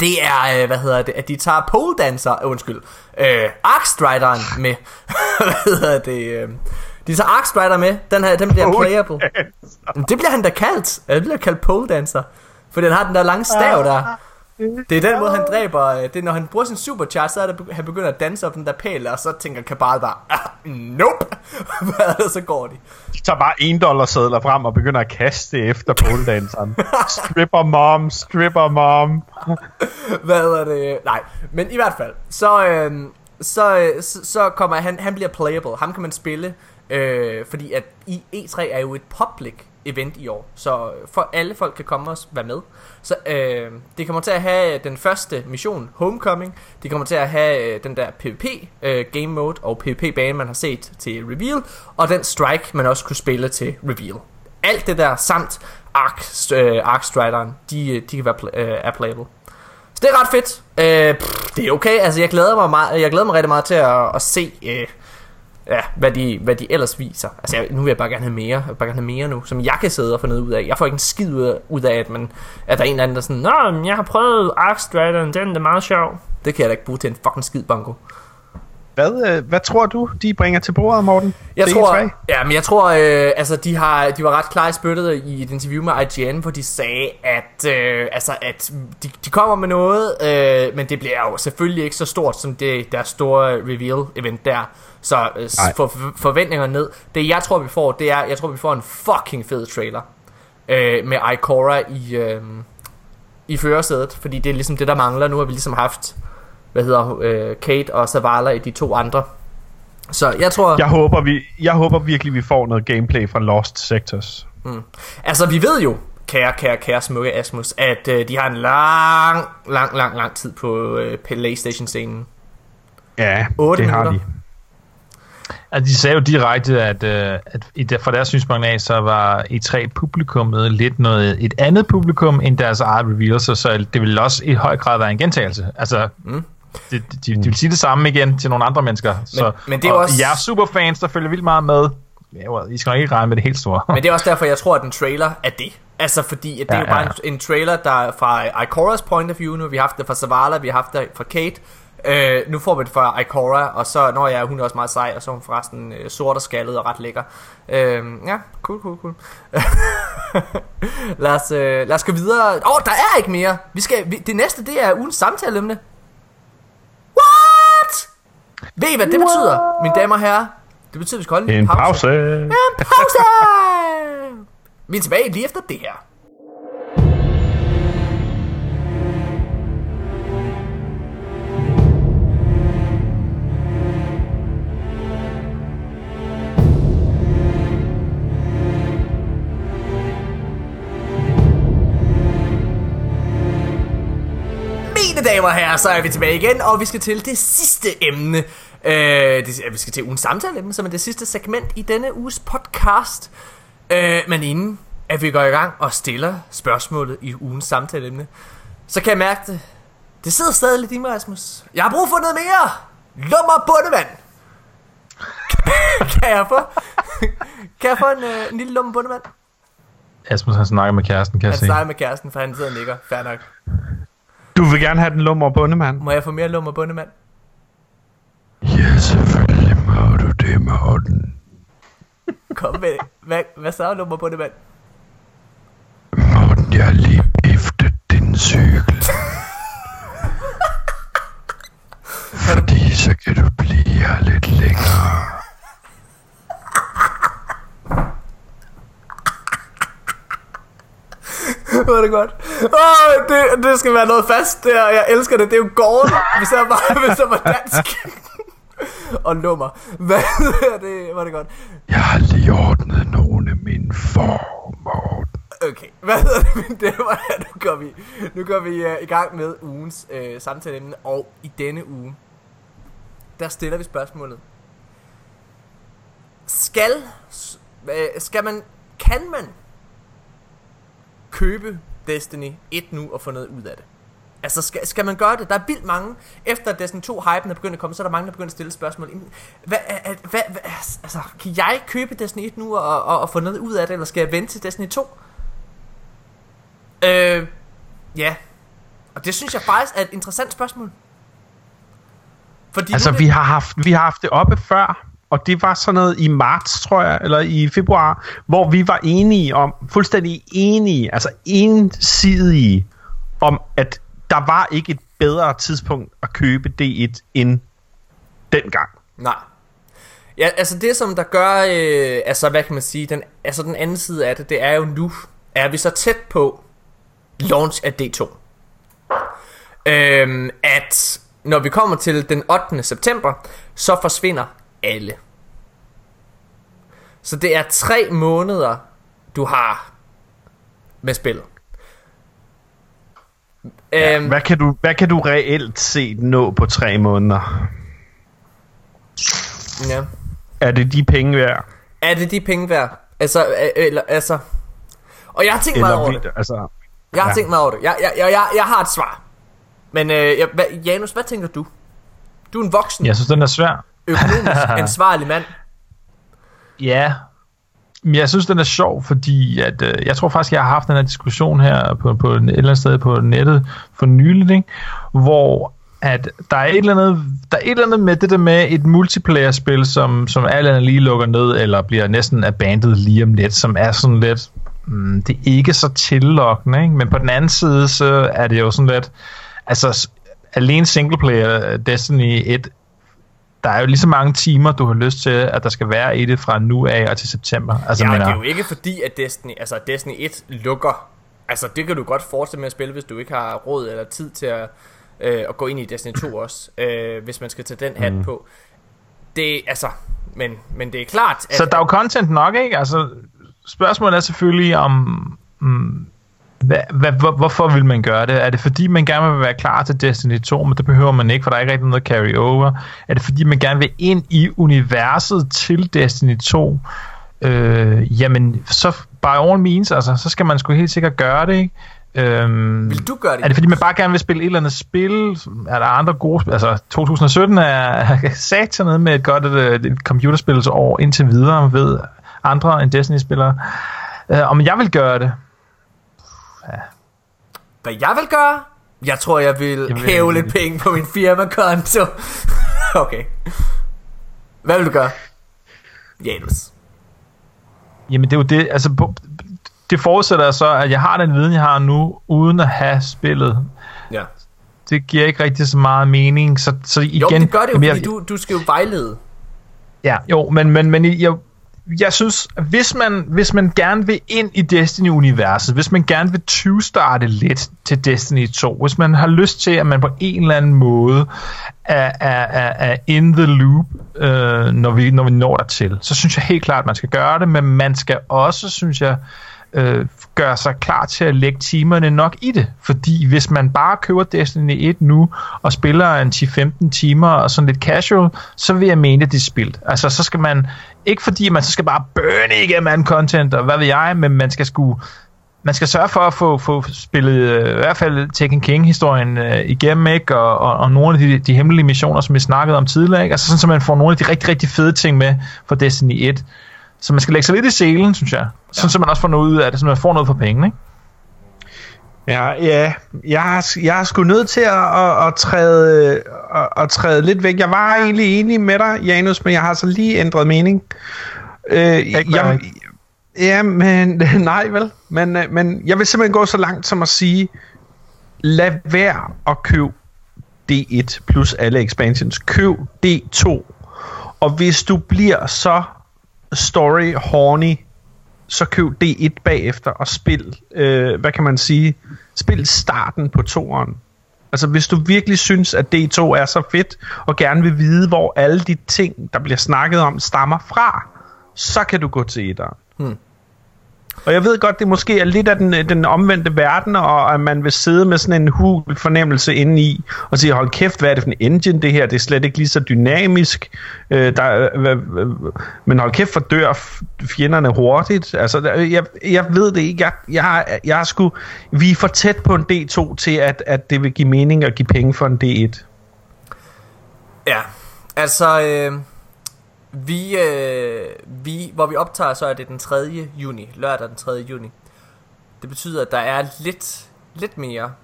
det er, øh, hvad hedder det, at de tager pole dancer, øh, undskyld, øh, Arkstrideren med, hvad hedder det, øh, de tager Arkstrider med, den her, den bliver playable. Men Det bliver han da kaldt, Øh, det bliver kaldt pole dancer, for den har den der lange stav der. Det er den måde, han dræber, øh, det er når han bruger sin supercharge, så er det, han begynder at danse op den der pæl, og så tænker Kabal bare, ah, nope, og så går de. De tager bare 1 dollar sædler frem og begynder at kaste efter poledanseren. stripper mom, stripper mom. Hvad er det? Nej, men i hvert fald, så, øh, så, så, så kommer han, han bliver playable. Ham kan man spille, øh, fordi at i E3 er jo et public event i år, så øh, for alle folk kan komme og være med. Så øh, det kommer til at have øh, den første mission, Homecoming. Det kommer til at have øh, den der PvP øh, game mode og PvP bane man har set til reveal, og den strike man også kunne spille til reveal. Alt det der samt Ark, øh, Arkstrideren, de, øh, de kan være pl- øh, er playable. Så det er ret fedt. Øh, pff, det er okay. Altså, jeg glæder mig, meget, jeg glæder mig rigtig meget til at, at se, øh, ja, hvad, de, hvad de ellers viser. Altså, jeg, nu vil jeg bare gerne have mere. Jeg vil bare gerne have mere nu, som jeg kan sidde og få noget ud af. Jeg får ikke en skid ud af, ud af at, man, at der er en eller anden, der er sådan, Nå, jeg har prøvet Arkstrideren, den er meget sjov. Det kan jeg da ikke bruge til en fucking skid, banko. Hvad, øh, hvad tror du, de bringer til bordet, Morten? Jeg Til tror, E3? ja, men jeg tror, øh, altså de har, de var ret klar i spyttet i et interview med IGN, hvor de sagde, at, øh, altså, at de, de kommer med noget, øh, men det bliver jo selvfølgelig ikke så stort som det der store reveal event der. Så øh, for, for forventningerne ned. Det jeg tror vi får, det er, jeg tror vi får en fucking fed trailer øh, med Ikora i øh, i førersædet, fordi det er ligesom det der mangler. Nu har vi ligesom haft hvad hedder øh, Kate og Zavala i de to andre. Så jeg tror Jeg håber, vi, jeg håber virkelig, vi får noget gameplay fra Lost Sectors. Altså, vi ved jo, kære, kære, kære smukke Asmus, at øh, de har en lang, lang, lang, lang tid på øh, Playstation-scenen. Ja, Otte det har de. minutter. Altså, de sagde jo direkte, at, øh, at i der, fra deres synspunkt af, så var E3-publikummet lidt noget, et andet publikum end deres eget reveal, så, så det ville også i høj grad være en gentagelse. Altså, mm. De, de, de, vil sige det samme igen til nogle andre mennesker. Men, så, men det er og også- jer superfans, der følger vildt meget med, ja, well, I skal nok ikke regne med det helt store. Men det er også derfor, jeg tror, at en trailer er det. Altså, fordi at det Ja, er jo bare ja. en, en trailer, der er fra Ikoras point of view. Nu har vi haft det fra Zavala, vi har haft det fra Kate. Øh, nu får vi det fra Ikora, og så, når jeg hun er også meget sej, og så er hun forresten øh, sort og skaldet og ret lækker. Øh, ja, cool, cool, cool. lad, os, øh, lad os gå videre. Åh, oh, der er ikke mere. Vi skal, vi, det næste, det er ugens samtaleemne. Ved I, hvad det betyder, mine damer og herrer? Det betyder, at vi skal holde En pause. en pause! Vi er tilbage lige efter det her. Damer og herrer, så er vi tilbage igen, og vi skal til det sidste emne. Øh, det, vi skal til ugens samtaleemne, som er det sidste segment i denne uges podcast. Øh, men inden at vi går i gang og stiller spørgsmålet i ugens samtaleemne, så kan jeg mærke det. Det sidder stadig lidt i mig, Rasmus. Jeg har brug for noget mere. Lummer bundevand. kan jeg få, kan jeg få en, øh, en lille lummer bundevand? Asmus han snakker med kæresten, kan jeg Han se. snakker med kæresten, for han sidder og nikker. Fair nok. Du vil gerne have den lummer bundemand? Må jeg få mere lummer bundevand? Ja, selvfølgelig må du det, Morten. Kom med det. Hvad, hvad så, lummer bundevand? Morten, jeg har lige biftet din cykel. Fordi så kan du blive her lidt længere. Er det godt. Åh, det, det skal være noget fast der. Jeg elsker det. Det er jo gården, hvis jeg var, hvis jeg var dansk. og nummer. Hvad er det? Er det godt. Jeg har lige ordnet nogle af mine formål. Okay, hvad hedder det? Men det var her. Nu går vi, nu går vi uh, i gang med ugens uh, samtaleemne. Og i denne uge, der stiller vi spørgsmålet. Skal, uh, skal man, kan man købe Destiny 1 nu og få noget ud af det? Altså, skal, skal man gøre det? Der er vildt mange. Efter Destiny 2 hypen er begyndt at komme, så er der mange, der begynder at stille spørgsmål. Hvad, hvad, hvad, altså, kan jeg købe Destiny 1 nu og, og, og få noget ud af det, eller skal jeg vente til Destiny 2? Øh, ja. Og det synes jeg faktisk er et interessant spørgsmål. Fordi altså, det... vi, har haft, vi har haft det oppe før, og det var sådan noget i marts, tror jeg, eller i februar, hvor vi var enige om, fuldstændig enige, altså ensidige, om at der var ikke et bedre tidspunkt at købe D1 end dengang. Nej. Ja, altså det som der gør, øh, altså hvad kan man sige, den, altså den anden side af det, det er jo nu, er vi så tæt på launch af D2. Øhm, at når vi kommer til den 8. september, så forsvinder alle. Så det er tre måneder, du har med spillet. Ja, øhm, hvad, kan du, hvad kan du reelt set nå på tre måneder? Ja. Er det de penge værd? Er det de penge værd? Altså, eller, altså... Og jeg har tænkt mig over det. Altså, jeg har ja. tænkt mig over det. Jeg, jeg, jeg, jeg, jeg har et svar. Men øh, jeg, hvad, Janus, hvad tænker du? Du er en voksen. Jeg synes, den er svær. Økonomisk ansvarlig mand. Ja, men jeg synes, den er sjov, fordi at, øh, jeg tror faktisk, jeg har haft den her diskussion her på, på et eller andet sted på nettet for nylig, ikke? hvor at der er, et eller andet, der er et eller andet med det der med et multiplayer-spil, som, som alle andet lige lukker ned, eller bliver næsten abandoned lige om lidt, som er sådan lidt, mm, det er ikke så tillokkende, ikke? men på den anden side, så er det jo sådan lidt, altså alene singleplayer Destiny 1 der er jo lige så mange timer, du har lyst til, at der skal være i det fra nu af og til september. Altså, ja, mener, det er jo ikke fordi, at Destiny, altså Destiny 1 lukker. Altså, det kan du godt fortsætte med at spille, hvis du ikke har råd eller tid til at, øh, at gå ind i Destiny 2 også, øh, hvis man skal tage den hat mm. på. Det, altså, men, men det er klart... At, så der er jo content nok, ikke? Altså, spørgsmålet er selvfølgelig om... Mm, hvad, hvor, hvorfor vil man gøre det? Er det fordi, man gerne vil være klar til Destiny 2, men det behøver man ikke, for der er ikke rigtig noget carry over? Er det fordi, man gerne vil ind i universet til Destiny 2? Øh, jamen, så by all means, altså, så skal man sgu helt sikkert gøre det, ikke? Øhm, vil du gøre det? Er det fordi, man bare gerne vil spille et eller andet spil? Er der andre gode spil? Altså, 2017 er sat noget med et godt et, et computerspilsår indtil videre ved andre end Destiny-spillere. Øh, om jeg vil gøre det? Hvad jeg vil gøre? Jeg tror, jeg vil, vil hæve lidt penge på min firmakonto. okay. Hvad vil du gøre? Janus. Jamen det er jo det, altså det forudsætter så, at jeg har den viden, jeg har nu, uden at have spillet. Ja. Det giver ikke rigtig så meget mening, så, så igen... Jo, det gør det jo, fordi jeg, du, du skal jo vejlede. Ja, jo, men, men, men jeg, jeg synes, hvis man, hvis man gerne vil ind i Destiny-universet, hvis man gerne vil 20-starte lidt til Destiny 2, hvis man har lyst til, at man på en eller anden måde er, er, er, er in the loop, øh, når, vi, når vi når dertil, så synes jeg helt klart, at man skal gøre det, men man skal også, synes jeg, øh, gøre sig klar til at lægge timerne nok i det. Fordi hvis man bare køber Destiny 1 nu, og spiller en 10-15 timer og sådan lidt casual, så vil jeg mene, at det er spildt. Altså, så skal man, ikke fordi man så skal bare burne igennem anden content, og hvad ved jeg, men man skal sgu man skal sørge for at få, få spillet øh, i hvert fald Taken King-historien øh, igennem, ikke? Og, og, og nogle af de, de hemmelige missioner, som vi snakkede om tidligere, ikke? Altså sådan, så man får nogle af de rigtig, rigtig fede ting med for Destiny 1. Så man skal lægge sig lidt i selen, synes jeg. Sådan, ja. så man også får noget ud af det, så man får noget for penge, ikke? Ja, ja. Jeg jeg er sgu nødt til at, at, at, træde, at, at træde lidt væk. Jeg var egentlig enig med dig, Janus, men jeg har så lige ændret mening. Øh, jeg, ja, men nej vel. Men, øh, men jeg vil simpelthen gå så langt som at sige, lad være at købe D1 plus alle expansions. Køb D2. Og hvis du bliver så story horny, så køb D1 bagefter og spil, øh, hvad kan man sige, spil starten på toeren. Altså hvis du virkelig synes, at D2 er så fedt, og gerne vil vide, hvor alle de ting, der bliver snakket om, stammer fra, så kan du gå til etteren. Hmm. Og jeg ved godt, det måske er lidt af den, øh, den omvendte verden, og at man vil sidde med sådan en hul fornemmelse indeni, og sige, hold kæft, hvad er det for en engine det her? Det er slet ikke lige så dynamisk. Øh, der, øh, øh, men hold kæft, for dør fjenderne hurtigt. Altså, øh, jeg, jeg ved det ikke. Jeg, jeg, jeg er sgu, vi er for tæt på en D2 til, at, at det vil give mening at give penge for en D1. Ja, altså... Øh vi, øh, vi, hvor vi optager, så er det den 3. juni, lørdag den 3. juni. Det betyder, at der er lidt, lidt mere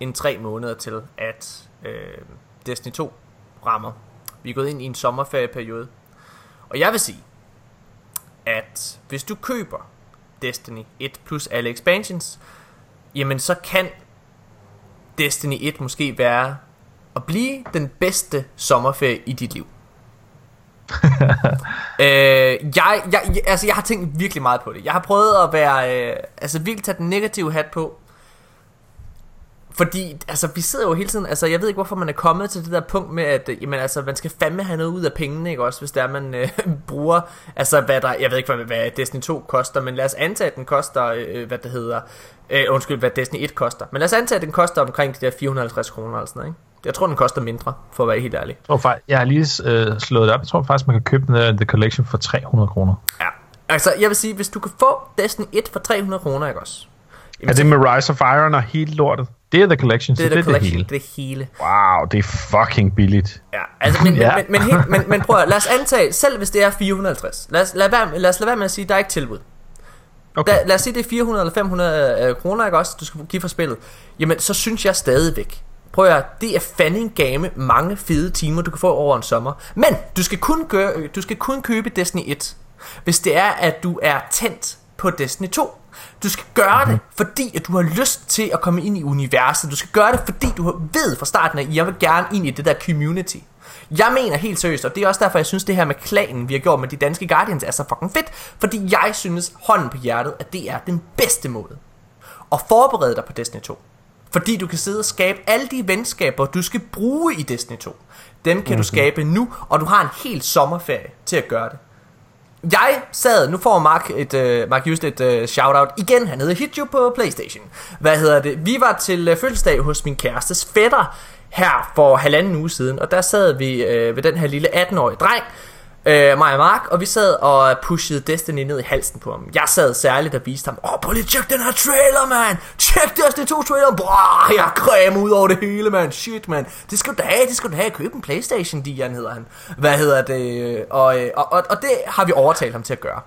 end tre måneder til, at øh, Destiny 2 rammer. Vi er gået ind i en sommerferieperiode. Og jeg vil sige, at hvis du køber Destiny 1 plus alle expansions, jamen så kan Destiny 1 måske være at blive den bedste sommerferie i dit liv. øh, jeg, jeg, altså jeg har tænkt virkelig meget på det. Jeg har prøvet at være, øh, altså virkelig tage den negative hat på. Fordi, altså, vi sidder jo hele tiden, altså, jeg ved ikke, hvorfor man er kommet til det der punkt med, at, øh, jamen, altså, man skal fandme have noget ud af pengene, ikke også, hvis der man øh, bruger, altså, hvad der, jeg ved ikke, hvad, hvad Destiny 2 koster, men lad os antage, at den koster, øh, hvad det hedder, øh, undskyld, hvad Destiny 1 koster, men lad os antage, at den koster omkring de der 450 kroner, eller sådan noget, ikke? Jeg tror, den koster mindre, for at være helt ærlig. Jeg, tror, faktisk, jeg har lige øh, slået det op. Jeg tror faktisk, man kan købe den uh, The Collection for 300 kroner. Ja. Altså, jeg vil sige, hvis du kan få Destiny 1 for 300 kroner, ikke også? Jamen, er det med Rise of Iron og helt lortet? Det er The Collection, det er så the det er collection, det hele. Det er hele. Wow, det er fucking billigt. Ja, altså, men, Ja. men, men, men, men, men prøv at, lad os antage, selv hvis det er 450, lad os lad, være, lad os lade være med at sige, at der er ikke tilbud. Okay. Da, lad os sige, det er 400 eller 500 øh, kroner, ikke også, du skal give for spillet. Jamen, så synes jeg stadigvæk, prøv at høre, det er fanding game mange fede timer, du kan få over en sommer. Men, du skal kun, gøre, du skal kun købe Destiny 1, hvis det er, at du er tændt på Destiny 2. Du skal gøre det, fordi at du har lyst til at komme ind i universet. Du skal gøre det, fordi du ved fra starten, at jeg vil gerne ind i det der community. Jeg mener helt seriøst, og det er også derfor, jeg synes, det her med klanen, vi har gjort med de danske Guardians, er så fucking fedt. Fordi jeg synes, hånden på hjertet, at det er den bedste måde at forberede dig på Destiny 2. Fordi du kan sidde og skabe alle de venskaber, du skal bruge i Destiny 2. Dem kan mm-hmm. du skabe nu, og du har en hel sommerferie til at gøre det. Jeg sad, nu får Mark, et, uh, Mark Just et uh, shoutout igen, han hedder Hitju på Playstation. Hvad hedder det? Vi var til uh, fødselsdag hos min kærestes fætter her for halvanden uge siden, og der sad vi uh, ved den her lille 18-årige dreng, øh, mig og Mark, og vi sad og pushede Destiny ned i halsen på ham. Jeg sad særligt og viste ham, åh, prøv lige tjek den her trailer, man! Tjek Destiny 2 trailer! Brrr, jeg creme ud over det hele, man! Shit, man! Det skal du da have, det skal du da have. Køb en Playstation, Dian hedder han. Hvad hedder det? Og, øh, og, og, og det har vi overtalt ham til at gøre.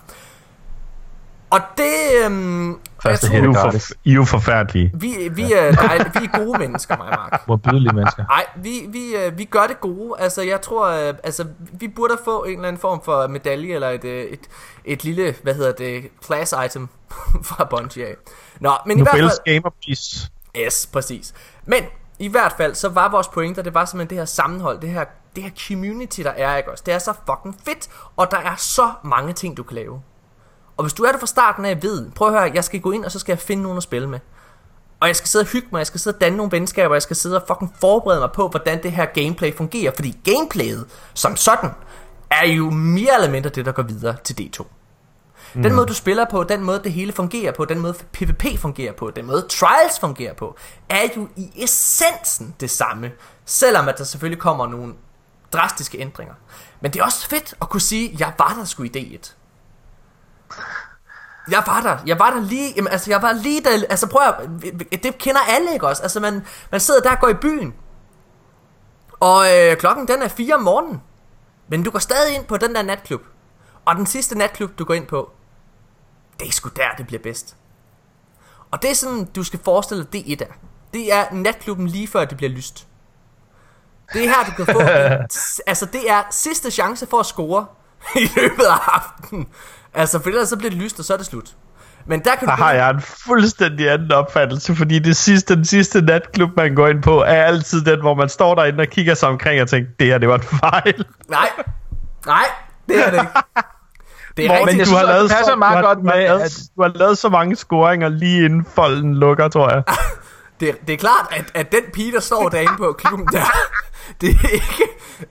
Og det... Øhm, Første I hit er for, I er jo forfærdelige. vi, vi, er, nej, vi er gode mennesker, mig og Mark. Modbydelige mennesker. Nej, vi, vi, øh, vi gør det gode. Altså, jeg tror, øh, altså, vi burde få en eller anden form for medalje, eller et, øh, et, et lille, hvad hedder det, class item fra Bungie af. Nå, men i hvert Nobels fald... Gamer Peace. Yes, præcis. Men i hvert fald, så var vores pointer, det var simpelthen det her sammenhold, det her, det her community, der er, ikke også? Det er så fucking fedt, og der er så mange ting, du kan lave. Og hvis du er det fra starten af, ved, prøv at høre, jeg skal gå ind, og så skal jeg finde nogen at spille med. Og jeg skal sidde og hygge mig, jeg skal sidde og danne nogle venskaber, jeg skal sidde og fucking forberede mig på, hvordan det her gameplay fungerer. Fordi gameplayet, som sådan, er jo mere eller mindre det, der går videre til D2. Den måde du spiller på, den måde det hele fungerer på, den måde PvP fungerer på, den måde Trials fungerer på, er jo i essensen det samme. Selvom at der selvfølgelig kommer nogle drastiske ændringer. Men det er også fedt at kunne sige, jeg var der sgu i D1. Jeg var der. Jeg var der lige, jamen, altså jeg var lige der, altså prøv at, det kender alle ikke også, altså man, man sidder der og går i byen, og øh, klokken den er 4 om morgenen, men du går stadig ind på den der natklub, og den sidste natklub du går ind på, det er sgu der det bliver bedst. Og det er sådan, du skal forestille dig, det er. Det er natklubben lige før det bliver lyst. Det er her, du kan få, altså det er sidste chance for at score i løbet af aftenen. Altså, for ellers så bliver det lyst, og så er det slut. Men der kan Der du har jeg en fuldstændig anden opfattelse, fordi det sidste, den sidste natklub, man går ind på, er altid den, hvor man står derinde og kigger sig omkring og tænker, det her, det var en fejl. Nej, nej, det er det ikke. Det er Morten, rigtigt. jeg du synes har også, lavet det passer så, meget du har, godt med, at- du har lavet så mange scoringer lige inden folden lukker, tror jeg. Det, det er klart, at, at den pige, der står derinde på klubben der, det er ikke...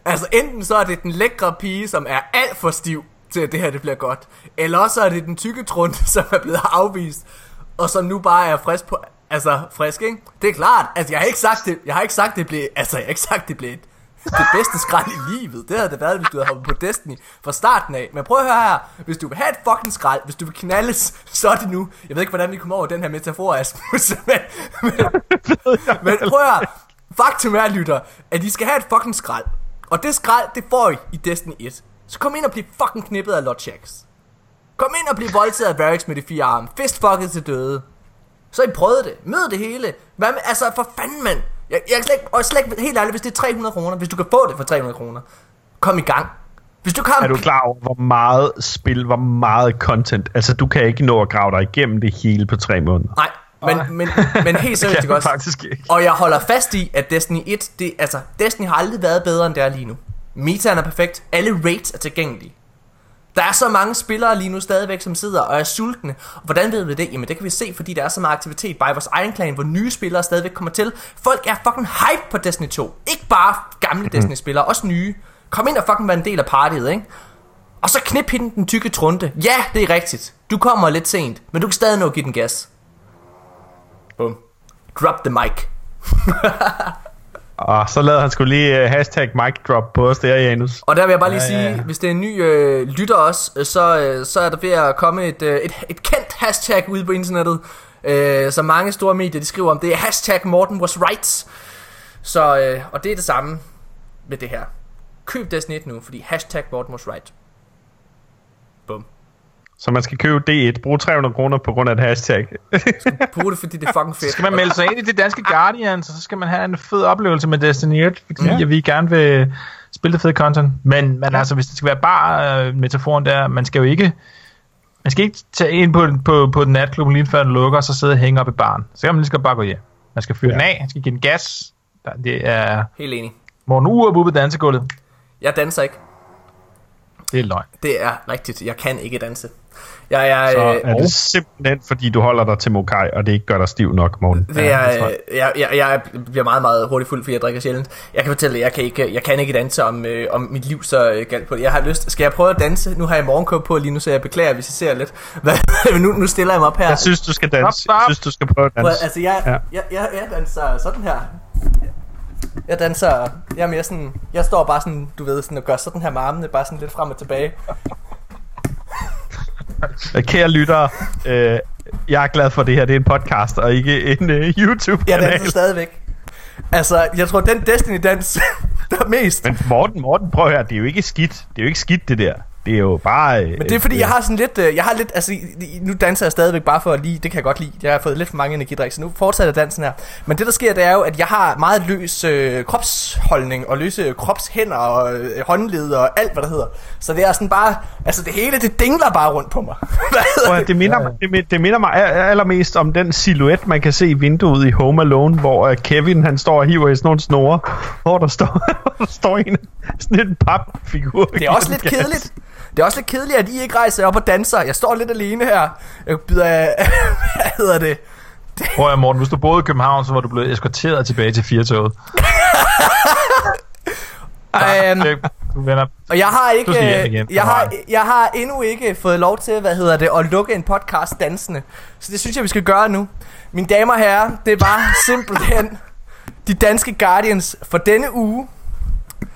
Altså, enten så er det den lækre pige, som er alt for stiv til, at det her det bliver godt. Eller også er det den tykke trund, som er blevet afvist, og som nu bare er frisk på... Altså, frisk, ikke? Det er klart. Altså, jeg har ikke sagt det, jeg har ikke sagt det blev... Altså, jeg har ikke sagt det blev et, det bedste skrald i livet. Det havde det været, hvis du havde hoppet på Destiny fra starten af. Men prøv at høre her. Hvis du vil have et fucking skrald, hvis du vil knaldes, så er det nu. Jeg ved ikke, hvordan vi kommer over den her metafor, Asmus. Men, men, men prøv at høre. Faktum er, lytter, at I skal have et fucking skrald. Og det skrald, det får I i Destiny 1. Så kom ind og bliv fucking knippet af Lodjax. Kom ind og bliv voldtaget af Varix med de fire arme. Fistfucket til døde. Så I prøvede det. Mød det hele. Hvad med, altså for fanden, mand. Jeg, jeg er slet ikke, og slet ikke, helt ærligt, hvis det er 300 kroner, hvis du kan få det for 300 kroner, kom i gang. Hvis du kan Er du klar over, hvor meget spil, hvor meget content? Altså, du kan ikke nå at grave dig igennem det hele på tre måneder. Nej, men, men, men helt seriøst, kan ikke jeg også? faktisk ikke. Og jeg holder fast i, at Destiny 1, det, altså, Destiny har aldrig været bedre, end det er lige nu. Metaen er perfekt. Alle raids er tilgængelige. Der er så mange spillere lige nu stadigvæk, som sidder og er sultne. Hvordan ved vi det? Jamen det kan vi se, fordi der er så meget aktivitet bare i vores egen klan, hvor nye spillere stadigvæk kommer til. Folk er fucking hype på Destiny 2. Ikke bare gamle Destiny-spillere, også nye. Kom ind og fucking være en del af partiet, ikke? Og så knip hende den tykke trunte. Ja, det er rigtigt. Du kommer lidt sent, men du kan stadig nå at give den gas. Bum. Drop the mic. Og så lavede han skulle lige uh, hashtag mic drop på os der, Janus. Og der vil jeg bare lige Ja, sige, ja, ja. hvis det er en ny øh, lytter også, øh, så, øh, så er der ved at komme et, øh, et, et kendt hashtag ude på internettet, øh, som mange store medier de skriver om. Det er hashtag Morten was right. Så, øh, og det er det samme med det her. Køb Destiny 1 nu, fordi hashtag Morten was right. Bum. Så man skal købe D1, bruge 300 kroner på grund af et hashtag. Brug det, fordi det er fucking fedt. Skal man melde sig ind i det danske Guardians, og så skal man have en fed oplevelse med Destiny 1, fordi ja. Vi gerne vil spille det fede content. Men, men ja. altså, hvis det skal være bare øh, metaforen der, man skal jo ikke man skal ikke tage ind på, på, på den natklub lige før den lukker, og så sidde og hænge op i baren. Så kan man lige godt bare gå hjem. Man skal fyre ja. Den af, man skal give den gas. Det er Helt enig. Morten Urup ude på dansegulvet. Jeg danser ikke. Det er løgn. Det er rigtigt. Jeg kan ikke danse. Jeg er, Så øh, er det simpelthen, fordi du holder dig til Mokai, og det ikke gør dig stiv nok, Morten. Det er, ja, jeg, jeg, jeg bliver meget, meget hurtigt fuld, fordi jeg drikker sjældent. Jeg kan fortælle, at jeg kan ikke, jeg kan ikke danse om, øh, om mit liv så øh, galt på det. Jeg har lyst, skal jeg prøve at danse? Nu har jeg morgenkåb på lige nu, så jeg beklager, hvis I ser lidt. Hvad, nu, nu stiller jeg mig op her. Jeg synes, du skal danse. Stop, stop. Jeg synes, du skal prøve at Prøv, danse. altså, jeg, Ja. jeg, jeg, jeg, jeg danser sådan her. Jeg danser, jeg er mere sådan, jeg står bare sådan, du ved, sådan og gør sådan her med armene, bare sådan lidt frem og tilbage. Kære lyttere, øh, jeg er glad for det her. Det er en podcast, og ikke en Jeg YouTube-kanal. danser stadigvæk. Altså, jeg tror, den Destiny-dans, der er mest... Men Morten, Morten, prøv at høre, det er jo ikke skidt. Det er jo ikke skidt, det der. Det er jo bare... Øh, Men det er fordi, jeg har sådan lidt, øh, jeg har lidt, altså nu danser jeg stadigvæk bare for at lige, det kan jeg godt lide. Jeg har fået lidt for mange energidrik, så nu fortsætter dansen her. Men det der sker, det er jo, at jeg har meget løs øh, kropsholdning og løse kropshænder og øh, håndled og alt hvad der hedder. Så det er sådan bare, altså det hele, det dingler bare rundt på mig. hvad at- det, minder, mig, det, det minder mig al- allermest om den silhuet, man kan se i vinduet i Home Alone, hvor uh, Kevin han står og hiver i sådan nogle snore, hvor der står, der står en, sådan en papfigur. Det er også lidt kedeligt. Det er også lidt kedeligt, at I ikke rejser op og danser. Jeg står lidt alene her. Jeg byder, hvad hedder det? Prøv at Morten, hvis du boede i København, så var du blevet eskorteret tilbage til Firtoget. Um, Og jeg har ikke, igen. jeg har, jeg har endnu ikke fået lov til, hvad hedder det, at lukke en podcast dansende. Så det synes jeg, vi skal gøre nu. Mine damer og herrer, det var simpelthen de danske Guardians for denne uge.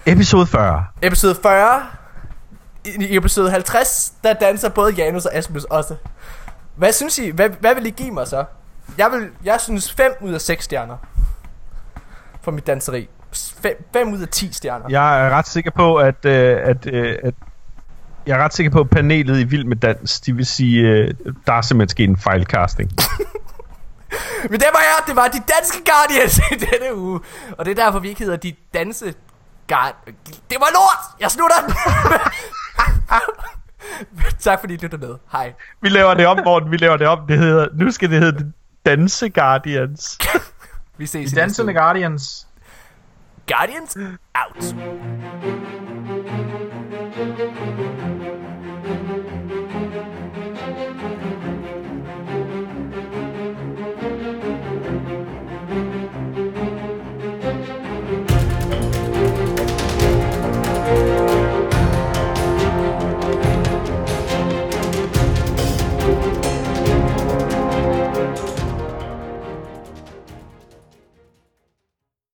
Episode 40. Episode 40. I episode 50, der danser både Janus og Asmus også. Hvad synes I? Hvad, hvad vil I give mig så? Jeg, vil, jeg synes 5 ud af 6 stjerner. For mit danseri. 5 ud af 10 stjerner. Jeg er ret sikker på, at, øh, at, øh, at jeg er ret sikker på, at panelet i Vild med Dans, de vil sige, øh, der er simpelthen sket en fejlcasting. Men det var jeg, det var de danske Guardians i denne uge. Og det er derfor, vi ikke hedder de danse Guard... Det var lort! Jeg slutter! tak fordi I lytter med. Hej. Vi laver det om, Morten, vi laver det om. Det hedder, nu skal det hedde Danse Guardians. Vi ses i dansende. Guardians. Guardians out.